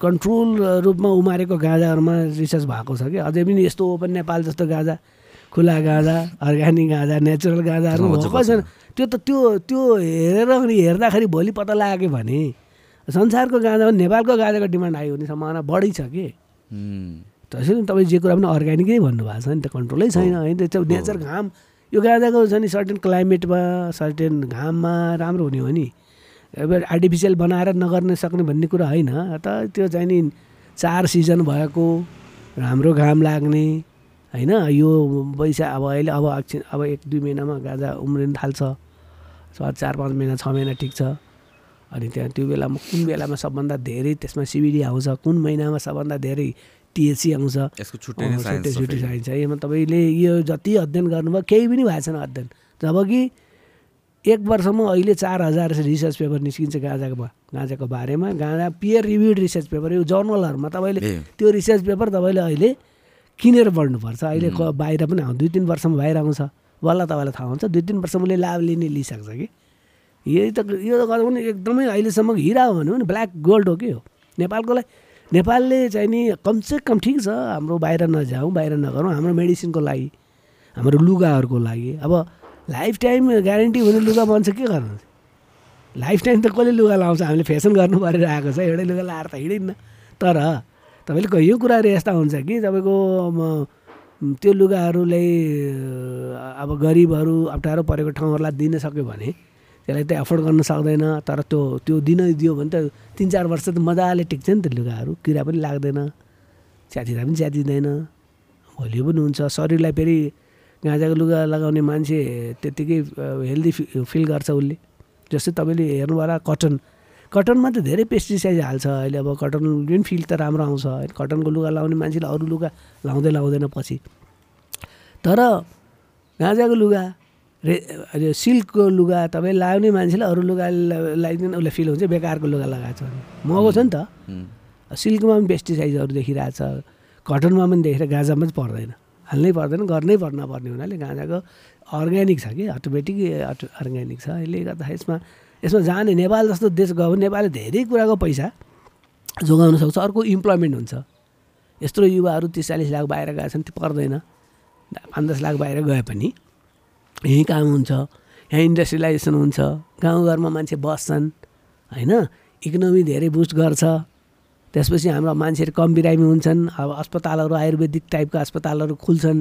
कन्ट्रोल रूपमा उमारेको गाँजाहरूमा रिसर्च भएको छ कि अझै पनि यस्तो ओपन नेपाल जस्तो गाँजा खुला गाँजा अर्ग्यानिक गाँजा नेचुरल गाँजाहरू भएको छैन। त्यो त त्यो त्यो हेरेर अनि हेर्दाखेरि भोलि पत्ता लाग्यो भने संसारको गाँजामा नेपालको गाँजाको डिमान्ड हाई हुने सम्भावना बढी छ कि। त्यसरी तपाईँ जे कुरा पनि अर्ग्यानिकै भन्नुभएको छ नि त कन्ट्रोलै छैन। होइन त्यो नेचर घाम यो गाँजाको छ नि सर्टेन क्लाइमेटमा सर्टेन घाममा राम्रो हुने हो नि। अब आर्टिफिसियल बनाएर नगर्न सक्ने भन्ने कुरा होइन। त त्यो चाहिँ नि चार सिजन भएको राम्रो घाम लाग्ने होइन? यो पैसा अब अहिले अब एकछिन अब एक दुई महिनामा गाजा उम्रिन थाल्छ। चार पाँच महिना छ महिना ठिक छ अनि त्यहाँ त्यो बेलामा कुन बेलामा सबभन्दा धेरै त्यसमा सिबिडी आउँछ कुन महिनामा सबभन्दा धेरै टिएचसी आउँछ? यसको छुट्टै छुट्टै छ छुट्टै फेरि। साइन्स। छ यसमा तपाईँले यो जति अध्ययन गर्नुभयो केही पनि भएको छैन अध्ययन। जब कि एक वर्षमा अहिले चार हजार रिसर्च पेपर निस्किन्छ गाँजाको बा- गाँजाको बारेमा। गाँजा पियर रिभ्युड रिसर्च पेपर यो जर्नलहरूमा तपाईँले त्यो रिसर्च पेपर तपाईँले अहिले किनेर पढ्नुपर्छ। अहिले बाहिर पनि दुई तिन वर्षमा बाहिर आउँछ। बल्ल तपाईँलाई थाहा हुन्छ दुई तिन वर्षमा उसले लाभ लिने लिइसक्छ कि। यही त यो त गर्दा पनि एकदमै अहिलेसम्म हिरा हो भनौँ नि ब्ल्याक गोल्ड हो कि हो? नेपालको लागि नेपालले चाहिँ नि कमसे कम ठिक छ हाम्रो बाहिर नजाउँ बाहिर नगरौँ हाम्रो मेडिसिनको लागि हाम्रो लुगाहरूको लागि। अब लाइफ टाइम ग्यारेन्टी हुने लुगा बन्छ के गर्नु? लाइफ टाइम त कसले लुगा लाउँछ? हामीले फेसन गर्नु परेर आएको छ एउटै लुगा लाएर त हिँडिन्न। तर तपाईँले कयौँ कुराहरू यस्ता हुन्छ कि तपाईँको त्यो लुगाहरूले अ, अब गरिबहरू अप्ठ्यारो परेको ठाउँहरूलाई दिन सक्यो भने त्यसलाई त एफोर्ड गर्न सक्दैन तर त्यो त्यो दिन दियो भने त तिन चार वर्ष त मजाले टिक्छ नि त लुगाहरू किरा पनि लाग्दैन च्यातिँदा पनि च्यातिँदैन होलियो पनि हुन्छ शरीरलाई फेरि गाँजाको लुगा लगाउने मान्छे त्यत्तिकै हेल्दी फिल गर्छ उसले। जस्तै तपाईँले हेर्नु होला कटन कटनमा त धेरै पेस्टिसाइड हाल्छ अहिले अब कटन जुन फिल त राम्रो आउँछ कटनको लुगा लाउने मान्छेले अरू लुगा लाउँदै लाउँदैन पछि। तर गाँजाको लुगा रे सिल्कको लुगा तपाईँ लाउने मान्छेले अरू लुगा लगाइदिन उसलाई फिल हुन्छ बेकारको लुगा लगाएको छ भने। महँगो छ नि त। सिल्कमा पनि पेस्टिसाइडहरू देखिरहेछ कटनमा पनि देखेर गाँजामा चाहिँ पर्दैन। हाल्नै पर्दैन गर्नै पर्न पर्ने हुनाले गाँजाको अर्ग्यानिक छ कि अटोमेटिक अटो अर्ग्यानिक छ। यसले गर्दा यसमा यसमा जाने नेपाल जस्तो देश गयो भने नेपालले धेरै कुराको पैसा जोगाउन सक्छ अर्को इम्प्लोइमेन्ट हुन्छ। यत्रो युवाहरू तिस चालिस लाख बाहिर गएको छन् त्यो पर्दैन। पाँच दस लाख बाहिर गए पनि। यहीँ काम हुन्छ? यहाँ इन्डस्ट्रियलाइजेसन हुन्छ। गाउँघरमा मान्छे बस्छन् होइन? इकोनोमी धेरै बुस्ट गर्छ। त्यसपछि हाम्रो मान्छेहरू कम बिरामी हुन्छन्। अब अस्पतालहरू आयुर्वेदिक टाइपका अस्पतालहरू खुल्छन्।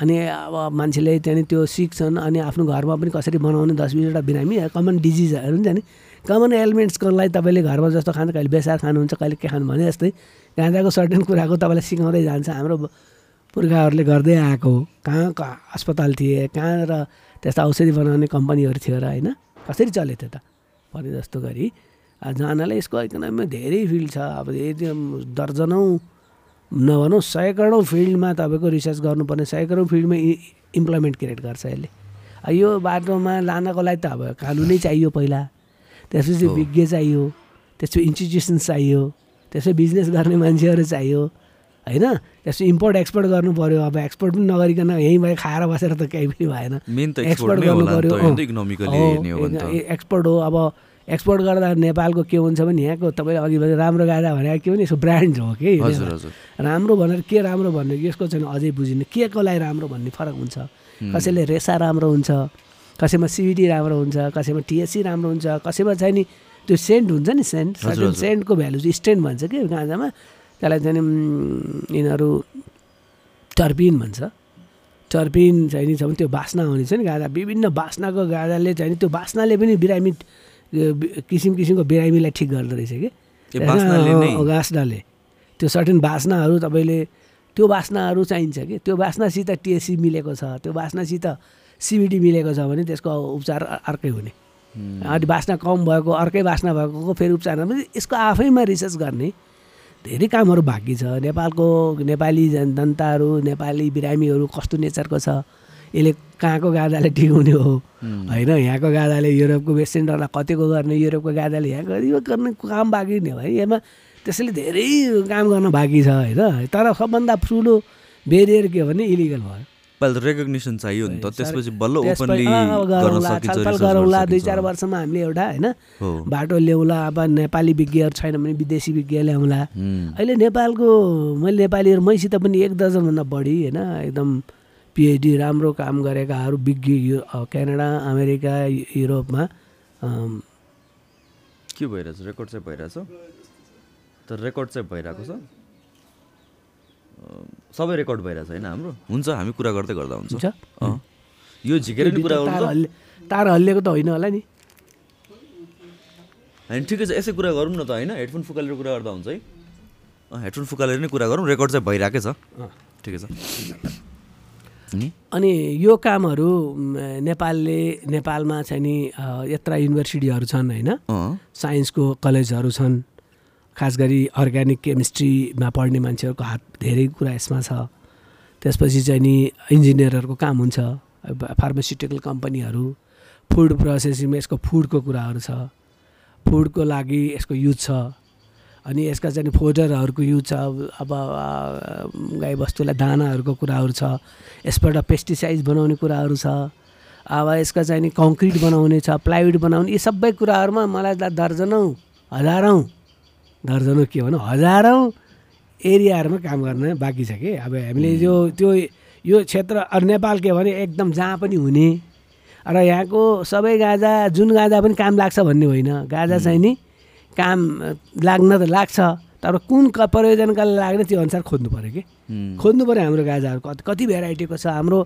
अनि अब मान्छेले त्यहाँदेखि त्यो सिक्छन् अनि आफ्नो घरमा पनि कसरी बनाउने दस बिसवटा बिरामी कमन डिजिजहरू हुन्छ नि। कमन एलिमेन्ट्सको लागि तपाईँले घरमा जस्तो खान्छ कहिले बेसार खानुहुन्छ कहिले के खानु भने जस्तै। गाँजाको सर्टेन कुराको तपाईँलाई सिकाउँदै जान्छ हाम्रो पुर्खाहरूले गर्दै आएको हो। कहाँ कहाँ अस्पताल थिए कहाँ र त्यस्ता औषधि बनाउने कम्पनीहरू थियो र होइन कसरी चल्यो त्यो त? भने जस्तो गरी जानलाई यसको इकोनोमीमा धेरै फिल्ड छ। अब यदि दर्जनौँ नभनौँ सयकडौँ फिल्डमा तपाईँको रिसर्च गर्नुपर्ने सयकडौँ फिल्डमा इम्प्लोइमेन्ट क्रिएट गर्छ यसले। यो बाटोमा लानको लागि त अब कानुनै चाहियो पहिला। त्यसपछि। विज्ञ चाहियो त्यसपछि इन्स्टिट्युसन्स चाहियो त्यसपछि बिजनेस गर्ने मान्छेहरू चाहियो। होइन? त्यसपछि इम्पोर्ट एक्सपोर्ट गर्नु पऱ्यो अब एक्सपोर्ट पनि नगरिकन यहीँ भए खाएर बसेर त केही पनि भएन। मेन त एक्सपोर्ट गर्नु पऱ्यो एक्सपोर्ट हो अब एक्सपोर्ट गर्दा नेपालको के हुन्छ भने यहाँको तपाईँले अघि भने राम्रो गाजा भने के भने यसको ब्रान्ड हो कि राम्रो भनेर के राम्रो भन्ने यसको चाहिँ अझै बुझिने के को लागि राम्रो भन्ने फरक हुन्छ? कसैले रेसा राम्रो हुन्छ कसैमा सिबिडी राम्रो हुन्छ कसैमा टिएससी राम्रो हुन्छ कसैमा चाहिँ नि त्यो सेन्ट हुन्छ नि सेन्ट सर्टेन। सेन्टको भ्यालु चाहिँ स्टेन्ट भन्छ कि गाँजामा। त्यसलाई चाहिँ यिनीहरू टर्पिन भन्छ। टर्पिन चाहिँ नि छ भने त्यो बास्ना आउने छ नि गाँजा विभिन्न बास्नाको गाँजाले चाहिँ त्यो बास्नाले पनि बिरामी किसिम किसिमको बिरामीलाई ठिक गर्दो रहेछ कि। बास्नाले त्यो सर्टेन बास्नाहरू तपाईँले त्यो बास्नाहरू चाहिन्छ कि। त्यो बास्नासित टिएससी मिलेको छ त्यो बास्नासित सिबिडी मिलेको छ भने त्यसको उपचार अर्कै हुने। अनि बास्ना कम भएको अर्कै बास्ना भएको फेरि उपचार यसको आफैमा रिसर्च गर्ने धेरै कामहरू बाँकी छ। नेपालको नेपाली जन जनताहरू नेपाली बिरामीहरू कस्तो नेचरको छ? यसले कहाँको गादाले ठिक हुने हो। होइन यहाँको गादाले युरोपको वेस्ट सेन्टरलाई कतिको गर्ने युरोपको गादाले यहाँको यो गर्ने काम बाँकी नै हो। है यसमा त्यसैले धेरै काम गर्न बाँकी छ होइन। तर सबभन्दा ठुलो बेरियर के हो भने इलिगल भयो। पहिला रेकग्निसन चाहियो नि त। त्यसपछि बल्ल ओपनली गर्न गरौँला सकिन्छ दुई। चार वर्षमा हामीले एउटा होइन बाटो ल्याउँला अब नेपाली विज्ञहरू छैन भने विदेशी विज्ञ ल्याउँला। अहिले नेपालको मैले नेपालीहरू मैसित पनि एक दर्जनभन्दा बढी होइन एकदम पिएचडी राम्रो काम गरेकाहरू विज्ञ यु- क्यानाडा अमेरिका युरोपमा के भइरहेछ? रेकर्ड चाहिँ भइरहेछ? तर रेकर्ड चाहिँ भइरहेको छ? सबै रेकर्ड भइरहेछ होइन हाम्रो? हुन्छ हामी कुरा गर्दै गर्दा हुन्छ। यो झिकेर नि कुरा तार हल्लिएको त होइन होला नि। होइन ठिकै छ यसै कुरा गरौँ न त होइन। हेडफोन फुकालेर कुरा गर्दा हुन्छ है। अँ हेडफोन फुकालेर नै कुरा गरौँ। रेकर्ड चाहिँ भइरहेकै छ। अँ। ठिकै छ। अनि यो कामहरू नेपालले नेपालमा चाहिँ नि यत्र युनिभर्सिटीहरू छन् होइन। अँ। साइन्सको कलेजहरू छन्। खास गरी अर्ग्यानिक केमिस्ट्रीमा पढ्ने मान्छेहरूको हात धेरै कुरा यसमा छ। त्यसपछि चाहिँ नि इन्जिनियरहरूको काम हुन्छ फार्मास्युटिकल कम्पनीहरू फुड प्रोसेसिङमा यसको फुडको कुराहरू छ। फुडको लागि यसको युज छ। अनि यसका चाहिँ फोडरहरूको युज छ अब गाईबस्तुलाई दानाहरूको कुराहरू छ। यसबाट पेस्टिसाइड बनाउने कुराहरू छ। अब यसका चाहिँ नि कङ्क्रिट बनाउने छ प्लाइवुड बनाउने यी सबै कुराहरूमा मलाई दर्जनौँ हजारौँ दर्जनौँ के भनौँ हजारौँ एरियाहरूमा काम गर्न बाँकी छ कि। अब हामीले यो त्यो यो क्षेत्र नेपाल के भने एकदम जहाँ पनि हुने र यहाँको सबै गाजा जुन गाजा पनि काम लाग्छ भन्ने होइन। गाजा चाहिँ नि काम लाग्न त लाग्छ तर कुन क प्रयोजनका लागि लाग्ने त्यो अनुसार खोज्नु पऱ्यो कि। खोज्नु पऱ्यो हाम्रो गाजाहरू कति कति भेराइटीको छ हाम्रो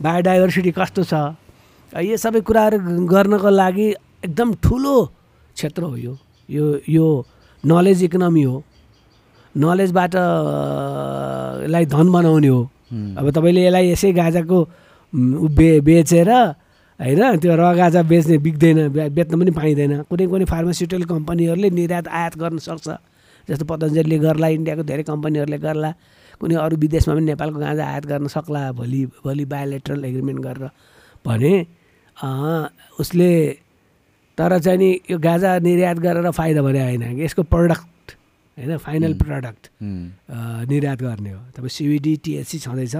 बायोडाइभर्सिटी कस्तो छ? यो सबै कुराहरू गर्नको लागि एकदम ठुलो क्षेत्र हो यो यो नलेज इकोनोमी हो। नलेजबाट अ, लाई धन बनाउने हो। अब तपाईँले यसलाई यसै गाजाको बे बेचेर होइन त्यो र गाजा बेच्ने बिक्दैन बे- बेच्न पनि पाइँदैन। कुनै कुनै फार्मास्युटिकल कम्पनीहरूले निर्यात आयात गर्न सक्छ। जस्तो पतञ्जलीले गर्ला इन्डियाको धेरै कम्पनीहरूले गर्ला। कुनै अरू विदेशमा पनि नेपालको गाँजा आयात गर्न सक्ला भोलि भोलि बायोलेट्रल एग्रिमेन्ट गरेर भने उसले तर चाहिँ नि यो गाँजा निर्यात गरेर फाइदा भने होइन। यसको प्रडक्ट होइन फाइनल प्रडक्ट निर्यात गर्ने हो। तपाईँ सिबिडी टिएससी छँदैछ।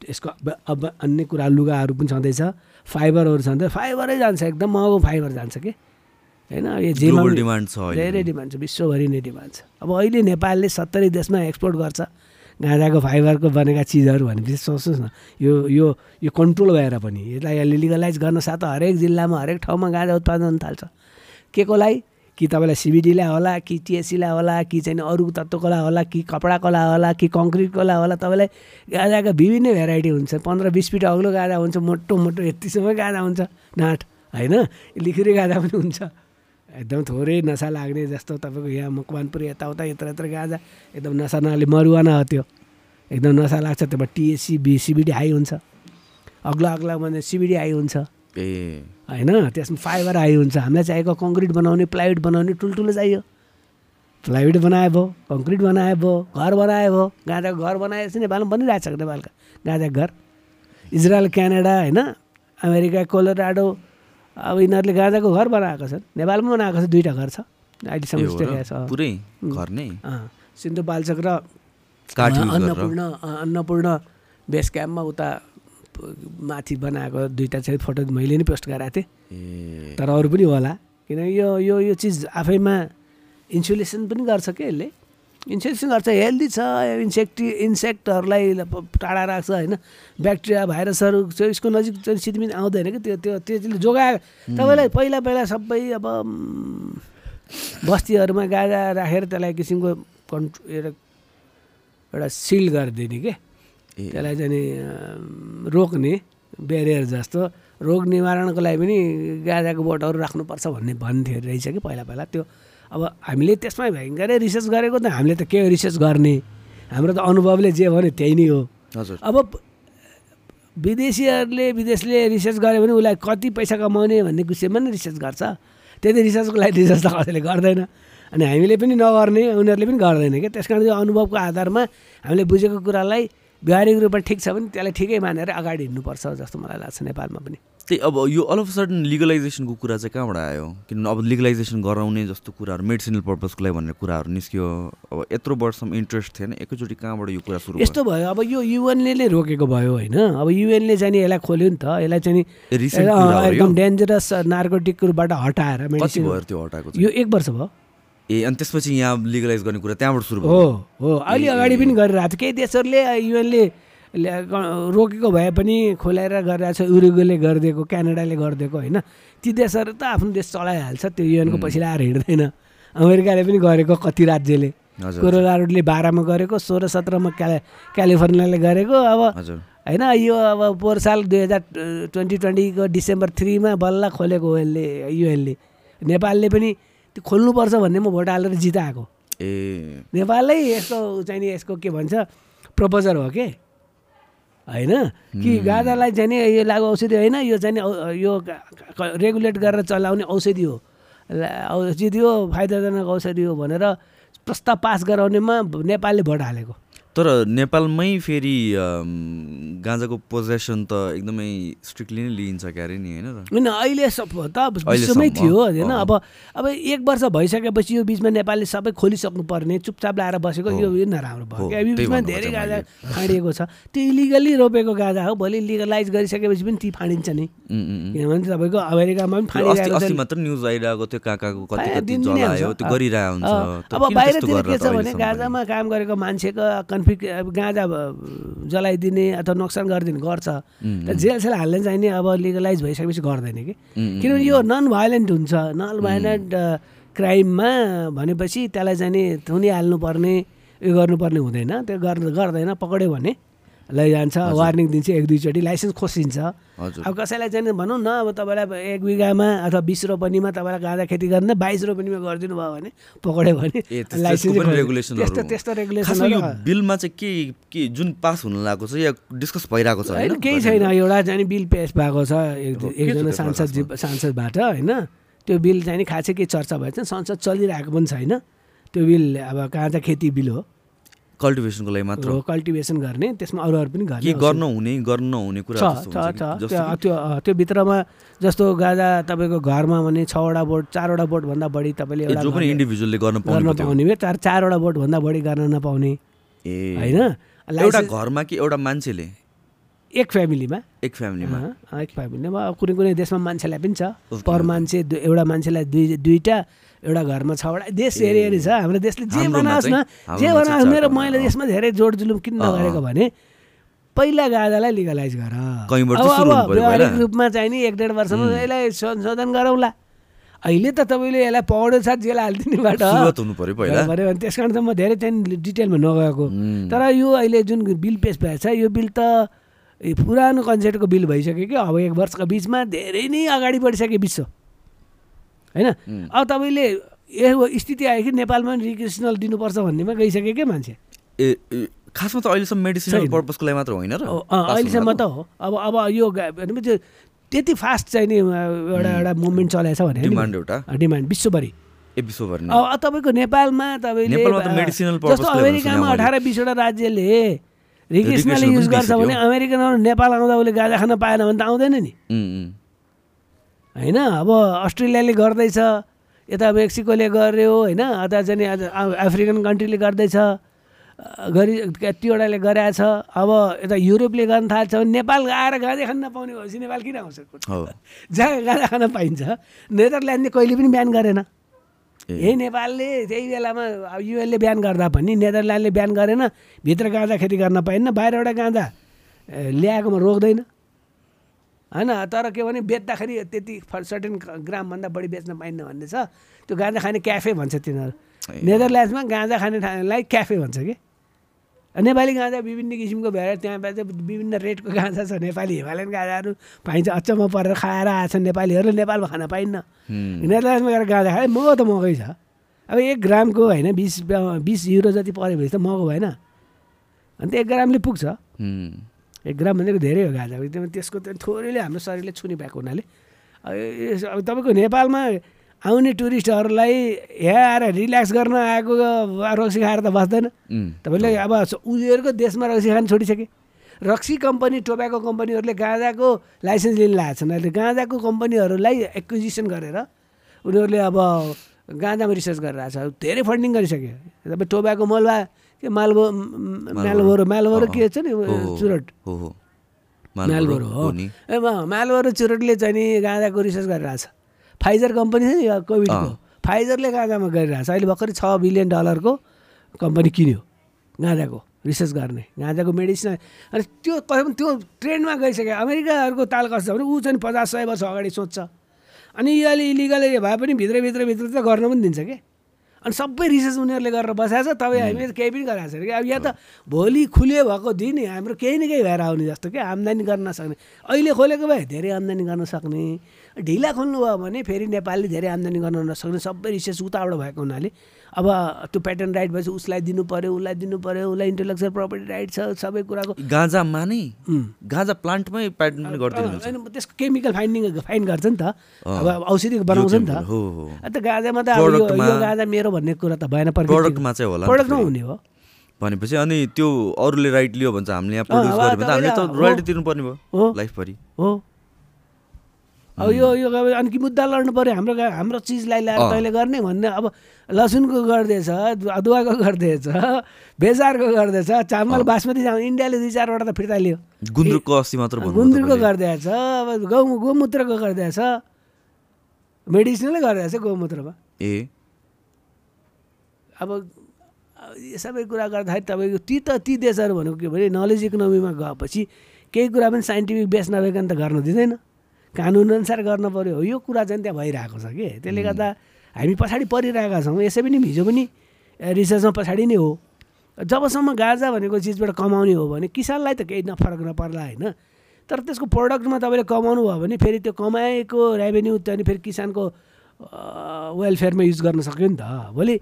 यसको अब अब अन्य कुरा लुगाहरू पनि छँदैछ। फाइबरहरू छँदै फाइबरै जान्छ। एकदम महँगो फाइबर जान्छ कि? होइन यो जेमा पनि डिमान्ड छ धेरै डिमान्ड छ विश्वभरि नै डिमान्ड छ। अब अहिले नेपालले सत्तरी देशमा एक्सपोर्ट गर्छ। गाँजाको फाइबरको बनेका चिजहरू भनेपछि सोच्नुहोस् न यो यो यो कन्ट्रोल भएर पनि यसलाई लिगलाइज गर्न साथ हरेक जिल्लामा हरेक ठाउँमा गाँजा उत्पादन थाल्छ। के को लागि कि तपाईँलाई सिबिडीलाई होला कि टिएससीलाई होला कि चाहिँ अरू तत्त्वको लागि होला कि कपडाको लागि होला कि कङ्क्रिटको लागि होला तपाईँलाई गाँजाका विभिन्न भेराइटी हुन्छ। पन्ध्र बिस फिट अग्लो गाँजा हुन्छ मोटो मोटो यतिसम्म गाँजा हुन्छ। नाट होइन? लिखुरी गाँजा पनि हुन्छ। एकदम थोरै नसा लाग्ने जस्तो तपाईँको यहाँ मकवानपुर यताउता यत्र यत्र गाँजा एकदम नसा नहाले मरुवाना हो त्यो एकदम नसा लाग्छ त्यसमा टिएससी बी सिबिडी हाई हुन्छ अग्लो अग्लो भने सिबिडी हाई हुन्छ ए होइन त्यसमा फाइबर हाई हुन्छ हामीलाई चाहिएको कङ्क्रिट बनाउने प्लाइवुड बनाउने ठुल्ठुलो चाहियो प्लाइवुड बनाए भयो कङ्क्रिट बनाए भयो घर बनाए भयो गाँजाको घर बनाएपछि नेपालमा बनिरहेको छ नेपालका गाँजाको घर इजरायल क्यानाडा होइन अमेरिका कोलोराडो अब यिनीहरूले गाँजाको घर बनाएको छन्। नेपालमा बनाएको छ दुईवटा घर छ। अहिलेसम्म पुरै घर नै? अँ, सिन्धुपाल्चोक र अन्नपूर्ण अन्नपूर्ण बेस क्याम्पमा उता माथि बनाएको दुईवटा चाहिँ फोटो मैले नै पोस्ट गराएको थिएँ। तर अरू पनि होला। किनकि यो यो यो चिज आफैमा इन्सुलेसन पनि गर्छ कि यसले? इन्सुलेसन गर्छ हेल्दी छ इन्सेक्ट इन्सेक्टहरूलाई टाढा राख्छ होइन? ब्याक्टेरिया भाइरसहरू चाहिँ यसको नजिक चाहिँ सिधमिन आउँदैन कि? त्यो त्यो त्यसले जोगाए। तपाईँलाई पहिला पहिला सबै अब बस्तीहरूमा गाजा राखेर त्यसलाई किसिमको कन्ट्रो एउटा सिल गरिदिने के? त्यसलाई चाहिँ रोक्ने बेरियर जस्तो। रोग निवारणको लागि पनि गाजाको बोटहरू राख्नुपर्छ भन्ने भन्थ्यो रहेछ कि? पहिला पहिला त्यो अब हामीले त्यसमा भयङ्करै रिसर्च गरेको त हामीले त के रिसर्च गर्ने? हाम्रो त अनुभवले जे भन्यो त्यही नै हो। हजुर। अब विदेशीहरूले विदेशले रिसर्च गर्यो भने उसलाई कति पैसा कमाउने भन्ने विषयमा नि रिसर्च गर्छ। त्यति रिसर्चको लागि रिसर्च त कसैले गर्दैन। अनि हामीले पनि नगर्ने उनीहरूले पनि गर्दैन क्या। त्यस कारण यो अनुभवको आधारमा हामीले बुझेको कुरालाई व्यावहारिक रूपमा ठिक छ भने त्यसलाई ठिकै मानेर अगाडि हिँड्नुपर्छ जस्तो मलाई लाग्छ नेपालमा पनि। त्यही अब यो अल अफ सडन लिगलाइजेसनको कुरा चाहिँ कहाँबाट आयो? किनभने अब लिगलाइजेसन गराउने जस्तो कुराहरू मेडिसिनल पर्पजको लागि भन्ने कुराहरू निस्क्यो। अब यत्रो वर्षसम्म इन्ट्रेस्ट थिएन। एकैचोटि कहाँबाट यो कुरा सुरु यस्तो भयो। अब यो युएनले नै रोकेको भयो होइन। अब युएनले चाहिँ नि यसलाई खोल्यो नि त। यसलाई चाहिँ एकदम डेन्जरस नार्कोटिकबाट हटाएर कति मेडिसिन भयो त्यो हटाएको यो एक वर्ष भयो। ए अनि त्यसपछि यहाँ लिगलाइज गर्ने कुरा त्यहाँबाट सुरु भयो? हो हो। अहिले अगाडि पनि गरिरहेको थियो केही देशहरूले युएनले रोकेको भए पनि खोलाएर गरिरहेको छ उरुगुले गरिदिएको क्यानाडाले गरिदिएको होइन? ती देशहरू त आफ्नो देश चलाइहाल्छ त्यो युएनको पछि आएर हिँड्दैन। अमेरिकाले पनि गरेको कति राज्यले। कोरोनाहरूले बाह्रमा गरेको सोह्र सत्रमा क्या क्यालिफोर्नियाले गरेको अब होइन यो अब पोहोर साल दुई हजार ट्वेन्टी ट्वेन्टीको डिसेम्बर थ्रीमा बल्ल खोलेको ओएलले युएनले। नेपालले पनि त्यो खोल्नुपर्छ भन्ने म भोट हालेर जिताएको। ए। नेपालै यसको चाहिँ नि यसको के भन्छ प्रपोजर हो के? होइन? कि गाजालाई चाहिँ नि यो लागु औषधि होइन यो चाहिँ यो रेगुलेट गरेर चलाउने औषधि हो। औषधि हो फाइदाजनक औषधि हो भनेर प्रस्ताव पास गराउनेमा नेपालले भोट हालेको। तर नेपालमै फेरि गाँजाको पोजेसन त एकदमै स्ट्रिक्टली नै लिइन्छ क्यारे नि होइन होइन अहिले सब त अहिलेसम्म, विश्वमै थियो होइन। अब अब एक वर्ष भइसकेपछि यो बिचमा नेपालले सबै खोलिसक्नु पर्ने चुपचाप लाएर बसेको यो यो नराम्रो भयो यो बिचमा धेरै गाजा। (laughs) फाँडिएको छ त्यो इलिगल्ली रोपेको गाजा हो भोलि लिगलाइज गरिसकेपछि पनि ती फाँडिन्छ नि। किनभने तपाईँको अमेरिकामा पनि फाँडिरहेको मात्र न्युज आइरहेको थियो कहाँ कहाँको कति। गरिरहेको हुन्छ अब बाहिरतिर के छ भने? गाजामा काम गरेको मान्छेको कन्फ्लिक्ट अब गाजा जलाइदिने अथवा नोक्सान गरिदिने गर्छ। जेल सेल हाल्ने चाहिँ नि अब लिगलाइज भइसकेपछि गर्दैन कि। किनभने यो नन भायोलेन्ट हुन्छ नन भायोलेन्ट क्राइममा भनेपछि त्यसलाई चाहिँ नि थुनिहाल्नुपर्ने उयो गर्नुपर्ने हुँदैन। त्यो गर् गर्दैन पक्रियो भने। लैजान्छ। वार्निङ दिन्छ एक दुईचोटि लाइसेन्स खोसिन्छ। अब कसैलाई चाहिँ भनौँ न अब तपाईँलाई एक बिघामा अथवा बिस रोपनीमा तपाईँलाई गाँजा खेती गर्ने बाइस रोपनीमा गरिदिनु भयो भने पक्रियो भने लाइसेन्स त्यस्तो त्यस्तो रेगुलेसन बिलमा चाहिँ के के जुन पास हुन लागेको छ या डिस्कस भइरहेको छ होइन? केही छैन। एउटा चाहिँ बिल पेस भएको छ एकजना सांसद सांसदबाट होइन? त्यो बिल चाहिँ खासै केही चर्चा भएछ। संसद चलिरहेको पनि छैन। त्यो बिल अब गाँजा खेती बिल हो? कल्टिभेसनको लागि मात्र हो। कल्टिभेसन गर्ने त्यसमा अरू अरू पनि के गर्ने गर्न हुने गर्न नहुने कुरा छ त्यो त्यो भित्रमा जस्तो गाजा तपाईँको घरमा भने छवटा बोट चारवटा बोटभन्दा बढी तपाईँले इन्डिभिजुअलले गर्न पाउने चार चारवटा बोटभन्दा बढी गर्न नपाउने। ए। होइन? एउटा घरमा कि एउटा मान्छेले? एक फ्यामिलीमा एक फ्यामिलीमा एक फ्यामिलीमा कुनै कुनै देशमा मान्छेलाई पनि छ। पर। मान्छे एउटा मान्छेलाई दुई दुईवटा एउटा घरमा छवटा देश हेरी हेरी छ हाम्रो देशले जे बनाओस् न जे बनाओस् मेरो मैले। यसमा धेरै जोड जुलुम किन नगरेको। भने पहिला गाजालाई लिगलाइज गर। अब व्यावहारिक। रूपमा चाहिँ नि एक डेढ वर्षमा यसलाई संशोधन गरौँला। अहिले त तपाईँले यसलाई पौडो साथ जेल हालिदिनेबाट पऱ्यो भने त्यस कारण त म धेरै चाहिँ डिटेलमा नगएको। तर यो अहिले जुन बिल पेस भएको छ यो बिल त पुरानो कन्सेप्टको बिल भइसक्यो कि? अब एक वर्षको बिचमा धेरै नै अगाडि बढिसक्यो विश्व। होइन अब तपाईँले यो स्थिति आयो कि नेपालमा पनि रिक्रिसनल दिनुपर्छ भन्नेमा गइसक्यो क्या मान्छे ए खासमा त अहिलेसम्म मेडिसिनल। पर्पजको लागि मात्र होइन र अहिलेसम्म त? हो अब अब यो त्यो त्यति फास्ट चाहिँ नि एउटा एउटा मुभमेन्ट चलाएको छ भने डिमान्ड एउटा डिमान्ड विश्वभरि ए विश्वभरि। अब तपाईँको नेपालमा तपाईँले जस्तो अमेरिकामा। अठार बिसवटा राज्यले रिक्रिसनल युज गर्छ भने। अमेरिकनहरू नेपाल आउँदा उसले गाजा खान पाएन भने त आउँदैन नि होइन? अब अस्ट्रेलियाले गर्दैछ यता मेक्सिकोले गर्यो होइन? अथवा चाहिँ अफ्रिकन कन्ट्रीले गर्दैछ गरी कतिवटाले गरेछ अब यता युरोपले गर्न थाल्छ भने नेपाल आएर गाजा खान नपाउने भएपछि नेपाल किन आउँछ? (laughs) जहाँ गाजा खान पाइन्छ नेदरल्यान्डले कहिले पनि बिहान गरेन। यही नेपालले त्यही बेलामा अब युएलले बिहान गर्दा पनि नेदरल्यान्डले बिहान गरेन भित्र गाँजा खेती गर्न पाइन्न बाहिरबाट गाँजा ल्याएकोमा रोक्दैन। होइन तर के भने बेच्दाखेरि त्यति सर्टेन ग्रामभन्दा बढी बेच्न पाइन्न भन्ने छ। त्यो गाँजा खाने क्याफे भन्छ तिनीहरू। नेदरल्यान्ड्समा गाँजा खाने ठाउँलाई क्याफे भन्छ कि? नेपाली गाँजा विभिन्न किसिमको भएर त्यहाँ चाहिँ विभिन्न रेटको गाँजा छ। नेपाली हिमालयन गाँजाहरू पाइन्छ। अचम्म परेर खाएर आएछन् नेपालीहरू नेपालमा खान पाइन्न। नेदरल्यान्डमा गएर गाँजा खायो महँगो त महँगै छ। अब एक ग्रामको होइन बिस बिस युरो जति पऱ्यो भने त महँगो भएन। अन्त एक ग्रामले पुग्छ। एक ग्राम भनेको धेरै हो गाँजा एकदम त्यसको त थोरैले हाम्रो शरीरले छुने भएको हुनाले। अब तपाईँको नेपालमा आउने टुरिस्टहरूलाई यहाँ आएर रिल्याक्स गर्न आएको रक्सी खाएर त बस्दैन। तपाईँले अब उनीहरूको देशमा रक्सी खान छोडिसके। रक्सी कम्पनी टोब्याको कम्पनीहरूले गाँजाको लाइसेन्स लिन लागेको छन्। अहिले गाँजाको कम्पनीहरूलाई एक्विजिसन गरेर उनीहरूले अब गाँजामा रिसर्च गरिरहेछ धेरै फन्डिङ गरिसक्यो। तपाईँ टोब्याको मलबा के मालबो म्यालबोरो म्यालबोरो के छ नि चुरट। हो हो। ए म- म्यालबोरो चुरटले चाहिँ नि गाँजाको रिसर्च गरिरहेछ फाइजर कम्पनी छ नि यो कोभिडको। फाइजरले गाँजामा गरिरहेछ अहिले भर्खरै छ बिलियन डलरको कम्पनी किन्यो। गाँजाको रिसर्च गर्ने। गाँजाको मेडिसिन अनि त्यो कसै पनि त्यो ट्रेन्डमा गइसक्यो। अमेरिकाहरूको ताल कस्तो छ भने ऊ चाहिँ पचास सय वर्ष अगाडि सोध्छ अनि यो अहिले इलिगल भए पनि भित्रभित्र भित्र त गर्न पनि दिन्छ कि? अनि सबै रिसर्च उनीहरूले गरेर बसाएको छ। तपाईँ हामीले केही पनि गराएको छैन कि अब यहाँ त भोलि खुल्यो भएको दिन हाम्रो केही न केही भएर आउने जस्तो। कि आम्दानी गर्न सक्ने। अहिले खोलेको भए धेरै आम्दानी गर्न सक्ने। ढिला खोल्नुभयो भने फेरि नेपालले धेरै आम्दानी गर्न नसक्ने। सबै रिसर्च उताबाट भएको हुनाले अब त्यो प्याटर्न राइट भएपछि उसलाई दिनु पऱ्यो उसलाई दिनु पऱ्यो उसलाई इन्टेलेक्चुअल प्रपर्टी राइट छ सबै कुराको गाँजामा नै गाँजा प्लान्टमै प्याटर्न पनि गरिदिनु होइन, त्यसको केमिकल फाइन्डिङ फाइन गर्छ नि त। अब औषधि बनाउँछ नि त। अन्त गाँजामा त यो गाँजा मेरो भन्ने कुरा त भएन प्रडक्टमा चाहिँ होला प्रडक्टमा। हुने हो। भनेपछि अनि त्यो अरूले राइट लियो भने चाहिँ हामीले यहाँ प्रड्युस गऱ्यो भने त हामीले त रोयल्टी तिर्नुपर्ने। भयो। लाइफभरि हो। अब यो यो अनि कि मुद्दा लड्नु पऱ्यो हाम्रो हाम्रो चिजलाई ल्याएर। तैँले गर्ने भन्ने अब लसुनको गर्दैछ अदुवाको गर्दैछ बेसारको गर्दैछ चामल बासमती चामल इन्डियाले दुई चारवटा त फिर्ता लियो गुन्द्रुकको अस्ति मात्र गुन्द्रुकको गरिदिएछ अब गौ गोमूत्रको गरिदिएछ मेडिसिनलै गरिदिएछ गोमूत्रमा। ए। अब अब यो सबै कुरा गर्दाखेरि तपाईँको ती त ती देशहरू भनेको के भने नलेज इकोनोमीमा गएपछि केही कुरा पनि साइन्टिफिक बेस नभइकन त गर्न दिँदैन। कानुनअनुसार गर्न पऱ्यो हो यो कुरा चाहिँ त्यहाँ भइरहेको छ कि? त्यसले गर्दा हामी पछाडि परिरहेका छौँ। यसै पनि हिजो पनि रिसर्चमा पछाडि नै हो। जबसम्म गाजा भनेको चिजबाट कमाउने हो भने किसानलाई त केही नफरक नपर्ला होइन? तर त्यसको प्रडक्टमा तपाईँले कमाउनु भयो भने फेरि त्यो कमाएको रेभेन्यू त्यहाँदेखि फेरि किसानको वेलफेयरमा युज गर्न सक्यो नि त। भोलि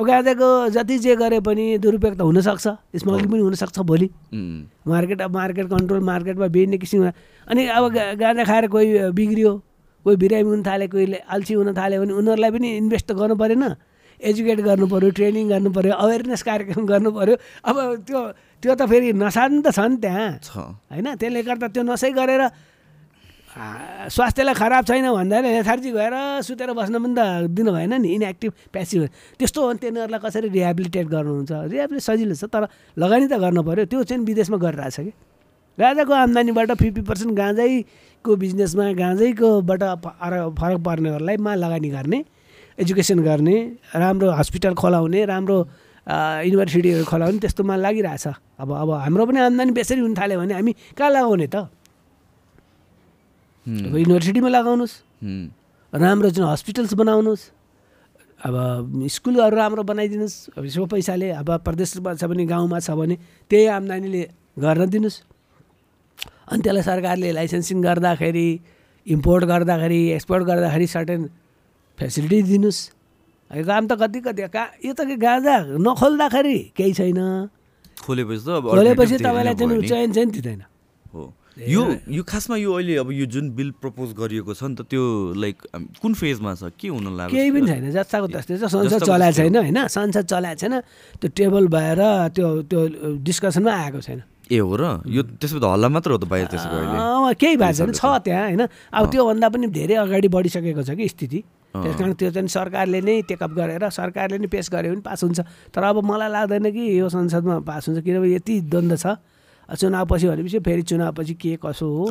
अब गाँजाको जति जे गरे पनि दुरुपयोग त हुनसक्छ। स्मग्लिङ पनि हुनसक्छ भोलि। मार्केट अब मार्केट कन्ट्रोल मार्केटमा बेच्ने किसिममा। अनि अब गाँजा खाएर कोही बिग्रियो कोही बिरामी हुन थाले कोही अल्छी हुन थाल्यो भने उनीहरूलाई पनि इन्भेस्ट त गर्नु परेन। एजुकेट गर्नु पऱ्यो ट्रेनिङ गर्नु पऱ्यो अवेरनेस कार्यक्रम गर्नु पऱ्यो अब त्यो त्यो त फेरि नसा नि त छ नि त्यहाँ होइन? त्यसले गर्दा त्यो नसै गरेर स्वास्थ्यलाई खराब छैन भन्दा लेथार्जी गएर सुतेर बस्न पनि त दिनु भएन नि इनएक्टिभ प्यासिभ त्यस्तो हो भने तिनीहरूलाई कसरी रिहेबिलिटेट गर्नुहुन्छ? रिहेबिलिट सजिलो छ तर लगानी त पऱ्यो त्यो चाहिँ विदेशमा गरिरहेछ कि? गाँजाको आम्दानीबाट फिफ्टी पर्सेन्ट गाँजैको बिजनेसमा गाँजैकोबाट फरक पर्नेहरूलाई मा लगानी गर्ने एजुकेसन गर्ने राम्रो हस्पिटल खोलाउने राम्रो युनिभर्सिटीहरू खोलाउने त्यस्तोमा लागिरहेछ। अब अब हाम्रो पनि आम्दानी बेसरी हुन थाल्यो भने हामी कहाँ लगाउने त? अब युनिभर्सिटीमा लगाउनुहोस्। राम्रो चाहिँ हस्पिटल्स बनाउनुहोस्। अब स्कुलहरू राम्रो बनाइदिनुहोस्। अब यसो पैसाले अब प्रदेशमा छ भने गाउँमा छ भने त्यही आम्दानीले गर्न दिनुहोस्। अनि त्यसलाई सरकारले लाइसेन्सिङ गर्दाखेरि इम्पोर्ट गर्दाखेरि एक्सपोर्ट गर्दाखेरि सर्टेन फेसिलिटी दिनुहोस्। यो काम त कति कति कहाँ यो त के गाँजा नखोल्दाखेरि केही छैन। खोलेपछि त खोलेपछि तपाईँलाई चाहिँ। चयन चाहिँ दिँदैन। यो यो खासमा यो अहिले अब यो जुन बिल प्रपोज गरिएको छ नि त त्यो लाइक कुन फेजमा छ? के हुन लाग्यो? केही पनि छैन जस्ताको त्यस्तै छ। संसद चलाएको छैन होइन? संसद चलाएको छैन त्यो टेबल भएर त्यो त्यो डिस्कसनमा आएको छैन। ए हो र? यो त्यसो त हल्ला मात्र हो त बाहिर अँ, केही भएको छैन छ त्यहाँ होइन? अब त्योभन्दा पनि धेरै अगाडि बढिसकेको छ कि स्थिति। त्यस कारण त्यो चाहिँ सरकारले नै टेकअप गरेर सरकारले नै पेस गर्यो भने पास हुन्छ। तर अब मलाई लाग्दैन कि यो संसदमा पास हुन्छ किनभने यति द्वन्द्व छ। चुनावपछि भनेपछि फेरि चुनावपछि के कसो हो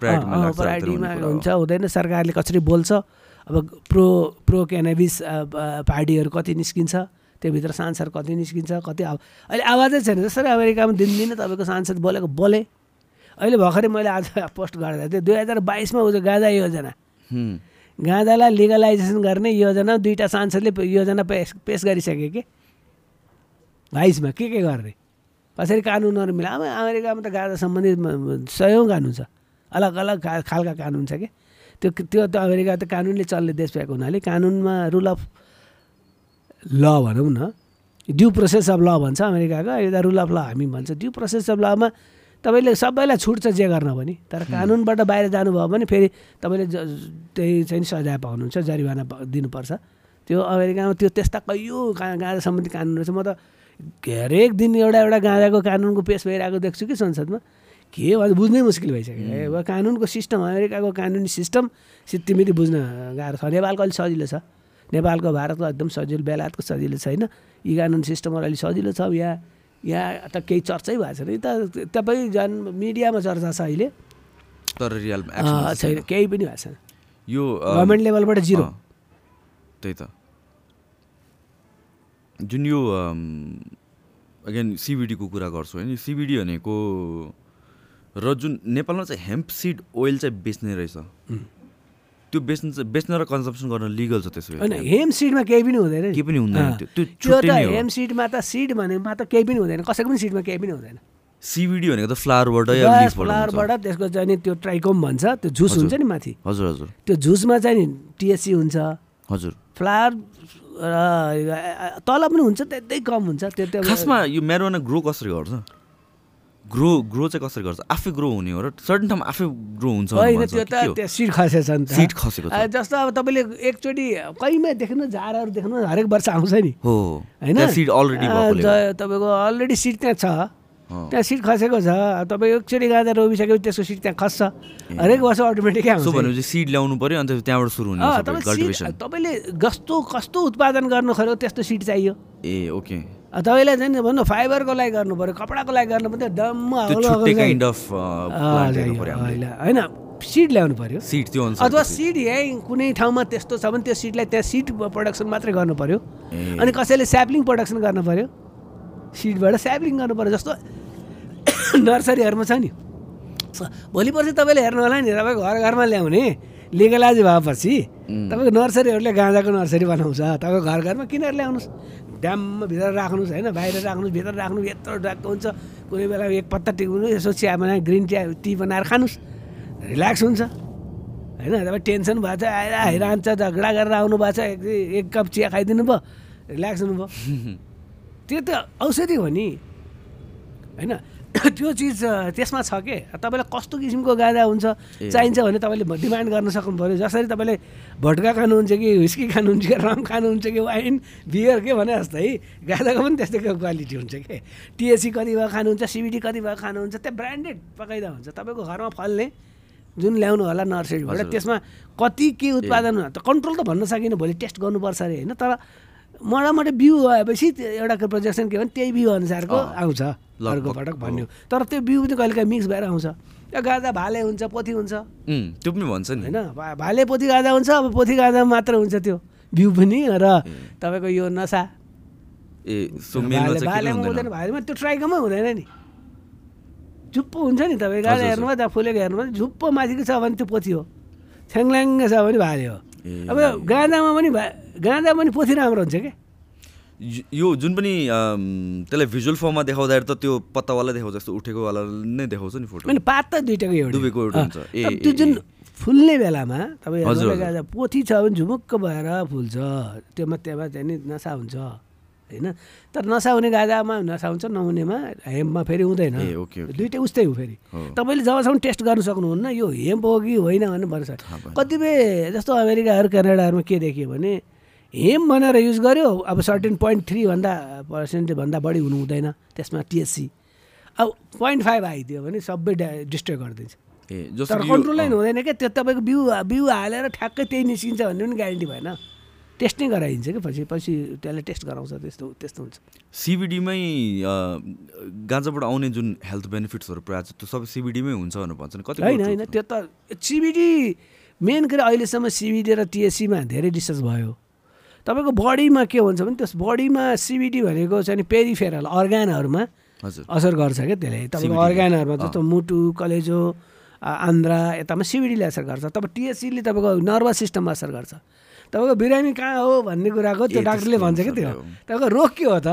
प्रायोरिटीमा। हुन्छ हुँदैन। सरकारले कसरी बोल्छ? अब प्रो प्रो क्यानाबिस पार्टीहरू कति निस्किन्छ? त्योभित्र सांसद कति निस्किन्छ? कति अब अहिले आवाजै छैन। जसरी अमेरिकामा दिनदिनै तपाईँको सांसद बोलेको बोले। अहिले भर्खरै मैले आज (laughs) पोस्ट गर्दा थिएँ। दुई हजार बाइसमा उयो गाँजा योजना। गाँजालाई लिगलाइजेसन गर्ने योजना दुईवटा सांसदले योजना पेस पेस गरिसके कि? बाइसमा के के गर्ने? कसरी कानुनहरू मिला अब अमेरिकामा त गाँजा सम्बन्धी म- म- सयौँ कानुन छ। अलग अलग खालका कानुन छ कि? त्यो त्यो त अमेरिका त कानुनले चल्ने देश भएको हुनाले कानुनमा रुल अफ ल भनौँ न। ड्यु प्रोसेस अफ ल भन्छ अमेरिकाको यता रुल अफ ल हामी भन्छ। ड्यु प्रोसेस अफ लमा तपाईँले सबैलाई छुट छ जे गर्न पनि तर कानुनबाट बाहिर जानुभयो भने फेरि तपाईँले ज- त्यही चाहिँ सजाय पाउनुहुन्छ जरिवाना दिनुपर्छ। त्यो अमेरिकामा त्यो त्यस्ता कैयौँ गाँजा सम्बन्धी कानुनहरू छ। म त हरेक दिन एउटा एउटा गाँजाको कानुनको पेस भइरहेको देख्छु कि संसदमा। के भन्छ बुझ्नै मुस्किल भइसक्यो। अब कानुनको सिस्टम अमेरिकाको कानुनी सिस्टम सित्तिमिति बुझ्न गाह्रो छ। नेपालको अलिक सजिलो छ। नेपालको भारतको एकदम सजिलो बेलायतको सजिलो छैन यी कानुन सिस्टमहरू अलिक सजिलो छ। यहाँ यहाँ त केही चर्चै भएको छैन। यता तपाईँ झन् मिडियामा चर्चा छ अहिले। तर रियल छैन। केही पनि भएको छैन। यो गभर्मेन्ट लेभलबाट जिरो त्यही त। जुन यो अगेन सिबिडीको कुरा गर्छु होइन सिबिडी भनेको र जुन नेपालमा चाहिँ हेम्प सिड ओइल चाहिँ बेच्ने रहेछ। त्यो बेच्नु चाहिँ बेच्न र कन्जम्सन गर्न लिगल छ त्यसो होइन हेम सिडमा केही पनि हुँदैन। केही पनि हुँदैन त्यो त हेम सिडमा त सिड भनेमा त केही पनि हुँदैन कसैको पनि सिडमा केही पनि हुँदैन। सिबिडी भनेको त फ्लावरबाट। फ्लावरबाट त्यसको चाहिँ नि त्यो ट्राइकोम भन्छ त्यो झुस हुन्छ नि माथि। हजुर हजुर। त्यो झुसमा चाहिँ नि टिएससी हुन्छ। हजुर। फ्लावर र तल पनि हुन्छ त्यतै कम हुन्छ त्यो त्यो खासमा यो म्यारोना ग्रो कसरी गर्छ? ग्रो ग्रो चाहिँ कसरी गर्छ? आफै ग्रो हुने हो र सर्टन ठाउँमा आफै ग्रो हुन्छ होइन त्यो? त त्यो सिड खसेछ नि सिड खसेको छ। जस्तो अब तपाईँले एकचोटि कहीँमा देख्नु झारहरू देख्नु हरेक वर्ष आउँछ नि। हो। होइन? सिड अलरेडी तपाईँको अलरेडी सिट त्यहाँ छ। त्यहाँ सिट खसेको छ। तपाईँ एकचोटि गाँदा रोपिसकेपछि त्यसको सिट त्यहाँ खस्छ। हरेक वर्ष अटोमेटिकै आउँछ। सो भनेपछि सिड ल्याउनु पर्यो अन्त त्यहाँबाट सुरु हुने तपाईँले कस्तो कस्तो उत्पादन गर्नु खोज्यो त्यस्तो सिट चाहियो। ए ओके। तपाईँलाई चाहिँ भन्नु फाइबरको लागि गर्नु पऱ्यो कपडाको लागि गर्नु पऱ्यो डम्म पर्यो होइन। सिड ल्याउनु पऱ्यो सिड त्यो अथवा सिड यहीँ कुनै ठाउँमा त्यस्तो छ भने त्यो सिडलाई त्यहाँ सिड प्रडक्सन मात्रै गर्नु पऱ्यो। अनि कसैले स्याप्लिङ प्रडक्सन गर्नु पऱ्यो सिडबाट स्याप्लिङ गर्नु पऱ्यो जस्तो (laughs) नर्सरीहरूमा छ नि। भोलि पर्सि तपाईँले हेर्नु होला नि तपाईँको घर घरमा ल्याउने लिगलाइज भएपछि तपाईँको नर्सरीहरूले गाँजाको नर्सरी बनाउँछ तपाईँको घर घरमा किनेर ल्याउनुहोस्। ड्याममा भित्र राख्नुहोस् होइन बाहिर राख्नुहोस् भित्र राख्नु यत्रो ढाक्को हुन्छ। कुनै बेला एक पत्ता टिप्नु यसो चिया बनाएर ग्रिन चिया टी बनाएर खानुहोस्। रिल्याक्स हुन्छ। होइन तपाईँ टेन्सन भएको छ आएर आइरहन्छ झगडा गरेर आउनु भएको छ एक एक कप चिया खाइदिनु भयो रिल्याक्स हुनुभयो (laughs) त्यो त औषधि हो नि। होइन (coughs) त्यो चिज त्यसमा छ के? तपाईँलाई कस्तो किसिमको गाजा हुन्छ। चाहिन्छ भने तपाईँले डिमान्ड गर्न सक्नु पऱ्यो जसरी तपाईँले भट्का खानुहुन्छ कि हुस्की खानुहुन्छ कि रम खानुहुन्छ कि वाइन बियर के भने जस्तै गाजाको पनि त्यस्तै क्वालिटी हुन्छ के? टिएससी कति भयो खानुहुन्छ सिबिडी कति भयो खानुहुन्छ त्यो ब्रान्डेड पकाइदा हुन्छ। तपाईँको घरमा फल्ने जुन ल्याउनु होला नर्सरीबाट। त्यसमा कति के उत्पादन त कन्ट्रोल त भन्न सकिनँ भोलि टेस्ट गर्नुपर्छ अरे होइन? तर मोटामोटी बिउ भएपछि एउटा प्रोजेक्सन के भने त्यही बिउ अनुसारको आउँछ। अर्को पटक। भन्यो। तर त्यो बिउ पनि कहिले काहीँ मिक्स भएर आउँछ। त्यो गाजा भाले हुन्छ पोथी हुन्छ। त्यो पनि भन्छ नि। होइन? भाले पोथी गाजा हुन्छ अब पोथी गाजा मात्र हुन्छ त्यो बिउ पनि। र तपाईँको यो नसा। ए भालेमा हुँदैन? भालेमा। त्यो ट्राइकोमै हुँदैन नि। झुप्पो हुन्छ नि तपाईँ गाजा। हेर्नुभयो त्यहाँ फुलेको हेर्नुभयो झुप्पो माथिको छ भने त्यो पोथी हो। छ्याङल्याङ्ग छ भने भाले हो। अब गाँजामा पनि भा गाँजा पनि पोथी राम्रो हुन्छ क्या यो- जुन पनि त्यसलाई भिजुअल फर्ममा देखाउँदाखेरि त त्यो पत्तावाला देखाउँछ जस्तो उठेकोवाला नै देखाउँछ नि फोटो अनि पात त दुइटाको एउटा दुवैको एउटा हुन्छ। ए, त्यो जुन। फुल्ने बेलामा तपाईँ पोथी छ भने झुमुक्क भएर फुल्छ त्योमा त्यहाँ चाहिँ नि नसा हुन्छ होइन तर नसा हुने गाजामा नसा हुन्छ नहुनेमा हेम्पमा फेरि हुँदैन। दुइटै उस्तै हो फेरि। तपाईँले जबसम्म टेस्ट गर्न सक्नुहुन्न यो हेम्प हो कि होइन भनेर भन्छ। कतिपय जस्तो अमेरिकाहरू क्यानाडाहरूमा के देखियो भने हेम भनेर युज गर्यो अब सर्टेन पोइन्ट थ्रीभन्दा पर्सेन्टभन्दा बढी हुनु हुँदैन त्यसमा टिएससी अब पोइन्ट फाइभ आइदियो भने सबै डा डिस्ट्रोय गरिदिन्छ। ए तर कन्ट्रोलै हुँदैन क्या त्यो तपाईँको बिउ बिउ हालेर ठ्याक्कै त्यही निस्किन्छ भन्ने पनि ग्यारेन्टी भएन। टेस्ट नै गराइदिन्छ कि? पछि पछि त्यसलाई टेस्ट गराउँछ त्यस्तो त्यस्तो हुन्छ। सिबिडीमै गाँजाबाट आउने जुन हेल्थ बेनिफिट्सहरू प्रायः छ त्यो सबै सिबिडीमै हुन्छ भनेर भन्छ नि कति होइन होइन त्यो त सिबिडी मेन गरी अहिलेसम्म सिबिडी र टिएससीमा धेरै डिस्कस भयो। तपाईँको बडीमा के हुन्छ भने त्यस बडीमा सिबिडी भनेको चाहिँ पेरिफेरल अर्ग्यानहरूमा असर गर्छ क्या त्यसले। तपाईँको अर्ग्यानहरूमा। जस्तो मुटु कलेजो आन्द्रा यतामा सिबिडीले असर गर्छ। तब टिएससीले तपाईँको नर्भस सिस्टममा असर गर्छ। तपाईँको बिरामी कहाँ हो भन्ने कुराको त्यो डाक्टरले भन्छ क्या त्यो। तपाईँको रोग के हो त?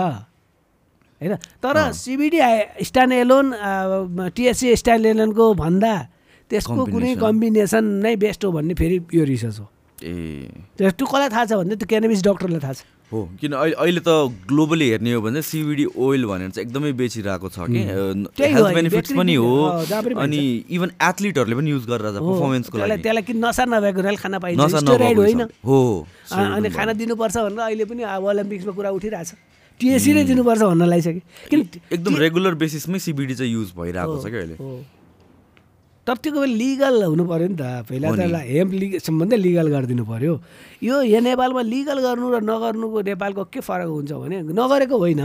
होइन तर CBD stand alone THC stand एलोनको भन्दा त्यसको कुनै. कम्बिनेसन नै बेस्ट हो भन्ने फेरि यो रिसर्च हो। ए। त्यो कसलाई थाहा छ भने त्यो क्यानबिस डक्टरलाई थाहा छ। हो किन अहिले अहिले त ग्लोबली हेर्ने हो भने सिबिडी ओइल भनेर चाहिँ एकदमै बेचिरहेको छ कि। हेल्थ बेनिफिट्स पनि हो अनि इभन एथलिटहरूले पनि युज गरेर पर्फर्मेन्सको त्यसलाई लागि। त्यसलाई कि नसा नभएको हुनाले खाना पाइन्छ स्टेरोइड होइन। हो अनि खाना दिनुपर्छ भनेर अहिले पनि अब ओलम्पिक्समा कुरा उठिरहेछ। टिएससी नै दिनुपर्छ भन्न लागिसक्यो किन एकदम रेगुलर बेसिसमै सिबिडी चाहिँ युज भइरहेको छ क्या अहिले। तर त्यो बेला लिगल हुनु पऱ्यो नि त पहिला त हेम्प लिग सम्बन्धै लिगल गरिदिनु पऱ्यो यो यहाँ नेपालमा लिगल गर्नु र नगर्नुको नेपालको के फरक हुन्छ भने नगरेको होइन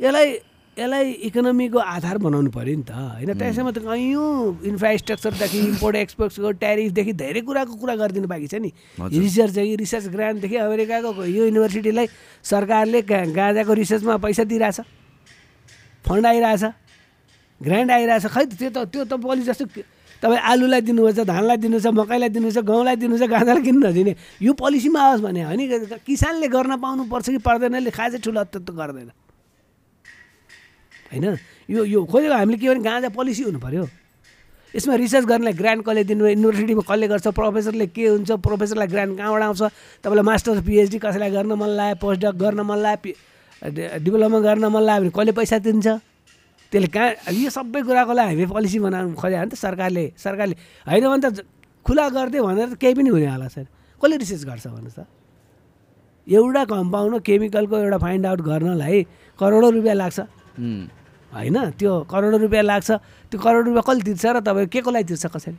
यसलाई यसलाई इकोनोमीको आधार बनाउनु पऱ्यो नि त होइन त्यसैमा त कैयौँ इन्फ्रास्ट्रक्चरदेखि इम्पोर्ट एक्सपोर्टको ट्यारिफदेखि धेरै कुराको कुरा गरिदिनु बाँकी छ नि। रिसर्च चाहिँ रिसर्च ग्रान्टदेखि अमेरिकाको यो युनिभर्सिटीलाई सरकारले गाँजाको रिसर्चमा पैसा दिइरहेछ फन्ड आइरहेछ ग्रान्ड आइरहेछ। खै त त्यो त त्यो त पलि जस्तो तपाईँ आलुलाई दिनुहुन्छ धानलाई दिनुहुन्छ मकैलाई दिनुहुन्छ गहुँलाई दिनुहुन्छ गाँजालाई किन नदिने। यो पोलिसीमा आओस् भने होइन किसानले गर्न पाउनुपर्छ कि पर्दैनले खाए चाहिँ ठुलो अत्त त गर्दैन। होइन? यो यो खोजेको हामीले के भने गाँजा पोलिसी हुनु पऱ्यो यसमा रिसर्च गर्नलाई ग्रान्ट कसले दिनु युनिभर्सिटीमा कसले गर्छ? प्रोफेसरले के हुन्छ? प्रोफेसरलाई ग्रान्ट कहाँबाट आउँछ तपाईँलाई मास्टर्स पिएचडी कसैलाई गर्न मन लाग्यो? पोस्ट डक गर्न मन लाग्यो? डिप्लोमा गर्न मन लाग्यो भने कसले पैसा दिन्छ? त्यसले कहाँ यो सबै कुराको लागि हामीले पोलिसी बनाउनु खोज्यो भने त सरकारले सरकारले होइन भने त खुला गरिदियो भनेर त केही पनि हुने होला छैन कसले रिसर्च गर्छ भन्नुहोस् त? एउटा कम्पाउन्ड केमिकलको एउटा फाइन्ड आउट गर्नलाई करोडौँ रुपियाँ लाग्छ। होइन? त्यो करोडौँ रुपियाँ लाग्छ। त्यो करोड रुपियाँ कसले तिर्छ र तपाईँ के को लागि तिर्छ कसैले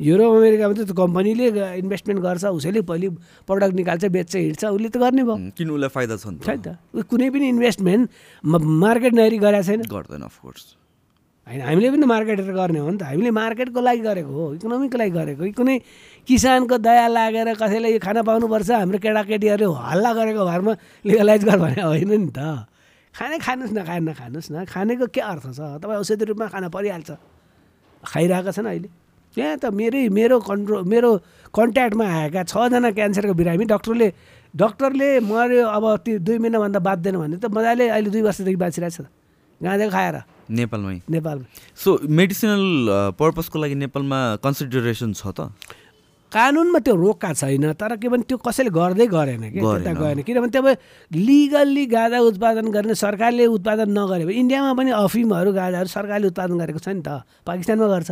युरोप अमेरिकामा त त्यो कम्पनीले इन्भेस्टमेन्ट गर्छ उसैले पहिले प्रडक्ट निकाल्छ बेच्छ हिँड्छ उसले त गर्ने भयो। किन उसलाई फाइदा छ नि त? कुनै पनि इन्भेस्टमेन्ट मार्केट नहेरी गरेको छैन। गर्दैन अफकोर्स होइन हामीले पनि मार्केटेर गर्ने हो नि त। हामीले मार्केटको लागि गरेको हो इकोनोमीको लागि गरेको कुनै किसानको दया लागेर कसैले यो खाना पाउनुपर्छ हाम्रो केटाकेटीहरूले हल्ला गरेको भरमा लिगलाइज गर भने होइन नि त। खाने खानुहोस् न खाए नखानुहोस् न। खानेको के अर्थ छ? तपाईँ औषधि रूपमा खान परिहाल्छ। खाइरहेको छन् अहिले। त्यहाँ त मेरै मेरो कन्ट्रो मेरो कन्ट्याक्टमा आएका छजना क्यान्सरको बिरामी। डक्टरले डक्टरले मऱ्यो अब त्यो दुई महिनाभन्दा बाँच्दैन भने त मजाले अहिले दुई वर्षदेखि बाँचिरहेको छ त। गाँजा खाएर। नेपालमै। नेपालमा। सो मेडिसिनल पर्पजको लागि नेपालमा कन्सिडरेसन छ त? कानुनमा त्यो रोक्का छैन तर के भने त्यो कसैले गर्दै गरेन कि। त्यता गएन। किनभने तपाईँ लिगल्ली गाँजा उत्पादन गर्ने सरकारले उत्पादन नगरे भने इन्डियामा पनि अफिमहरू गाँजाहरू सरकारले उत्पादन गरेको छ नि त? पाकिस्तानमा गर्छ।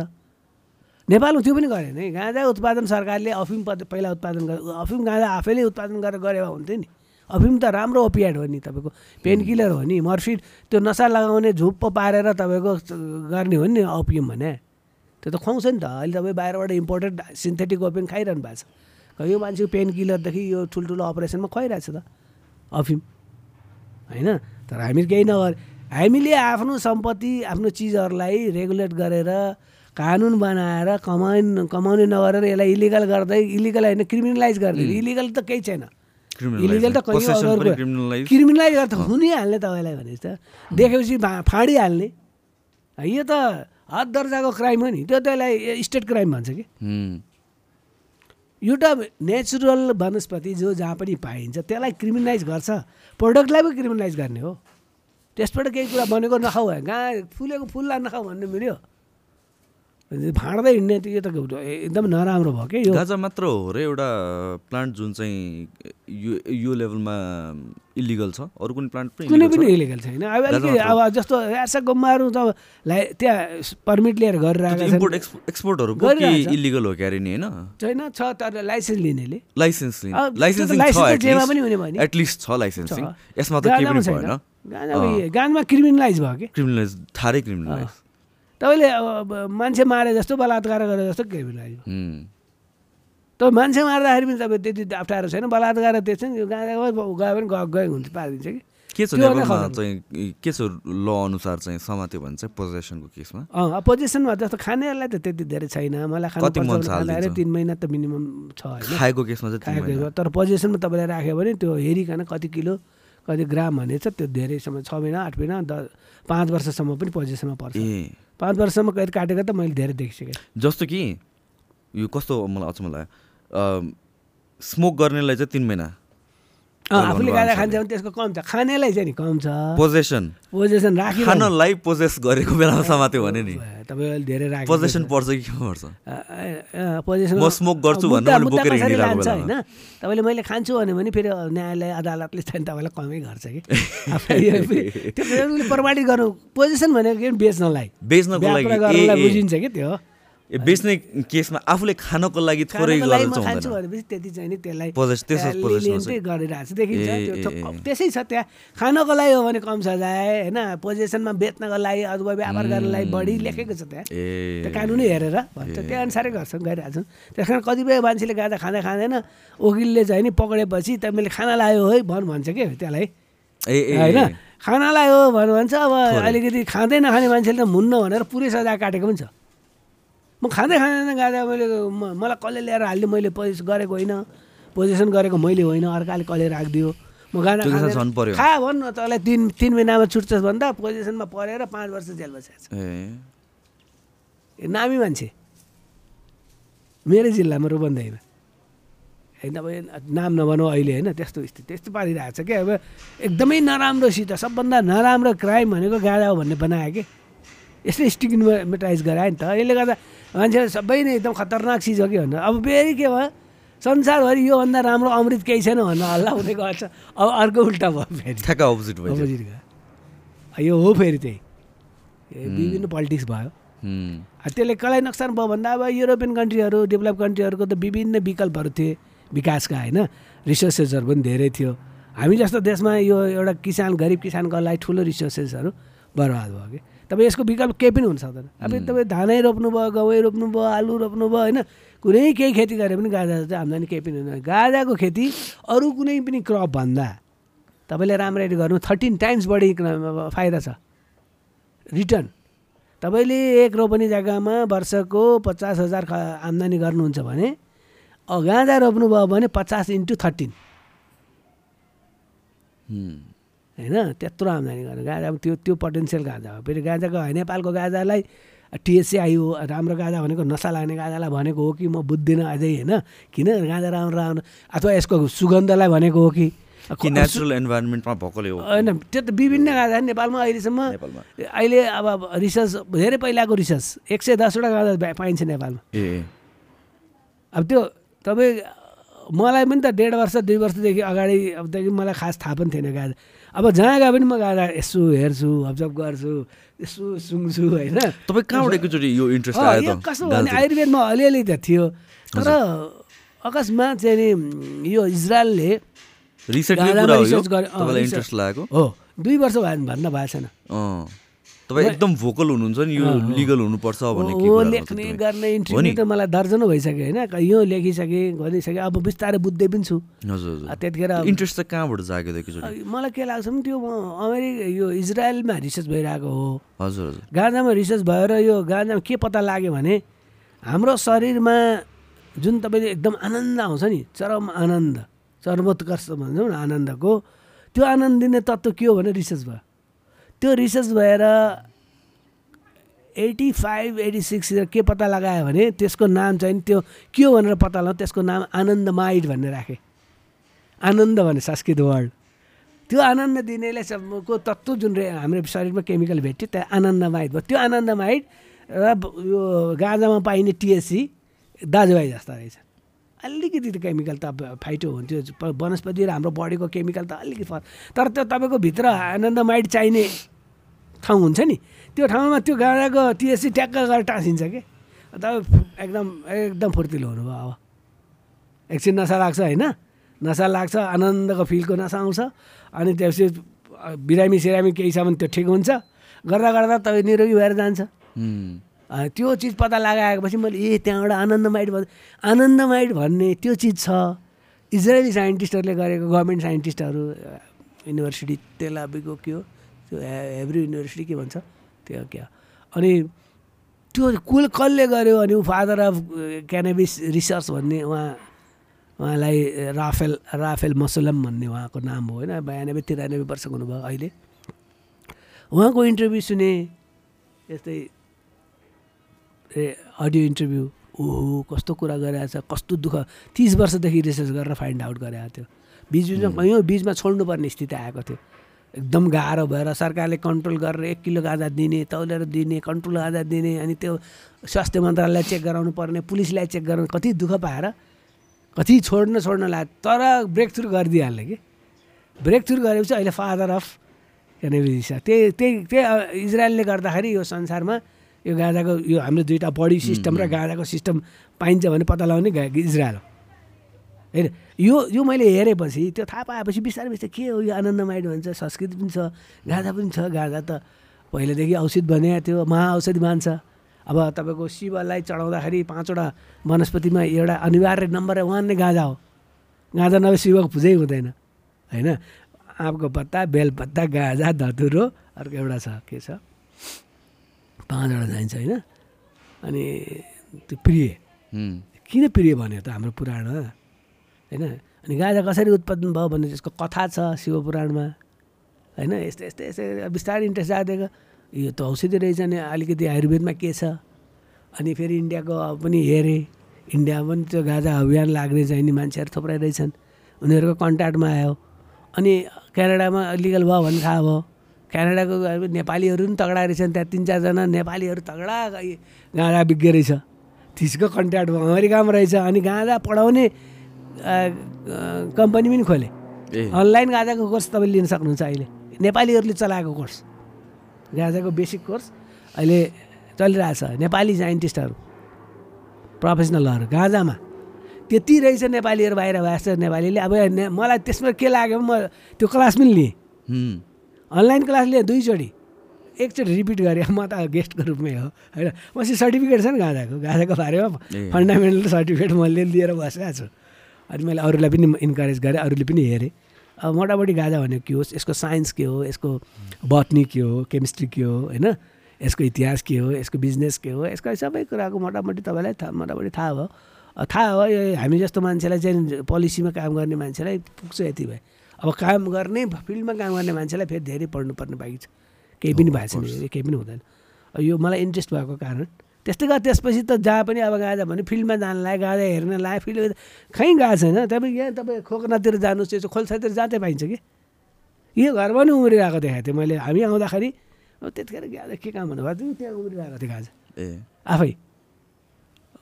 नेपालमा त्यो पनि गरेन है। गाँजा उत्पादन सरकारले अफिम पहिला उत्पादन अफिम गाँजा आफैले उत्पादन गरेर गरे भए हुन्थ्यो नि। अफिम त राम्रो ओपियाड हो नि तपाईँको। पेन किलर हो नि मर्फिन त्यो नसा लगाउने झुप्पो पारेर तपाईँको गर्ने हो नि ओपियम भने। त्यो त खुवाउँछ नि त। अहिले तपाईँ बाहिरबाट इम्पोर्टेड सिन्थेटिक ओपियम खाइरहनु भएको छ। यो मान्छेको पेन किलरदेखि यो ठुल्ठुलो अपरेसनमा खुवाइरहेको छ त अफिम। होइन? तर हामी केही नगर हामीले आफ्नो सम्पत्ति आफ्नो चिजहरूलाई रेगुलेट गरेर कानुन बनाएर कमाइन कमाउने नगरेर यसलाई इलिगल गर्दै इलिगल होइन क्रिमिनलाइज गर्दै। इलिगल त केही छैन। इलिगल त कहीँ क्रिमिनलाइज क्रिमिनलाइज गर्दा हुनिहाल्ने तपाईँलाई भने त देखेपछि फाँडिहाल्ने। यो त हद दर्जाको क्राइम हो नि। त्यो त्यसलाई स्टेट क्राइम भन्छ कि। एउटा नेचुरल वनस्पति जो जहाँ पनि पाइन्छ त्यसलाई क्रिमिनलाइज गर्छ। प्रडक्टलाई पनि क्रिमिनलाइज गर्ने हो। त्यसबाट केही कुरा बनेको नखाऊ है। गा फुलेको फुललाई नखाऊ भन्ने मिल्यो। भाँड्दै हिँड्ने त्यो त एकदम नराम्रो भयो कि यो? गाजा मात्र हो र एउटा प्लान्ट जुन चाहिँ यो यो लेभलमा इलिगल छ अरू कुनै प्लान्ट पनि कुनै पनि? इलिगल छैन। अब अलिकति। अब जस्तो यासा गुम्बाहरू त त्यहाँ पर्मिट लिएर गरिरहेका इम्पोर्ट एक्सपोर्टहरू। इलिगल हो क्यारे नि होइन? छैन छ तर लाइसेन्स लिनेले। लाइसेन्स लाइसेन्सिङ लाइसेन्स पनि हुने भयो। एटलिस्ट छ लाइसेन्सिङ छ। यसमा त केही पनि छैन। गाँजामा क्रिमिनलाइज भयो कि? क्रिमिनलाइज थारै क्रिमिनलाइज तपाईँले अब मान्छे मारे जस्तो बलात्कार गरे जस्तो क्रिमिनलाइज भयो उम्, त मान्छे मार्दाखेरि पनि तपाईँ त्यति अप्ठ्यारो छैन बलात्कार त्यस्तो नि यो गाँजामा गयो भने गयो हुन्छ पारिदिन्छ कि? के छ के छ ल अनुसार चाहिँ समात्यो भने चाहिँ पोजेसनको केसमा? अँ पोजिसनमा जस्तो खानेहरूलाई त त्यति धेरै छैन मलाई खाँदाखेरि? तिन महिना त मिनिमम छ खाएको केसमा चाहिँ। तर पोजिसनमा तपाईँले राख्यो भने त्यो हेरिकन कति किलो कति ग्राम भन्ने छ त्यो धेरै समय छ महिना आठ महिना द पाँच वर्षसम्म पनि पोजिसनमा पर्छ। पाँच वर्षसम्म कैद काटेको त मैले धेरै देखिसकेँ। जस्तो कि यो कस्तो मलाई अचम्म लाग्यो? स्मोक गर्नेलाई चाहिँ तिन महिना। आफूले गाजा। खान्छ भने त्यसको कम छ। खानेलाई चाहिँ नि कम छ। पोजेसन पोजिसन राखि खानलाई पोजेस गरेको बेलामा समात्यो भने नि। तपाईँ अहिले धेरै राख्नु पोजेसन पर्छ कि के पर्छ? पोजिसन म smoke गर्छु भन्नु मैले बोकेर हिँडिरहेको होइन बेलामा। तपाईँले मैले खान्छु भन्यो भने फेरि न्यायालय अदालतले चाहिँ तपाईँलाई कमै गर्छ कि? (laughs) त्यो प्रमाणित गर्नु। पोजिसन भनेको के बेच्नलाई। बेच्नको लागि। बुझिन्छ कि त्यो? ए, बेच्ने केसमा आफूले खानको लागि थोरै खान्छु भनेपछि त्यति चाहिँ नि त्यसलाई गरिरहेको छ। देखिन्छ। त्यसै छ त्यहाँ। खानको लागि हो भने कम सजाय होइन? पोजिसनमा बेच्नको लागि अथवा व्यापार गर्नलाई बढी लेखेको छ त्यहाँ। त्यो कानुनै हेरेर भन्छ त्यो अनुसारै गर्छन् गरिरहेको छन् त्यस कारण कतिपय मान्छेले गाजा खाँदा खाँदैन। वकिलले चाहिँ नि पक्रेपछि मैले खाना लायो है भन भन्छ कि त्यसलाई। ए होइन? खाना लायो भन भन्छ अब। अलिकति खाँदै नखाने मान्छेले त मुन्न भनेर पुरै सजाय काटेको पनि छ। म खाँदै खाँदैन गाजा मैले म- मलाई कसले ल्याएर हाल्यो मैले पोजिस गरेको होइन। पोजिसन गरेको मैले होइन अर्काले कसले राखिदियो? म पर्यो। खा भन् न तँलाई तिन तिन महिनामा छुट्छस् भन्दा पोजिसनमा परेर पाँच वर्ष जेल बसेको छ। ए। नामी मान्छे। मेरो जिल्लामा रुबन्दैन होइन। तपाईँ नाम नभनौँ अहिले होइन त्यस्तो स्थिति त्यस्तो पारिरहेको छ क्या। अब एकदमै नराम्रोसित सबभन्दा नराम्रो क्राइम भनेको गाँजा हो भन्ने बनायो कि यस्तै स्टिग्मेटाइज गरायो नि त। यसले गर्दा मान्छेहरू सबै नै एकदम खतरनाक चिज हो कि भनेर अब फेरि के भयो? संसारभरि योभन्दा राम्रो अमृत केही छैन भनेर हल्ला हुँदै गएको छ। अब अर्को उल्टा भयो फेरि। ठ्याक्क अपोजिट भयो अपोजिट गयो। यो हो फेरि त्यही। विभिन्न पोलिटिक्स भयो। त्यसले कसलाई नोक्सान भयो भन्दा अब युरोपियन कन्ट्रीहरू डेभलप कन्ट्रीहरूको त विभिन्न विकल्पहरू थिए विकासका होइन? रिसोर्सेसहरू पनि धेरै थियो। हामी जस्तो देशमा यो एउटा किसान गरिब किसानको लागि ठुलो रिसोर्सेसहरू बर्बाद भयो कि? तपाईँ यसको विकल्प केही पनि हुन सक्दैन। अब तपाईँ धानै रोप्नुभयो गहुँ रोप्नुभयो आलु रोप्नुभयो होइन कुनै केही खेती गरे पनि गाजा चाहिँ आम्दानी केही पनि हुँदैन। गाजाको खेती अरू कुनै पनि क्रप भन्दा तपाईँले राम्ररी गर्नु थर्टिन टाइम्स बढी फाइदा छ। रिटर्न। तपाईँले एक रोपनी जग्गामा वर्षको पचास हजार आम्दानी गर्नुहुन्छ भने गाँजा रोप्नुभयो भने पचास इन्टु थर्टिन। होइन? त्यत्रो आम्दानी गर्नु गाँजा त्यो त्यो पोटेन्सियल गाँजा हो। फेरि गाँजाको नेपालको गाँजालाई टिएससी आयो राम्रो गाँजा भनेको नसा लाग्ने गाँजालाई भनेको हो कि म बुझ्दिनँ अझै होइन? किन? गाँजा राम्रो राम्रो अथवा यसको सुगन्धलाई भनेको हो कि? कि नेचुरल इन्भाइरोमेन्टमा भएकोले हो? होइन त्यो त विभिन्न गाँजा नेपालमा अहिलेसम्म अहिले अब रिसर्च धेरै पहिलाको रिसर्च एक सय दसवटा गाँजा पाइन्छ नेपालमा। ए। अब त्यो तपाईँ मलाई पनि त डेढ वर्ष दुई वर्षदेखि अगाडि अबदेखि मलाई खास थाहा पनि थिएन गाजा। अब जहाँ गए पनि म गाजा यसो हेर्छु अब्जर्भ गर्छु यसो सुन्छु होइन? तपाईँ कहाँबाट एकैचोटि यो इन्ट्रेस्ट आयो कस्तो भने? आयुर्वेदमा अलिअलि त थियो। तर अकस्मात चाहिँ नि यो इजरायलले रिसर्च हो दुई वर्ष भयो भने भन्न भएको छैन तपाईँ एकदम भोकल हुनुहुन्छ नि यो लिगल हुनुपर्छ भन्ने के हो लेख्ने गर्ने नि? त मलाई दर्जनौ भइसक्यो होइन। यो लेखिसकेँ गरिसकेँ अब बिस्तारै बुझ्दै पनि छु। हजुर हजुर। त्यतिखेर इन्ट्रेस्ट चाहिँ कहाँबाट जाग्यो मलाई के लाग्छ भने त्यो अमेरिका यो इजरायलमा रिसर्च भइरहेको हो। हजुर हजुर। गाँजामा रिसर्च भएर यो गाँजामा के पत्ता लाग्यो भने हाम्रो शरीरमा जुन तपाईँले एकदम आनन्द आउँछ नि चरम आनन्द चरमोत्कर्ष भन्छौँ न आनन्दको त्यो आनन्द दिने तत्त्व के हो भने रिसर्च भयो। त्यो रिसर्च भएर एटी फाइभ एटी सिक्सतिर के पत्ता लगायो भने त्यसको नाम चाहिँ त्यो के हो भनेर पत्ता लगाउँ त्यसको नाम आनन्दमाइड भन्ने राखेँ। आनन्द भने संस्कृत वर्ड त्यो आनन्द दिनेले सबको तत्त्व जुन रे हाम्रो शरीरमा केमिकल भेट्यो त्यो आनन्दमाइड भयो। त्यो आनन्दमाइड र ब- यो गाँजामा पाइने टिएससी दाजुभाइ जस्ता रहेछ। अलिकति त केमिकल त फाइटो हुन्थ्यो। वनस्पति र हाम्रो बडीको केमिकल त अलिकति फरक। तर त्यो तपाईँको भित्र आनन्दमाइड चाहिने ठाउँ हुन्छ नि। त्यो ठाउँमा त्यो गाँजाको टिएससी ट्याक्क गरेर टाँसिन्छ कि? तपाईँ एकदम एकदम फुर्तिलो हुनुभयो अब। एकछिन नसा लाग्छ होइन? नसा लाग्छ आनन्दको फिलको नसा आउँछ। अनि त्यसपछि बिरामी सिरामी केही छ भने त्यो ठिक हुन्छ। गर्दा गर्दा तपाईँ निरोगी भएर जान्छ। त्यो चिज पत्ता लगाएपछि मैले ए त्यहाँबाट आनन्दमाइड भन् आनन्दमाइड भन्ने त्यो चिज छ। इजरायली साइन्टिस्टहरूले गरेको गभर्मेन्ट साइन्टिस्टहरू युनिभर्सिटी तेलाबीको के हे- हेब्रू युनिभर्सिटी के भन्छ। त्यो क्या। अनि त्यो कुल कसले गर्यो अनि फादर अफ क्यानाबिस रिसर्च भन्ने उहाँ उहाँलाई राफेल राफेल मसलम भन्ने उहाँको नाम हो होइन बयानब्बे तिरानब्बे वर्षको हुनुभयो अहिले। उहाँको इन्टरभ्यू सुने यस्तै ए अडियो इन्टरभ्यू ओहो कस्तो कुरा गरिरहेको छ कस्तो दुःख। तिस वर्षदेखि रिसर्च गरेर फाइन्ड आउट गरेको थियो। बिच बिचमा कयौँ बिचमा छोड्नुपर्ने स्थिति आएको थियो। एकदम गाह्रो भएर सरकारले कन्ट्रोल गरेर एक किलो गाँजा दिने तौलेर दिने कन्ट्रोल गाँजा दिने अनि त्यो स्वास्थ्य मन्त्रालयलाई चेक गराउनु पर्ने पुलिसलाई चेक गराउनु कति दुःख पाएर कति छोड्न छोड्न लाग्यो तर ब्रेक थ्रु गरिदिइहाल्ने कि? ब्रेक थ्रु गरेपछि अहिले फादर अफ क्यानेबिस त्यही त्यही त्यही इजरायलले गर्दाखेरि यो संसारमा यो गाँजाको यो हाम्रो दुइटा बडी सिस्टम र गाँजाको सिस्टम पाइन्छ भने पत्ता लगाउने इजरायल हो होइन यो यो मैले हेरेपछि त्यो थाहा पाएपछि बिस्तारै बिस्तारै के हो यो आनन्दमाइड भन्छ संस्कृत पनि छ गाँजा पनि छ गाँजा त पहिलेदेखि औषध बनाएको थियो महाऔषधि मान्छ। अब तपाईँको शिवलाई चढाउँदाखेरि पाँचवटा वनस्पतिमा एउटा अनिवार्य नम्बर वान नै गाँजा हो। गाँजा नभए शिवको पूजै हुँदैन होइन? आँपको पत्ता बेलपत्ता गाँजा धतुरो अर्को एउटा छ के छ? पाँचवटा चाहिन्छ होइन? अनि त्यो प्रिय। किन प्रिय भन्यो त हाम्रो पुराणमा? होइन? अनि गाजा कसरी उत्पादन भयो भन्ने त्यसको कथा छ शिवपुराणमा होइन? यस्तै यस्तै यस्तै बिस्तारै इन्ट्रेस्ट जाँदिएको यो त औषधि रहेछ नि अलिकति आयुर्वेदमा के छ? अनि फेरि इन्डियाको पनि हेरेँ। इन्डियामा पनि त्यो गाजा अभियान लाग्ने चाहिँ नि मान्छेहरू थुप्रै रहेछन्। उनीहरूको कन्ट्याक्टमा आयो। अनि क्यानाडामा लिगल भयो भन्ने थाहा भयो? क्यानाडाको अब नेपालीहरू पनि तगडा रहेछन् त्यहाँ तिन चारजना नेपालीहरू तगडा गाँजा बिग्गे रहेछ त्यसको कन्ट्याक्ट भयो अमेरिकामा रहेछ। अनि गाँजा पढाउने कम्पनी पनि खोले। अनलाइन गाँजाको कोर्स तपाईँले लिन सक्नुहुन्छ अहिले। नेपालीहरूले चलाएको कोर्स। गाँजाको बेसिक कोर्स अहिले चलिरहेछ। नेपाली साइन्टिस्टहरू प्रोफेसनलहरू गाँजामा। त्यति रहेछ नेपालीहरू बाहिर भएको छ नेपालीले। अब ने- मलाई त्यसमा के लाग्यो म त्यो क्लास पनि लिएँ। अनलाइन क्लास लिएँ दुईचोटि। एकचोटि रिपिट गरेँ। म त गेस्टको रूपमै हो। होइन। मसित सर्टिफिकेट छ नि गाँजाको। गाँजाको बारेमा। फन्डामेन्टल सर्टिफिकेट मैले लिएर बसेको छु। अनि मैले अरूलाई पनि इन्करेज गरेँ अरूले पनि हेरेँ। अब मोटामोटी गाँजा भनेको के होस् यसको साइन्स के हो यसको बटनी के हो केमिस्ट्री के हो होइन? यसको इतिहास के हो यसको बिजनेस के हो यसको सबै कुराको मोटामोटी तपाईँलाई थाहा मोटामोटी थाहा भयो। थाहा भयो यो हामी जस्तो मान्छेलाई चाहिँ पोलिसीमा काम गर्ने मान्छेलाई पुग्छ यति भए। अब काम गर्ने फिल्डमा काम गर्ने मान्छेलाई फेरि धेरै पढ्नुपर्ने बाँकी छ। केही पनि Oh, भएको छैन केही पनि हुँदैन। यो मलाई इन्ट्रेस्ट भएको कारण त्यस्तै गरेर त्यसपछि त जहाँ पनि अब गाजा भने फिल्डमा जान लायो गाजा हेर्न लायो फिल्ड कहीँ गएको छैन। तपाईँ यहाँ तपाईँ खोकनातिर जानुहोस् यो खोल्सातिर जाँदै पाइन्छ कि? यो घरमा पनि उम्रिरहेको देखाएको थिएँ मैले। हामी आउँदाखेरि अब त्यतिखेर गाजा के काम भन्नुभएको थियो त्यहाँ उम्रिरहेको थियो गाजा ए। आफै।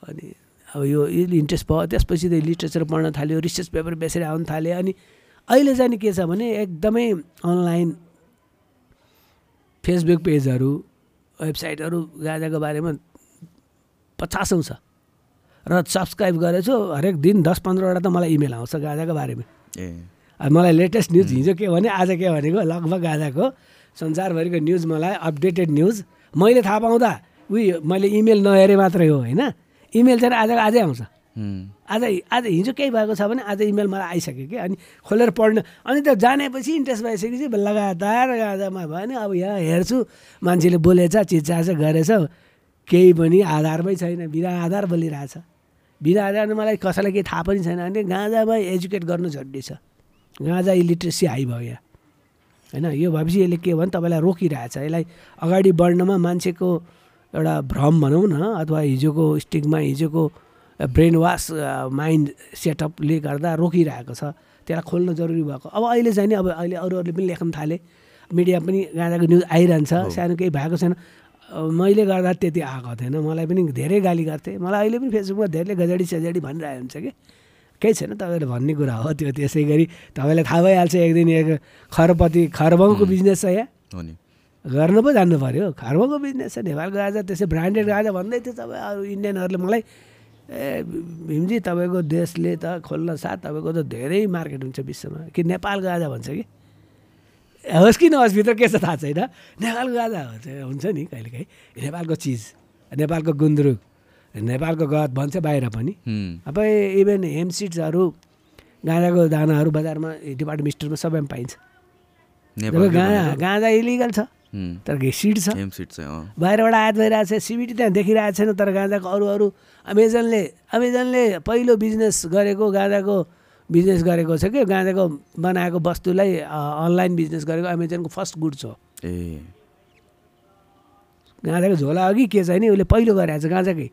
अनि अब यो इन्ट्रेस्ट भयो। त्यसपछि त लिट्रेचर पढ्न थाल्यो रिसर्च पेपर बेसेर आउनु थाल्यो अनि अहिले चाहिँ नि के छ भने एकदमै अनलाइन फेसबुक पेजहरू वेबसाइटहरू गाजाको बारेमा पचासौँ छ र सब्सक्राइब गरेछु हरेक दिन दस पन्ध्रवटा त मलाई इमेल आउँछ गाजाको बारेमा। ए। अब मलाई लेटेस्ट न्युज हिजो के भने आज के भनेको लगभग गाजाको संसारभरिको न्युज मलाई अपडेटेड न्युज मैले थाहा पाउँदा उयो मैले इमेल नहेरे मात्रै हो होइन? इमेल चाहिँ आजको आजै आउँछ। आज आज हिजो केही भएको छ भने आज इमेल मलाई आइसक्यो कि? अनि खोलेर पढ्न अनि त जानेपछि इन्ट्रेस्ट भइसकेपछि लगातार गाजामा भयो नि अब यहाँ हेर्छु मान्छेले बोलेछ चिचाछ गरेछ। केही पनि आधारमै छैन बिना आधार बोलिरहेछ। बिना आधार मलाई कसैलाई केही थाहा पनि छैन। भने गाँजामा एजुकेट गर्नु जरुरी छ। गाँजा इलिट्रेसी हाई भयो यहाँ। होइन यो भएपछि यसले के भने तपाईँलाई रोकिरहेछ। यसलाई अगाडि बढ्नमा मान्छेको एउटा भ्रम भनौँ न अथवा हिजोको स्टिकमा हिजोको ब्रेन वास माइन्ड सेटअपले गर्दा रोकिरहेको छ। त्यसलाई खोल्न जरुरी भएको। अब अहिले चाहिँ नि अब अहिले अरूहरूले पनि लेख्न थाले। मिडिया पनि गाँजाको न्युज आइरहन्छ। सानो केही भएको छैन। मैले गर्दा त्यति आएको थिएन। मलाई पनि धेरै गाली गर्थेँ। मलाई अहिले पनि फेसबुकमा धेरैले गजडी सजडी भनिरहेको हुन्छ कि। केही छैन तपाईँले भन्ने कुरा हो त्यो। त्यसै गरी तपाईँलाई थाहा भइहाल्छ एक दिन एक खरपति खरबङको बिजनेस छ यहाँ गर्न पो जानु पऱ्यो खर्बको बिजनेस छ। नेपालको गाजा त्यसै ब्रान्डेड गाजा भन्दै थियो तपाईँ। अरू इन्डियनहरूले मलाई ए भीमजी तपाईँको देशले त खोल्न साथ तपाईँको त धेरै मार्केट हुन्छ विश्वमा। कि नेपाल गाजा भन्छ कि? होस् कि नहोस् भित्र के छ थाहा छैन। नेपालको गाजा हुन्छ नि कहिलेकाहीँ। नेपालको चिज नेपालको गुन्द्रुक नेपालको गत भन्छ बाहिर पनि। अब इभन हेमसिड्सहरू गाँजाको दानाहरू बजारमा डिपार्टमेन्ट स्टोरमा सबैमा पाइन्छ। गाँजा? गाँजा इलिगल छ। तर सिड छ? बाहिरबाट आयात भइरहेको छ सिबिटी त्यहाँ देखिरहेको छैन तर गाँजाको अरू अरू अमेजनले अमेजनले पहिलो बिजनेस गरेको गाँजाको बिजनेस गरेको छ कि गाँजाको बनाएको वस्तुलाई अनलाइन बिजनेस गरेको अमेजनको फर्स्ट गुड्स हो ए। गाँजाको झोला अघि के छ नि उसले पहिलो गरेको छ गाँजाकै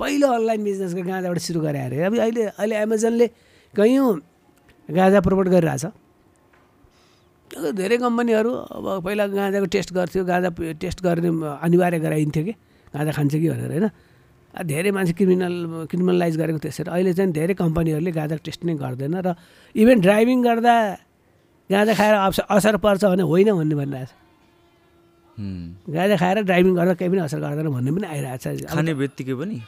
पहिलो अनलाइन बिजनेसको गाँजाबाट सुरु गरे अरे। अब अहिले अहिले एमाजोनले कैयौँ गाँजा प्रमोट गरिरहेछ। धेरै कम्पनीहरू अब पहिला गाँजाको टेस्ट गर्थ्यो गाँजा टेस्ट गर्ने अनिवार्य गराइन्थ्यो कि। गाँजा खान्छ कि भनेर होइन? धेरै मान्छे क्रिमिनल क्रिमिनलाइज गरेको त्यसरी अहिले चाहिँ धेरै कम्पनीहरूले गाँजाको टेस्ट नै गर्दैन र इभन ड्राइभिङ गर्दा गाँजा खाएर अवसर असर पर्छ भने होइन भन्ने भनिरहेछ। हुँ। गाँजा खाएर ड्राइभिङ गर्दा केही पनि असर गर्दैन भन्ने पनि आइरहेको छ अब खाने बित्तिकै पनि।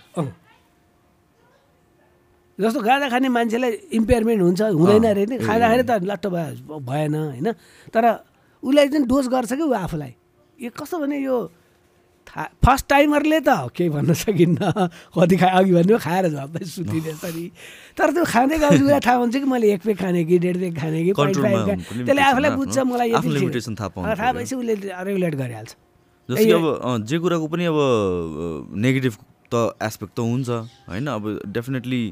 जस्तो गाँजा खाने मान्छेलाई इम्पेयरमेन्ट हुन्छ हुँदैन अरे नि। खाँदाखेरि त लट्ट भयो भएन होइन। तर उसलाई चाहिँ डोज गर्छ कि ऊ आफूलाई? यो कस्तो भने यो फर्स्ट टाइमरले त केही भन्न सकिन्न। कति खा अघि भन्नु खाएर झप्पै सुतिने यसरी तर त्यो खाँदै गएपछि उसलाई थाहा हुन्छ कि मैले एक पेक खाने कि डेढ पेक खाने कि पोइन्ट फाइभ त्यसले आफूलाई बुझ्छ मलाई थाहा। भएपछि उसले रेगुलेट गरिहाल्छ। जस्तो अब जे कुराको पनि अब नेगेटिभ त एस्पेक्ट त हुन्छ होइन? अब डेफिनेटली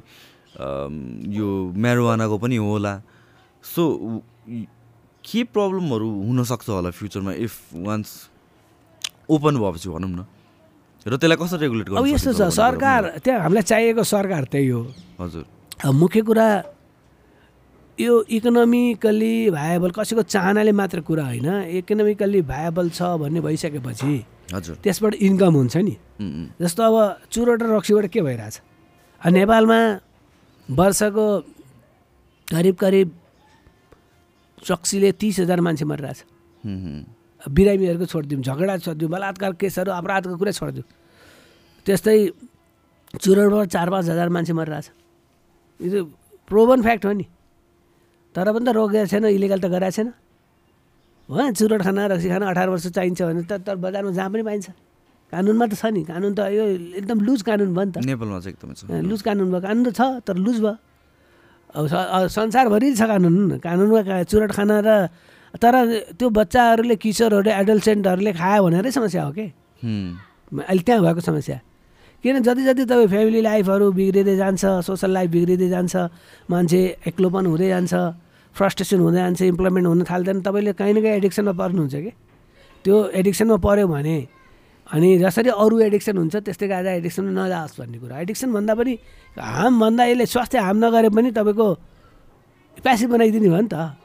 यो म्यारोवानाको पनि होला। सो के प्रब्लमहरू हुनसक्छ होला फ्युचरमा इफ वान्स ओपन भएपछि भनौँ न। र त्यसलाई कसरी रेगुलेट अब गर्नु यस्तो सकिन्छ छ सरकार त्यहाँ हामीलाई चाहिएको सरकार त्यही हो। हजुर। अब मुख्य कुरा यो इकोनोमिकल्ली भाएबल कसैको चाहनाले मात्र कुरा होइन इकोनोमिकल्ली भाएबल छ भन्ने भइसकेपछि हजुर। त्यसबाट इन्कम हुन्छ नि। जस्तो अब चुरोट र रक्सीबाट के भइरहेछ? अब नेपालमा वर्षको करिब करिब रक्सीले तिस हजार मान्छे मरिरहेछ। बिरामीहरूको छोडिदिउँ झगडा छोडिदिउँ बलात्कार केसहरू अपराधको कुरा छोडिदिउँ। त्यस्तै चुरोटबाट चार पाँच हजार मान्छे मरिरहेछ यो चाहिँ प्रोभन फ्याक्ट हो नि। तर पनि त रोकेको छैन इलिगल त गराएको छैन। हो चुरोट खाना रक्सी खाना अठार वर्ष चाहिन्छ भने त तर बजारमा जहाँ पनि पाइन्छ। कानुनमा त छ नि। कानुन त यो एकदम लुज कानुन भयो नि त। नेपालमा चाहिँ एकदमै छ। लुज कानुन भयो। कानुन त छ तर लुज भयो। अब संसारभरि छ कानुन। कानुनमा चुरट खाना र तर त्यो बच्चाहरूले किशोरहरूले एडल्सेन्टहरूले खायो भनेरै समस्या हो कि? अहिले त्यहाँ भएको समस्या। किन जति जति तपाईँ फ्यामिली लाइफहरू बिग्रिँदै जान्छ सोसल लाइफ बिग्रिँदै जान्छ मान्छे एक्लोपन हुँदै जान्छ फ्रस्ट्रेसन हुँदै जान्छ इम्प्लोइमेन्ट हुन थाल्दैन तपाईँले कहीँ न कहीँ एडिक्सनमा पर्नुहुन्छ कि? त्यो एडिक्सनमा पऱ्यो भने अनि जसरी अरू एडिक्सन हुन्छ त्यस्तै गाजा एडिक्सन नजाओस् भन्ने कुरा। एडिक्सन भन्दा पनि हार्म भन्दा यसले स्वास्थ्य हार्म नगरे पनि तपाईँको प्यासिभ बनाइदिने भयो नि त।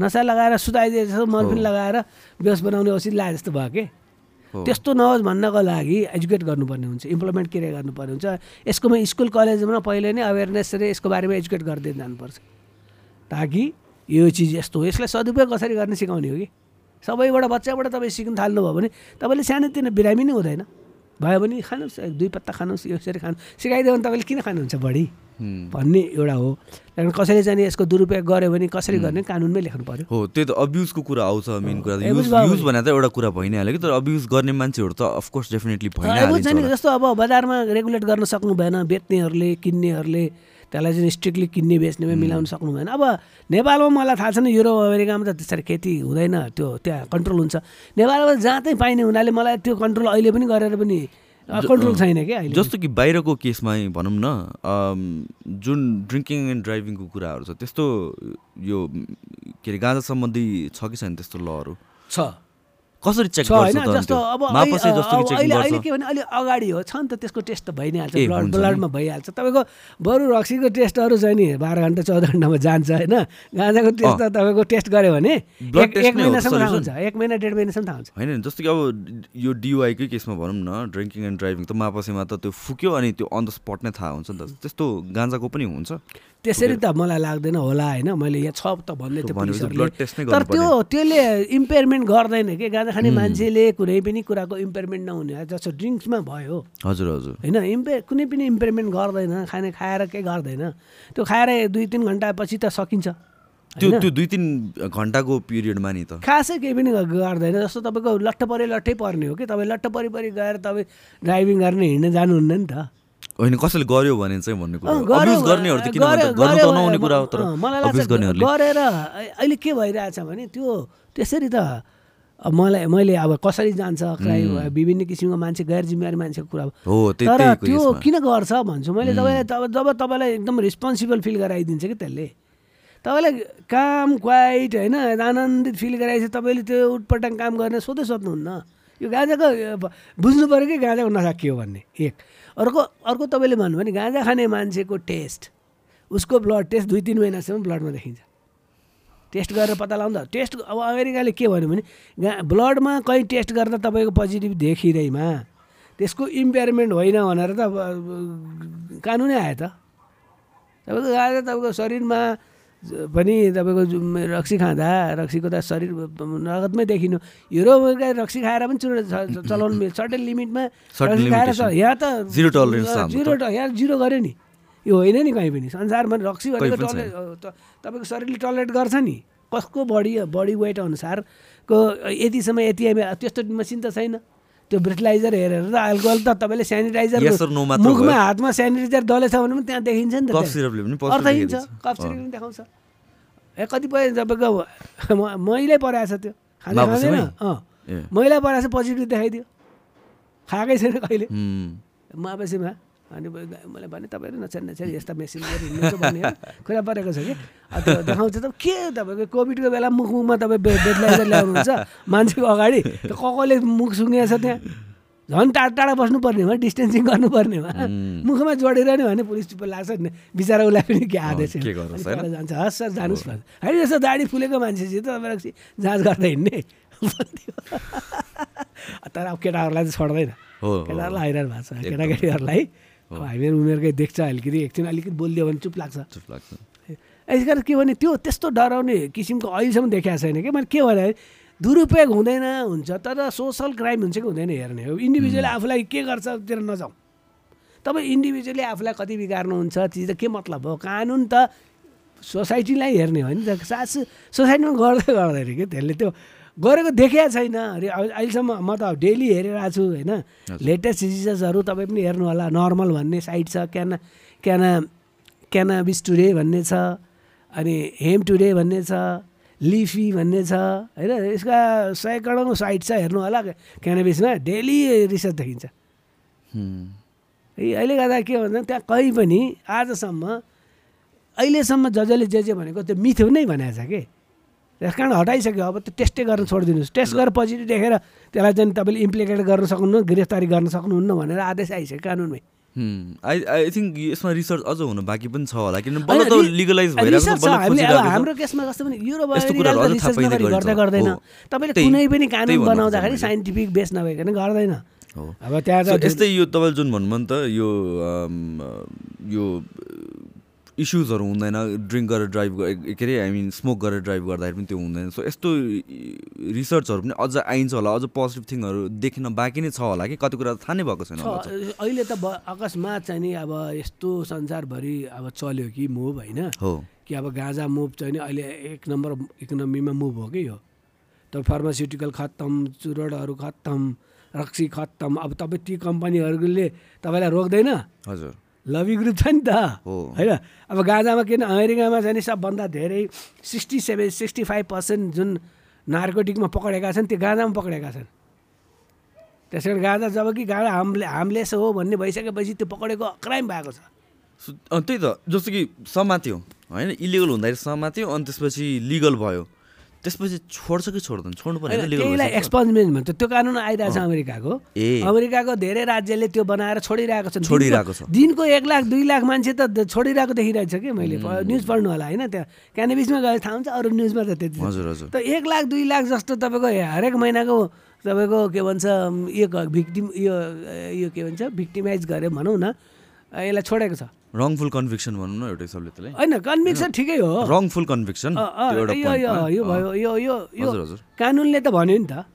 नसा लगाएर सुताइदिए जस्तो मर्फिन। लगाएर बेहोस बनाउने औषधि लाए जस्तो भयो कि। त्यस्तो नहोस् भन्नको लागि एजुकेट गर्नुपर्ने हुन्छ इम्प्लिमेन्ट के गर्नुपर्ने हुन्छ। यसकोमा स्कुल कलेजमा पहिले नै अवेरनेस र यसको बारेमा एजुकेट गर्दै जानुपर्छ। ताकि यो चिज यस्तो हो। यसलाई सदुपयोग कसरी गर्ने सिकाउने हो कि? सबैबाट बच्चाबाट तपाईँ सिक्नु थाल्नुभयो भने तपाईँले सानोतिनो बिरामी नै हुँदैन। भयो भने खानुहोस् दुई पत्ता खानुहोस् यसरी खानु। सिकाइदियो भने तपाईँले किन खानुहुन्छ बढी भन्ने एउटा हो। त्यहाँदेखि कसैले चाहिँ यसको दुरुपयोग गर्यो भने कसरी गर्ने? कानुनमै लेख्नु पर्यो। हो त्यो त अब्युजको कुरा आउँछ मेन कुरा युज भने। त एउटा कुरा भइ नै हाल्यो कि तर अब्युज गर्ने मान्छेहरू त अफकोर्स डेफिनेटली भइ नै जस्तो अब बजारमा रेगुलेट गर्न सक्नु भएन बेच्नेहरूले किन्नेहरूले त्यसलाई चाहिँ स्ट्रिक्टली किन्ने बेच्नेमा मिलाउन सक्नु भएन। अब नेपालमा मलाई थाहा छैन युरोप अमेरिकामा त त्यसरी खेती हुँदैन त्यो त्यहाँ कन्ट्रोल हुन्छ। नेपालमा जहाँ चाहिँ पाइने हुनाले मलाई त्यो कन्ट्रोल अहिले पनि गरेर पनि कन्ट्रोल छैन क्या अहिले। जस्तो कि बाहिरको केसमा भनौँ न जुन ड्रिङ्किङ एन्ड ड्राइभिङको कुराहरू छ त्यस्तो यो के अरे गाँजा सम्बन्धी छ कि छैन त्यस्तो लहरू? छ। कसरी चेक गर्छ जस्तो अब अहिले- अहिले के भने अहिले अगाडि हो छ नि त त्यसको टेस्ट त भइ नै हाल्छ ब्लड। ब्लडमा भइहाल्छ। तपाईँको बरु रक्सीको टेस्टहरू चाहिँ नि बाह्र घन्टा चौध घन्टामा जान्छ होइन? गाँजाको टेस्ट त तपाईँको टेस्ट गऱ्यो भने एक महिनासम्म थाहा? हुन्छ। एक महिना डेढ महिनासम्म थाहा हुन्छ होइन जस्तो कि अब यो डियुआईकै केसमा भनौँ न ड्रिङ्किङ एन्ड ड्राइभिङ त मापसेमा त त्यो फुक्यो अनि त्यो अन द स्पट नै थाहा हुन्छ नि त। त्यस्तो गाँजाको पनि हुन्छ। त्यसरी त मलाई लाग्दैन होला होइन? मैले यहाँ छ त भन्दै थियो भनेपछि पुलिसहरूले। तर त्यो त्यसले इम्पेयरमेन्ट गर्दैन कि? गाँजा खाने मान्छेले कुनै पनि कुराको इम्पेयरमेन्ट नहुने जस्तो ड्रिङ्क्समा भयो। हजुर हजुर। होइन? इम्पे कुनै पनि इम्पेयरमेन्ट गर्दैन खाने खाएर केही गर्दैन? त्यो खाएर दुई तिन घन्टापछि त सकिन्छ। त्यो? त्यो दुई तिन घन्टाको पिरियडमा नि त। खासै केही पनि गर्दैन। जस्तो तपाईँको लट्ठ परे लट्ठै पर्ने हो कि? तपाईँ लट्ठ परि परि गएर तपाईँ ड्राइभिङ गर्ने हिँड्न जानुहुन्न नि त। होइन कसैले गर्यो भने चाहिँ भन्ने कुरा अब्युज गर्नेहरू त किन? गर्नु त नहुने कुरा हो तर अब्युज गर्नेहरूले गरेर अहिले के भइरहेछ भने त्यो त्यसरी त मलाई मैले अब कसरी जान्छ क्राइम विभिन्न किसिमको मान्छे गैर जिम्मेवारी मान्छेको कुरा हो। तर त्यो। किन गर्छ भन्छु मैले तपाईँलाई तब जब तपाईँलाई एकदम रिस्पोन्सिबल फिल गराइदिन्छ कि त्यसले तपाईँलाई काम क्वाइट होइन आनन्दित फिल गराइन्छ तपाईँले त्यो उटपटाङ काम गर्ने सोधै सोध्नुहुन्न यो गाँजाको बुझ्नु पऱ्यो कि गाँजाको नसा के हो भन्ने? एक। अर्को अर्को तपाईँले भन्नुभयो भने गाँजा खाने मान्छेको टेस्ट उसको ब्लड टेस्ट दुई तिन महिनासम्म ब्लडमा देखिन्छ। टेस्ट गरेर पत्ता लगाउँदा टेस्ट अब अमेरिकाले के भन्यो भने गा ब्लडमा कहीँ टेस्ट गर्दा तपाईँको पोजिटिभ देखिँदैमा त्यसको इम्पेयरमेन्ट होइन भनेर त कानुनै आयो त। तपाईँको गाजा तपाईँको शरीरमा पनि तपाईँको रक्सी खाँदा रक्सीको त शरीर नगदमै देखिनु। युरोपका रक्सी खाएर पनि चुरो चलाउनु मिल्छ। सर्टेन लिमिटमा रक्सी खाएर यहाँ त। जिरो यहाँ जिरो गऱ्यो नि। यो होइन नि कहीँ पनि। संसारमा रक्सी भनेको टलरेट तपाईँको शरीरले टलरेट गर्छ नि। कसको बडी बडी वेट अनुसारको यतिसम्म यति त्यस्तो मसिन त छैन। त्यो ब्रिटलाइजर हेरेर त अल्कोहल त तपाईँले सेनिटाइजर मुखमा। हातमा सेनिटाइजर दलेछ भने पनि त्यहाँ देखिन्छ नि त कफ। सिरपले पनि। कफ देखाउँछ। ए कतिपय तपाईँको मैलै पराएछ त्यो। खाँदै मापसीमै? खाँदैन? अँ। मैला पराएछ पोजिटिभ देखाइदियो। खाएकै छैन कहिले। मापेसीमा अनि मैले भने तपाईँहरू नछाने नछाने यस्ता मेसिन हिँड्नुहुन्छ भन्ने कुरा परेको छ कि। देखाउँछ त के तपाईँको कोभिडको बेला मुख मुखमा तपाईँ बेडलाइजर ल्याउनुहुन्छ? मान्छेको अगाडि त्यो ककले मुख सुँगेको छ त्यहाँ? झन् टाढा टाढा बस्नुपर्नेमा डिस्टेन्सिङ गर्नुपर्नेमा उम्. मुखमा जोडेर नि भने पुलिस चुप्प लाग्छ नि। बिचरा उसलाई पनि के आदेश? जान्छ हस् सर जानुहोस् भन्छ। होइन यसो दाडी फुलेको मान्छेसित तपाईँलाई जाँच गर्दा हिँड्ने। तर अब केटाहरूलाई चाहिँ छोड्दैन। हो, हो, केटाहरूलाई हैरान भएको छ। केटाकेटीहरूलाई अब हामीहरू उमेरकै देख्छ अलिकति एकछिन अलिकति बोलिदियो भने चुप लाग्छ। चुप लाग्छ। यस कारण के भने त्यो त्यस्तो डराउने किसिमको अहिलेसम्म देखाएको छैन कि। मैले के भने दुरुपयोग हुँदैन हुन्छ तर सोसल क्राइम हुन्छ कि हुँदैन हेर्ने हो। इन्डिभिजुअली आफूलाई के गर्छ तिर नजाउँ तपाईँ इन्डिभिजुअली आफूलाई कति बिगार्नुहुन्छ चिज त के मतलब हो? कानुन त सोसाइटीलाई हेर्ने हो नि त। सास सोसाइटीमा गर्दै गर्दैन कि त्यसले त्यो गरेको देखिया छैन। अरे अहिले- अहिलेसम्म म त डेली हेरिरहेको छु होइन? लेटेस्ट डिजिजेसहरू तपाईँ पनि हेर्नु होला। नर्मल भन्ने साइट छ क्याना क्याना क्यानाबिस टुडे भन्ने छ अनि हेम टुडे भन्ने छ लिफी भन्ने छ होइन? यसका सयकडौँ साइट छ हेर्नु होला। क्यानाबिसमा डेली रिसर्च देखिन्छ। अहिले गर्दा के भन्दा त्यहाँ कहीँ पनि आजसम्म अहिलेसम्म ज जसले जे जे भनेको त्यो मिथो नै भनेको छ कि? त्यस कारण हटाइसक्यो अब त्यो टेस्टै गर्न छोडिदिनुहोस् टेस्ट गरेर पोजिटिभ देखेर त्यसलाई चाहिँ तपाईँले इम्प्लिकेट गर्न सक्नुहुन्न गिरफ्तारी गर्न सक्नुहुन्न भनेर आदेश आइसक्यो कानुनमै। आई आई थिङ्क यसमा रिसर्च अझ हुनु बाँकी पनि छ होला किन होइन, बल्ल त रि- लिगलाइज भइरहेको रिसर्च छ छ बल्ल हामीले अब खोजिरहेको छ। हाम्रो केसमा कस्तो भने युरोप यस्तो कुराहरू अझ थाहा रिसर्च पाइँदै नगरी गरिन्छ। गर्दै गर्दैन। तपाईँले कुनै पनि कानुन बनाउँदाखेरि। साइन्टिफिक बेस नभइकन गर्दैन अब त्यहाँ यस्तै यो तपाईँले जुन भन्नुभयो नि त यो यो इस्युजहरू हुँदैन ड्रिङ्क गरेर ड्राइभ के अरे आई मिन स्मोक गरेर ड्राइभ गर्दाखेरि पनि त्यो हुँदैन। सो यस्तो रिसर्चहरू पनि अझ आइन्छ होला अझ पोजिटिभ थिङहरू देख्न बाँकी नै छ होला कि? कति कुरा त थाहा नै भएको छैन अहिले त अकस्मात चाहिँ नि अब यस्तो संसारभरि अब चल्यो कि मुभ होइन? हो। कि अब गाँजा मुभ चाहिँ नि अहिले एक नम्बर इकोनोमीमा मुभ हो कि यो? त फार्मास्युटिकल खत्तम चुरोडहरू खत्तम रक्सी खत्तम अब तपाईँ ती कम्पनीहरूले तपाईँलाई रोक्दैन? हजुर। लबी ग्रुप छ नि त। हो। होइन? अब गाँजामा किन अमेरिकामा चाहिँ नि सबभन्दा धेरै sixty seven sixty five percent जुन नार्कोटिकमा पक्रेका छन् त्यो गाँजामा पक्रेका छन्। त्यस कारण गाँजा जब कि गाँजा हामले हामलेस हो भन्ने भइसकेपछि त्यो पक्रेको क्राइम भएको छ। त्यही त जस्तो कि समात्यो। होइन इलिगल हुँदाखेरि समात्यो अनि त्यसपछि लिगल भयो। त्यसपछि छोड्छ कि छोड्दैन? छोड्नु पर्ने एक्सपन्जमेन्ट भन्छ त्यो कानुन आइरहेको छ अमेरिकाको। ए। अमेरिकाको धेरै राज्यले त्यो बनाएर छोडिरहेको छ। छोडिरहेको छ। दिनको एक लाख दुई लाख मान्छे त छोडिरहेको देखिरहेको छ कि मैले। न्युज पढ्नु होला होइन? त्यहाँ क्यानाबिसमा गएर थाहा हुन्छ अरू न्युजमा त त्यति हजुर हजुर। त एक लाख दुई लाख जस्तो तपाईँको हरेक महिनाको तपाईँको के भन्छ यो भिक्टिम यो यो के भन्छ भिक्टिमाइज गऱ्यो भनौँ न यसलाई छोडेको छ। रङफुल कन्भिक्सन भनौँ न एउटा हिसाबले त्यसलाई होइन। कन्भिक्सन ठिकै हो। रङफुल कन्भिक्सन यो भयो यो यो यो कानुनले त भन्यो नि त।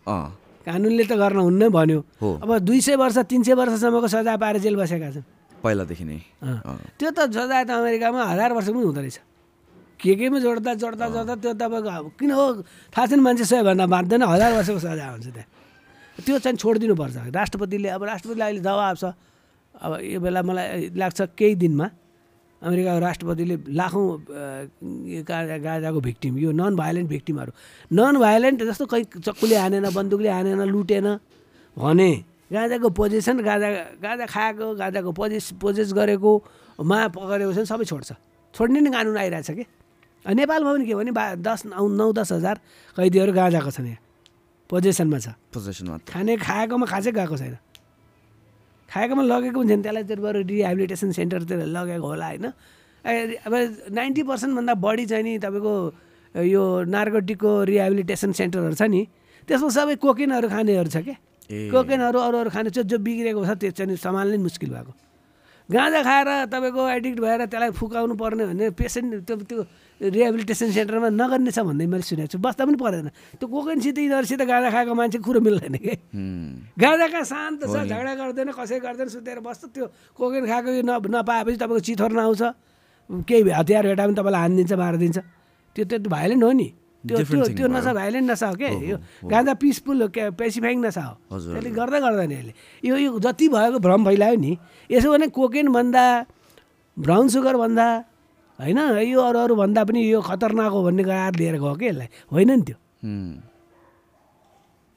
कानुनले त गर्न हुन्न भन्यो। अब दुई सय वर्ष तिन सय वर्षसम्मको सजाय पाएर जेल बसेका छन्। पहिलादेखि नै। त्यो त सजाय त अमेरिकामा हजार वर्ष पनि हुँदो रहेछ। के केमा जोड्दा जोड्दा जोड्दा त्यो तपाईँको अब किन हो? थाहा छैन मान्छे सयभन्दा बाँच्दैन हजार वर्षको सजाय हुन्छ त्यहाँ। त्यो चाहिँ छोडिदिनुपर्छ। राष्ट्रपतिले अब राष्ट्रपतिले अहिले जवाब छ। अब यो बेला मलाई लाग्छ केही दिनमा अमेरिकाको राष्ट्रपतिले लाखौँ गाजा गाजाको भिक्टिम यो नन भाइलेन्ट भिक्टिमहरू नन भाइलेन्ट जस्तो कहीँ चक्कुले हानेन बन्दुकले हानेन लुटेन भने गाजाको पोजिसन गाजा गाजा खाएको गाजाको पोजेस पोजेस गरेको मा पक्रेको छ सबै छोड्छ। छोड्ने नै कानुन आइरहेछ कि? नेपालमा पनि के भने बा दस नौ नौ दस हजार कैदीहरू गाजाको छन् यहाँ। पोजिसनमा छ। पोजेसन मात्र खाने खाएकोमा खासै गएको छैन। खाएकोमा लगेको पनि छैन। त्यसलाई चाहिँ बरु रिहेबिलिटेसन सेन्टरतिर लगेको होला होइन। अब नाइन्टी पर्सेन्टभन्दा बढी चाहिँ नि तपाईँको यो नार्कोटिकको रिहेबिलिटेसन सेन्टरहरू छ नि त्यसमा सबै कोकेनहरू खानेहरू छ क्या। कोकेनहरू अरू अरू खाने जो जो बिग्रेको छ त्यो चाहिँ नि सम्हाल्नै मुस्किल भएको। गाँजा खाएर तपाईँको एडिक्ट भएर त्यसलाई फुकाउनु पर्ने भने पेसेन्ट त्यो त्यो रिहेबिलिटेसन सेन्टरमा नगर्ने छ भन्ने मैले सुनेको छु। बस्दा पनि परेन। त्यो कोकेनसित यिनीहरूसित गाँजा खाएको मान्छे कुरो मिल्दैन कि। गाँजा कहाँ शान्त छ झगडा गर्दैन कसै गर्दैन सुतेर बस्छ। त्यो कोकेन खाएको यो न नपाएपछि तपाईँको चिथोर नआउँछ। केही हतियार भेटा पनि तपाईँलाई हानिदिन्छ मारिदिन्छ। त्यो त्यो भाइलेन्ट हो नि। त्यो त्यो त्यो। नसा भाइलेन्ट नसा हो क्या यो गाँजा पिसफुल हो क्या? पेसिफाइङ नसा हो त्यसले गर्दै गर्दैन यसले। यो यो जति भएको भ्रम फैलायो नि यसो भने कोकेनभन्दा ब्राउन सुगरभन्दा होइन? यो अरू अरू भन्दा पनि यो खतरनाक हो भन्ने गएर लिएर गयो कि यसलाई? होइन नि त्यो।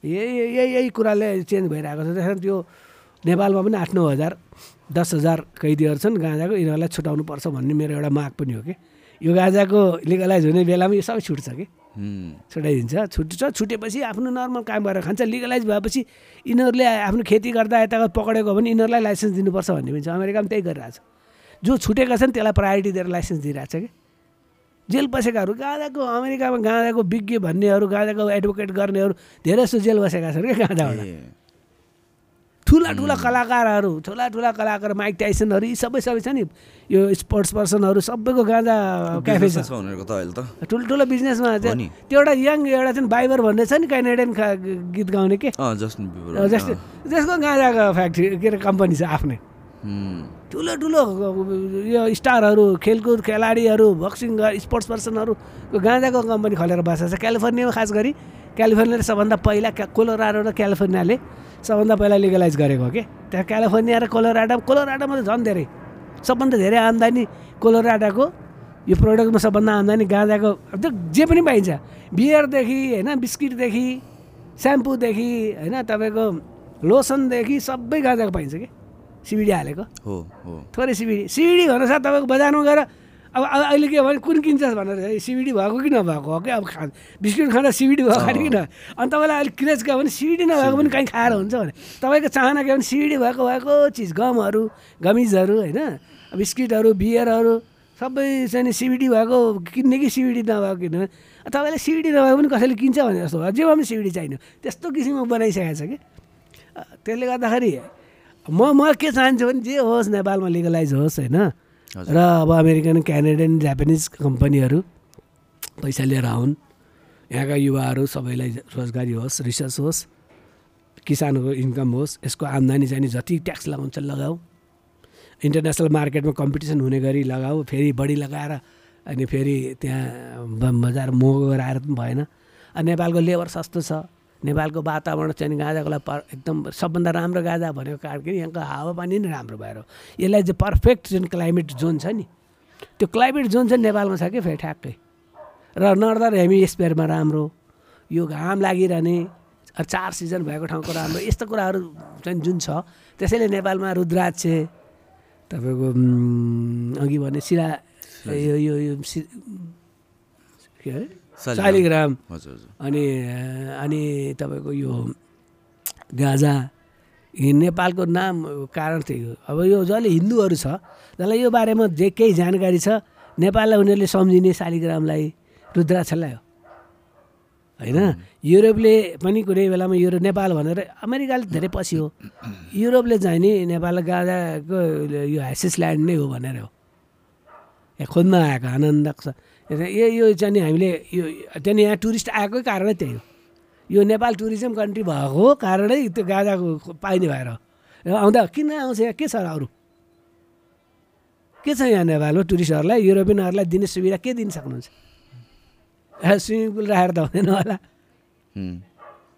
यही यही यही कुराले चेन्ज भइरहेको छ। त्यस कारण त्यो नेपालमा पनि आठ नौ हजार दस हजार कैदीहरू छन् गाँजाको। यिनीहरूलाई छुटाउनु पर्छ भन्ने मेरो एउटा माग पनि हो कि। यो गाँजाको लिगलाइज हुने बेलामा यो सबै छुट्छ कि। छुट्याइदिन्छ छुट्छ छुटेपछि आफ्नो नर्मल काम गरेर खान्छ। लिगलाइज भएपछि यिनीहरूले आफ्नो खेती गर्दा यता पक्रेको भने यिनीहरूलाई लाइसेन्स दिनुपर्छ भन्ने पनि छ। अमेरिकामा त्यही गरिरहेको छ जो छुटेका छन् त्यसलाई प्रायोरिटी दिएर लाइसेन्स दिइरहेको छ कि? जेल बसेकाहरू गाँजाको अमेरिकामा गाँजाको विज्ञ भन्नेहरू गाँजाको एडभोकेट गर्नेहरू धेरै जस्तो जेल बसेका छन् क्या गाँजाबाट ठुला ठुला कलाकारहरू ठुला ठुला कलाकार माइक टाइसनहरू यी सबै सबै छ नि। यो स्पोर्ट्स पर्सनहरू सबैको गाँजा क्याफे छ। ठुल्ठुलो बिजनेसमा हो नि। त्यो एउटा यङ एउटा चाहिँ बाइबर भन्ने छ नि क्यानेडियन गीत गाउने के? जस्तो त्यसको गाँजाको फ्याक्ट्री के अरे कम्पनी छ आफ्नै। ठुलो ठुलो यो स्टारहरू खेलकुद खेलाडीहरू बक्सिङ स्पोर्ट्स पर्सनहरूको गाँजाको कम्पनी खोलेर बसेको छ। क्यालिफोर्नियामा खास गरी क्यालिफोर्नियाले सबभन्दा पहिला कोलोराडो र क्यालिफोर्नियाले सबभन्दा पहिला लिगलाइज गरेको हो कि त्यहाँ क्यालिफोर्निया र कोलोराडो कोलोराडोमा त झन् धेरै सबभन्दा धेरै आम्दानी कोलोराडाको यो प्रडक्टमा सबभन्दा आम्दानी गाँजाको त्यो जे पनि पाइन्छ। बियरदेखि होइन बिस्किटदेखि स्याम्पूदेखि होइन तपाईँको लोसनदेखि सबै गाँजाको पाइन्छ कि सिबिडी हालेको हो हो थोरै सिबिडी सिबिडी भन्नु साथ तपाईँको बजारमा गएर अब अब अहिले के भने कुन किन्छस् भनेर है सिबिडी भएको कि नभएको हो कि अब खा बिस्कुट खाँदा सिबिडी भएको खाने कि न अनि तपाईँलाई अलिक क्रेज गयो भने सिबिडी नभएको पनि कहीँ खाएर हुन्छ भने तपाईँको चाहना के भने सिबिडी भएको भएको चिज गमहरू गमिजहरू होइन बिस्किटहरू बियरहरू सबै चाहिँ नि सिबिडी भएको किन्ने कि सिबिडी नभएको किन्नु तपाईँलाई सिबिडी नभएको पनि कसैले किन्छ भने जस्तो भयो जेमा पनि सिबिडी चाहिने त्यस्तो किसिमको बनाइसकेको छ कि त्यसले गर्दाखेरि म म के चाहन्छु भने जे होस् नेपालमा लिगलाइज होस् होइन। र अब अमेरिकन क्यानाडियन जापानिज कम्पनीहरू पैसा लिएर आउन्। यहाँका युवाहरू सबैलाई रोजगारी होस् रिसर्च होस् किसानको इन्कम होस् यसको आम्दानी चाहिँ जति ट्याक्स लगाउँछ लगाऊ। इन्टरनेसनल मार्केटमा कम्पिटिसन हुने गरी लगाऊ फेरि बढी लगाएर अनि फेरि त्यहाँ बजार महँगो गराएर पनि भएन। अनि नेपालको लेबर सस्तो छ। नेपालको वातावरण चाहिँ गाँजाको लागि पर एकदम सबभन्दा राम्रो गाँजा भनेको कारण कि यहाँको हावापानी नै राम्रो भएर। यसलाई चाहिँ पर्फेक्ट जुन क्लाइमेट जोन छ नि त्यो क्लाइमेट जोन चाहिँ नेपालमा छ कि फेरि ठ्याक्कै? र नर्दर हेमिस्फियरमा राम्रो यो घाम लागिरहने चार सिजन भएको ठाउँको राम्रो यस्तो कुराहरू चाहिँ जुन छ त्यसैले नेपालमा रुद्राक्ष तपाईँको अघि भने सिरा यो यो के अरे? शालिग्राम। अनि अनि तपाईँको यो गाजा नेपालको नाम कारण थियो अब यो जसले हिन्दूहरू छ जसलाई यो बारेमा जे केही जानकारी छ नेपाललाई उनीहरूले सम्झिने शालिग्रामलाई रुद्राक्षलाई हो। होइन? युरोपले पनि कुनै बेलामा युरो नेपाल भनेर अमेरिकाले धेरै पछि हो। युरोपले चाहिँ नि नेपाल गाजाको यो ह्यासिस ल्यान्ड नै हो भनेर हो। यहाँ खोज्न आएको आनन्द छ यो यो चाहिँ नि हामीले यो त्यहाँदेखि यहाँ टुरिस्ट आएकै कारणै त्यही हो। यो नेपाल टुरिज्म कन्ट्री भएको कारणै त्यो गाजाको पाइने भएर। आउँदा किन आउँछ यहाँ? के छ र अरू? के छ यहाँ नेपालमा टुरिस्टहरूलाई युरोपियनहरूलाई दिने सुविधा के दिन सक्नुहुन्छ? ए, स्विमिङ पुल राखेर त हुँदैन होला।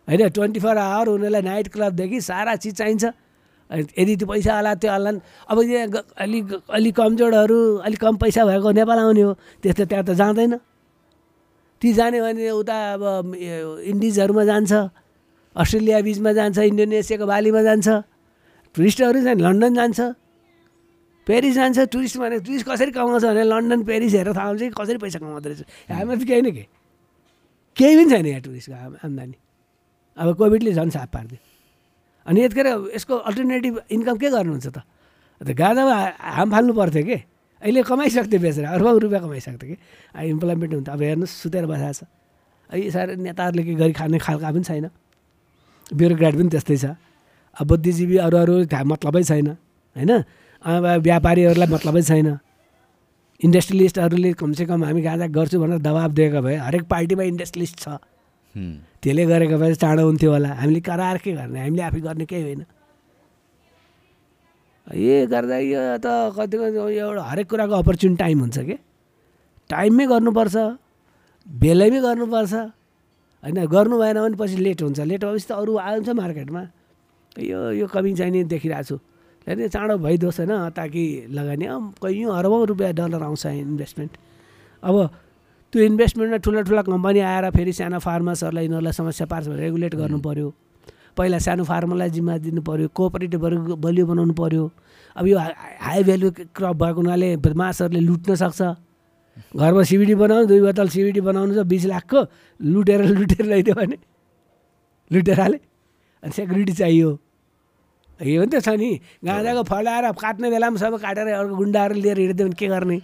होइन ट्वेन्टी फोर आवर उनीहरूलाई नाइट क्लबदेखि सारा चिज चाहिन्छ। यदि त्यो पैसा होला त्यो होला अब यहाँ अलिक अलिक कमजोरहरू अलिक कम पैसा भएको नेपाल आउने हो त्यस्तो त्यहाँ त जाँदैन। ती जाने भने उता अब इन्डिजहरूमा जान्छ अस्ट्रेलिया बिचमा जान्छ इन्डोनेसियाको बालीमा जान्छ टुरिस्टहरू चाहिँ लन्डन जान्छ। पेरिस जान्छ टुरिस्ट भने टुरिस्ट कसरी कमाउँछ भने लन्डन पेरिस हेरेर थाहा हुन्छ कि कसरी पैसा कमाउँदो रहेछ। हामीमा केही न केही। पनि छैन यहाँ टुरिस्टको आम- आम्दानी अब कोभिडले झन् साप पारिदियो। अनि यतिखेर यसको अल्टरनेटिभ इन्कम के गर्नुहुन्छ त? अन्त गाजामा हा- हाम फाल्नु पर्थ्यो कि? अहिले कमाइसक्थ्यो बेचेर अर्बौँ रुपियाँ कमाइसक्थ्यो कि? इम्प्लोइमेन्ट हुन्छ अब हेर्नुहोस् सुतेर बसेको छ। यी साह्रो नेताहरूले के गरी खाने खालका पनि छैन। ब्युरोक्राट पनि त्यस्तै छ। अब बुद्धिजीवी अरू अरू मतलबै छैन होइन? अब व्यापारीहरूलाई मतलबै छैन। इन्डस्ट्रियलिस्टहरूले कमसेकम हामी गाँजा गर्छु भनेर दबाब दिएको भए हरेक पार्टीमा इन्डस्ट्रियलिस्ट छ। हुँ, त्यसले गरेको भए चाँडो हुन्थ्यो होला। हामीले कराएर के गर्ने? हामीले आफै गर्ने केही होइन। यो गर्दा यो त कतिको एउटा हरेक कुराको अपर्च्युनिटी टाइम हुन्छ कि? टाइममै गर्नुपर्छ। बेलैमै गर्नुपर्छ। होइन गर्नु भएन भने पछि लेट हुन्छ। लेट भएपछि त अरू आउँछ मार्केटमा। यो यो कमी चाहिँ नि देखिरहेको छु। होइन चाँडो भइदियोस् होइन ताकि लगानी। कैयौँ अरबौँ रुपियाँ डलर आउँछ इन्भेस्टमेन्ट अब त्यो इन्भेस्टमेन्टमा ठुला ठुला कम्पनी आएर फेरि सानो फार्मर्सहरूलाई यिनीहरूलाई समस्या पार्छ भने रेगुलेट गर्नु पऱ्यो पहिला सानो फार्मरलाई जिम्मा दिनु पऱ्यो कोअपरेटिभहरू बलियो बनाउनु पऱ्यो अब यो हाई भ्यालु क्रप भएको हुनाले मासहरूले लुट्न सक्छ। घरमा सिबिडी बनाउनु दुई बोतल सिबिडी बनाउनु छ बिस लाखको लुटेर लुटेर ल्याइदियो भने लुटेर हाले। अनि सेक्युरिटी चाहियो। यो पनि त छ नि। गाँजाको फलाएर काट्ने बेलामा सबै काटेर अर्को गुन्डाहरू लिएर हिँडिदियो भने के गर्ने?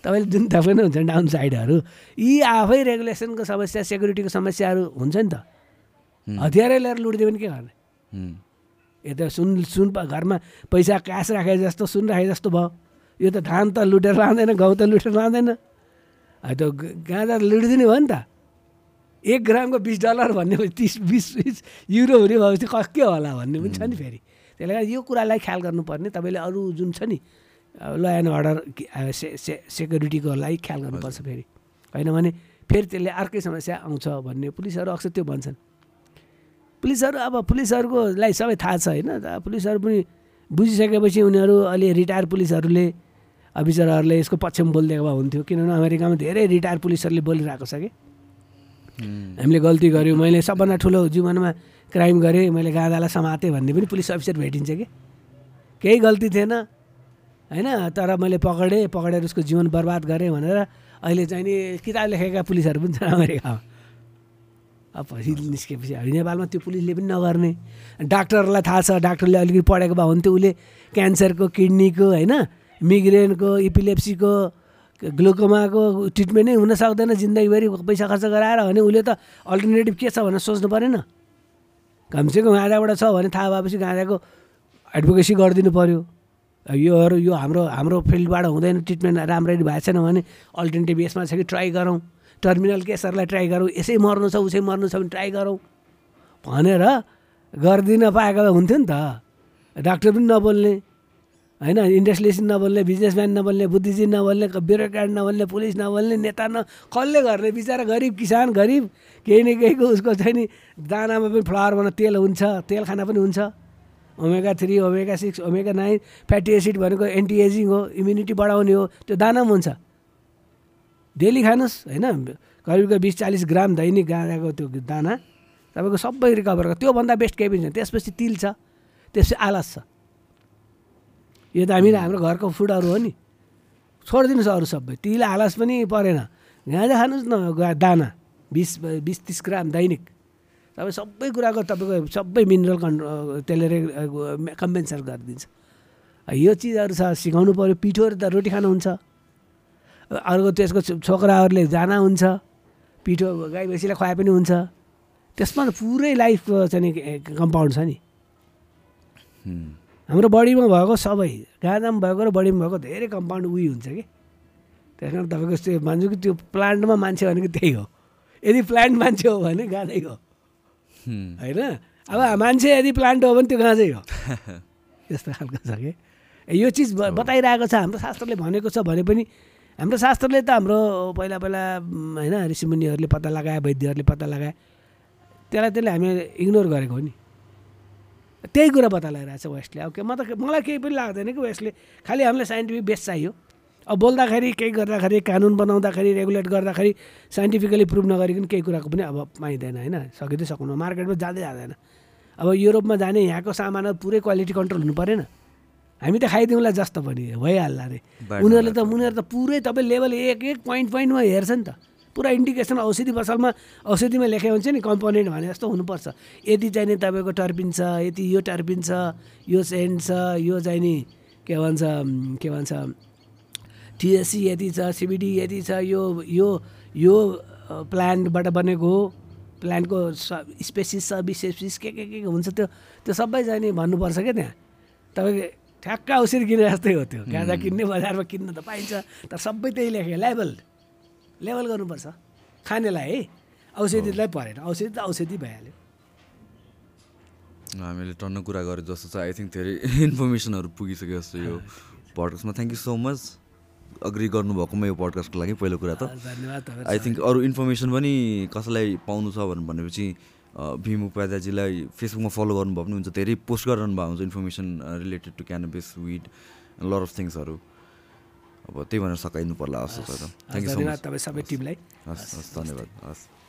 तपाईँले जुन तपाईँ नै हुन्छ डाउन साइडहरू यी आफै रेगुलेसनको समस्या सेक्युरिटीको समस्याहरू हुन्छ नि त। हतियारै लिएर लुटिदियो भने के गर्ने? यता सुन सुन घरमा पैसा क्यास राखे जस्तो सुन राखे जस्तो भयो। यो त धान त लुटेर लाँदैन गहुँ त लुटेर लाँदैन। अब त ग- गाँजा त लुटिदिने भयो नि त। एक ग्रामको बिस डलर भन्ने तिस बिस बिस युरो हुने भएपछि क के होला भन्ने पनि छ नि फेरि। त्यसले गर्दा यो कुरालाई ख्याल गर्नुपर्ने तपाईँले अरू जुन छ नि ल एन्ड अर्डर से से सेक्युरिटीको लागि ख्याल गर्नुपर्छ फेरि। होइन भने फेरि त्यसले अर्कै समस्या आउँछ भन्ने पुलिसहरू अक्सर त्यो भन्छन्। पुलिसहरू अब पुलिसहरूकोलाई सबै थाहा छ होइन? पुलिसहरू पनि बुझिसकेपछि उनीहरू अहिले रिटायर पुलिसहरूले अफिसरहरूले यसको पक्षमा बोलिदिएको भए हुन्थ्यो। किनभने अमेरिकामा धेरै रिटायर पुलिसहरूले बोलिरहेको छ कि। हामीले गल्ती गऱ्यौँ मैले सबभन्दा ठुलो जीवनमा क्राइम गरेँ मैले गाँदालाई समातेँ भन्ने पनि पुलिस अफिसर भेटिन्छ कि। केही गल्ती थिएन। होइन? तर मैले पकडेँ पकडेर उसको जीवन बर्बाद गरेँ भनेर अहिले चाहिँ नि किताब लेखेका पुलिसहरू पनि छन् अमेरिकामा अब पछि निस्केपछि नेपालमा त्यो पुलिसले पनि नगर्ने। डाक्टरलाई थाहा छ डाक्टरले अलिकति पढेको भए हुन्थ्यो उसले क्यान्सरको किडनीको होइन? मिग्रेनको इपिलेप्सीको ग्लुकोमाको ट्रिटमेन्ट नै हुन सक्दैन जिन्दगीभरि पैसा खर्च गराएर भने उसले त अल्टरनेटिभ के छ भनेर सोच्नु परेन। कमसेकम गाँजाबाट छ भने थाहा भएपछि गाँजाको एडभोकेसी गरिदिनु पऱ्यो योहरू यो हाम्रो हाम्रो फिल्डबाट हुँदैन ट्रिटमेन्ट राम्ररी भएको छैन भने अल्टरनेटिभ यसमा छ कि ट्राई गरौँ। टर्मिनल केसहरूलाई ट्राई गरौँ यसै मर्नु छ उसै मर्नु छ भने ट्राई गरौँ। भनेर गरिदिन पाएको हुन्थ्यो नि त। डाक्टर पनि नबोल्ने होइन? इन्डस्ट्रियलिस्ट नबोल्ने बिजनेसम्यान नबोल्ने बुद्धिजीवी नबोल्ने ब्युरोक्राट नबोल्ने पुलिस नबोल्ने नेता न कसले गर्ने? बिचरा गरिब किसान गरिब केही न केहीको उसको चाहिँ नि दानामा पनि फ्लावर बना तेल हुन्छ तेल खाना पनि हुन्छ। Omega three omega six omega nine fatty acid भनेको एन्टी एजिङ हो इम्युनिटी बढाउने हो त्यो दाना पनि हुन्छ। डेली खानुहोस् होइन? करिब बिस चालिस ग्राम दैनिक गाँजाको त्यो दाना तपाईँको सबै रिकभर गर्छ। त्योभन्दा बेस्ट केही पनि छैन। त्यसपछि तिल छ त्यसपछि आलस छ। यो त हामी हाम्रो घरको फुडहरू हो नि। छोडिदिनुहोस् अरू सबै। तिल आलस पनि परेन। गाँजा खानुहोस् न दाना। बिस बिस तिस ग्राम दैनिक। तपाईँ सबै कुराको तपाईँको सबै मिनरल कन् त्यसले रे कम्पेन्सेट गरिदिन्छ। यो चिजहरू छ सिकाउनु पऱ्यो पिठोहरू त रोटी खानु हुन्छ। अर्को त्यसको छोकराहरूले जाना हुन्छ पिठो गाई भैँसीलाई खुवाए पनि हुन्छ। त्यसमा त पुरै लाइफको चाहिँ नि कम्पाउन्ड छ नि। हाम्रो बडीमा भएको सबै गाँजामा भएको र बडीमा भएको धेरै कम्पाउन्ड उही हुन्छ कि। त्यस कारण तपाईँको त्यो भन्छु कि त्यो प्लान्टमा मान्छे भनेको त्यही हो। यदि प्लान्ट मान्छे हो भने गाँजै हो हुँ, होइन? अब मान्छे यदि प्लान्ट हो भने त्यो गाँजै हो। (laughs) यस्तो खालको छ कि? यो चिज बताइरहेको छ हाम्रो शास्त्रले भनेको छ भने पनि हाम्रो शास्त्रले त हाम्रो पहिला पहिला होइन ऋषिमुनिहरूले पत्ता लगाए वैद्यहरूले पत्ता लगाए त्यसलाई त्यसले हामीले इग्नोर गरेको हो नि। त्यही कुरा बता लगाइरहेको छ वेस्टले। अब के म त मलाई केही पनि लाग्दैन कि वेस्टले। खालि हामीलाई साइन्टिफिक बेस चाहियो। अब बोल्दाखेरि केही गर्दाखेरि कानुन बनाउँदाखेरि रेगुलेट गर्दाखेरि साइन्टिफिकली प्रुभ नगरिकन केही कुराको पनि अब पाइँदैन होइन? सकिँदै सक्नु मार्केटमा जाँदै जाँदैन। अब युरोपमा जाने यहाँको सामानहरू पुरै क्वालिटी कन्ट्रोल हुनु परेन। हामी त खाइदिउँला जस्तो पनि भइहाल्ला अरे उनीहरूले त उनीहरू त पुरै तपाईँ लेभल एक एक पोइन्ट पोइन्टमा हेर्छ नि त। पुरा इन्डिकेसन औषधि पसलमा औषधिमा लेखेको हुन्छ नि कम्पोनेन्ट भने जस्तो हुनुपर्छ। यति चाहिँ नि तपाईँको टर्पिन छ यति यो टर्पिन छ यो सेन्ट छ यो चाहिँ नि के भन्छ के भन्छ टिएससी यति छ सिबिडी यति छ यो यो यो प्लान्टबाट बनेको हो। प्लान्टको स्पेसिस छ बिस्पेसिस के के के हुन्छ त्यो त्यो सबै चाहिँ नि भन्नुपर्छ क्या त्यहाँ? तपाईँको ठ्याक्क औषधि किने जस्तै हो त्यो। गाँजा किन्ने बजारमा किन्न त पाइन्छ तर सबै त्यही लेख्यो लेभल लेभल गर्नुपर्छ। खानेलाई है औषधिलाई परेन। औषधि त औषधि भइहाल्यो। हामीले टन्न कुरा गरेँ जस्तो छ। आई थिङ्क धेरै (laughs) इन्फर्मेसनहरू पुगिसक्यो जस्तो यो पडकास्टमा thank you so much agree गर्नुभएकोमा यो पडकास्टको लागि पहिलो कुरा त। धन्यवाद आई थिङ्क अरू इन्फर्मेसन पनि कसैलाई पाउनु छ भनेपछि भीम उपाध्यायजीलाई फेसबुकमा फलो गर्नुभयो पनि हुन्छ धेरै पोस्ट गरिरहनु भएको हुन्छ information related to cannabis weed lot of थिङ्सहरू अब त्यही भनेर सकाइनु पर्ला त थ्याङ्क यू सो धन्यवाद मच तपाईँ सबै टिमलाई। हस् हस् धन्यवाद। हस्।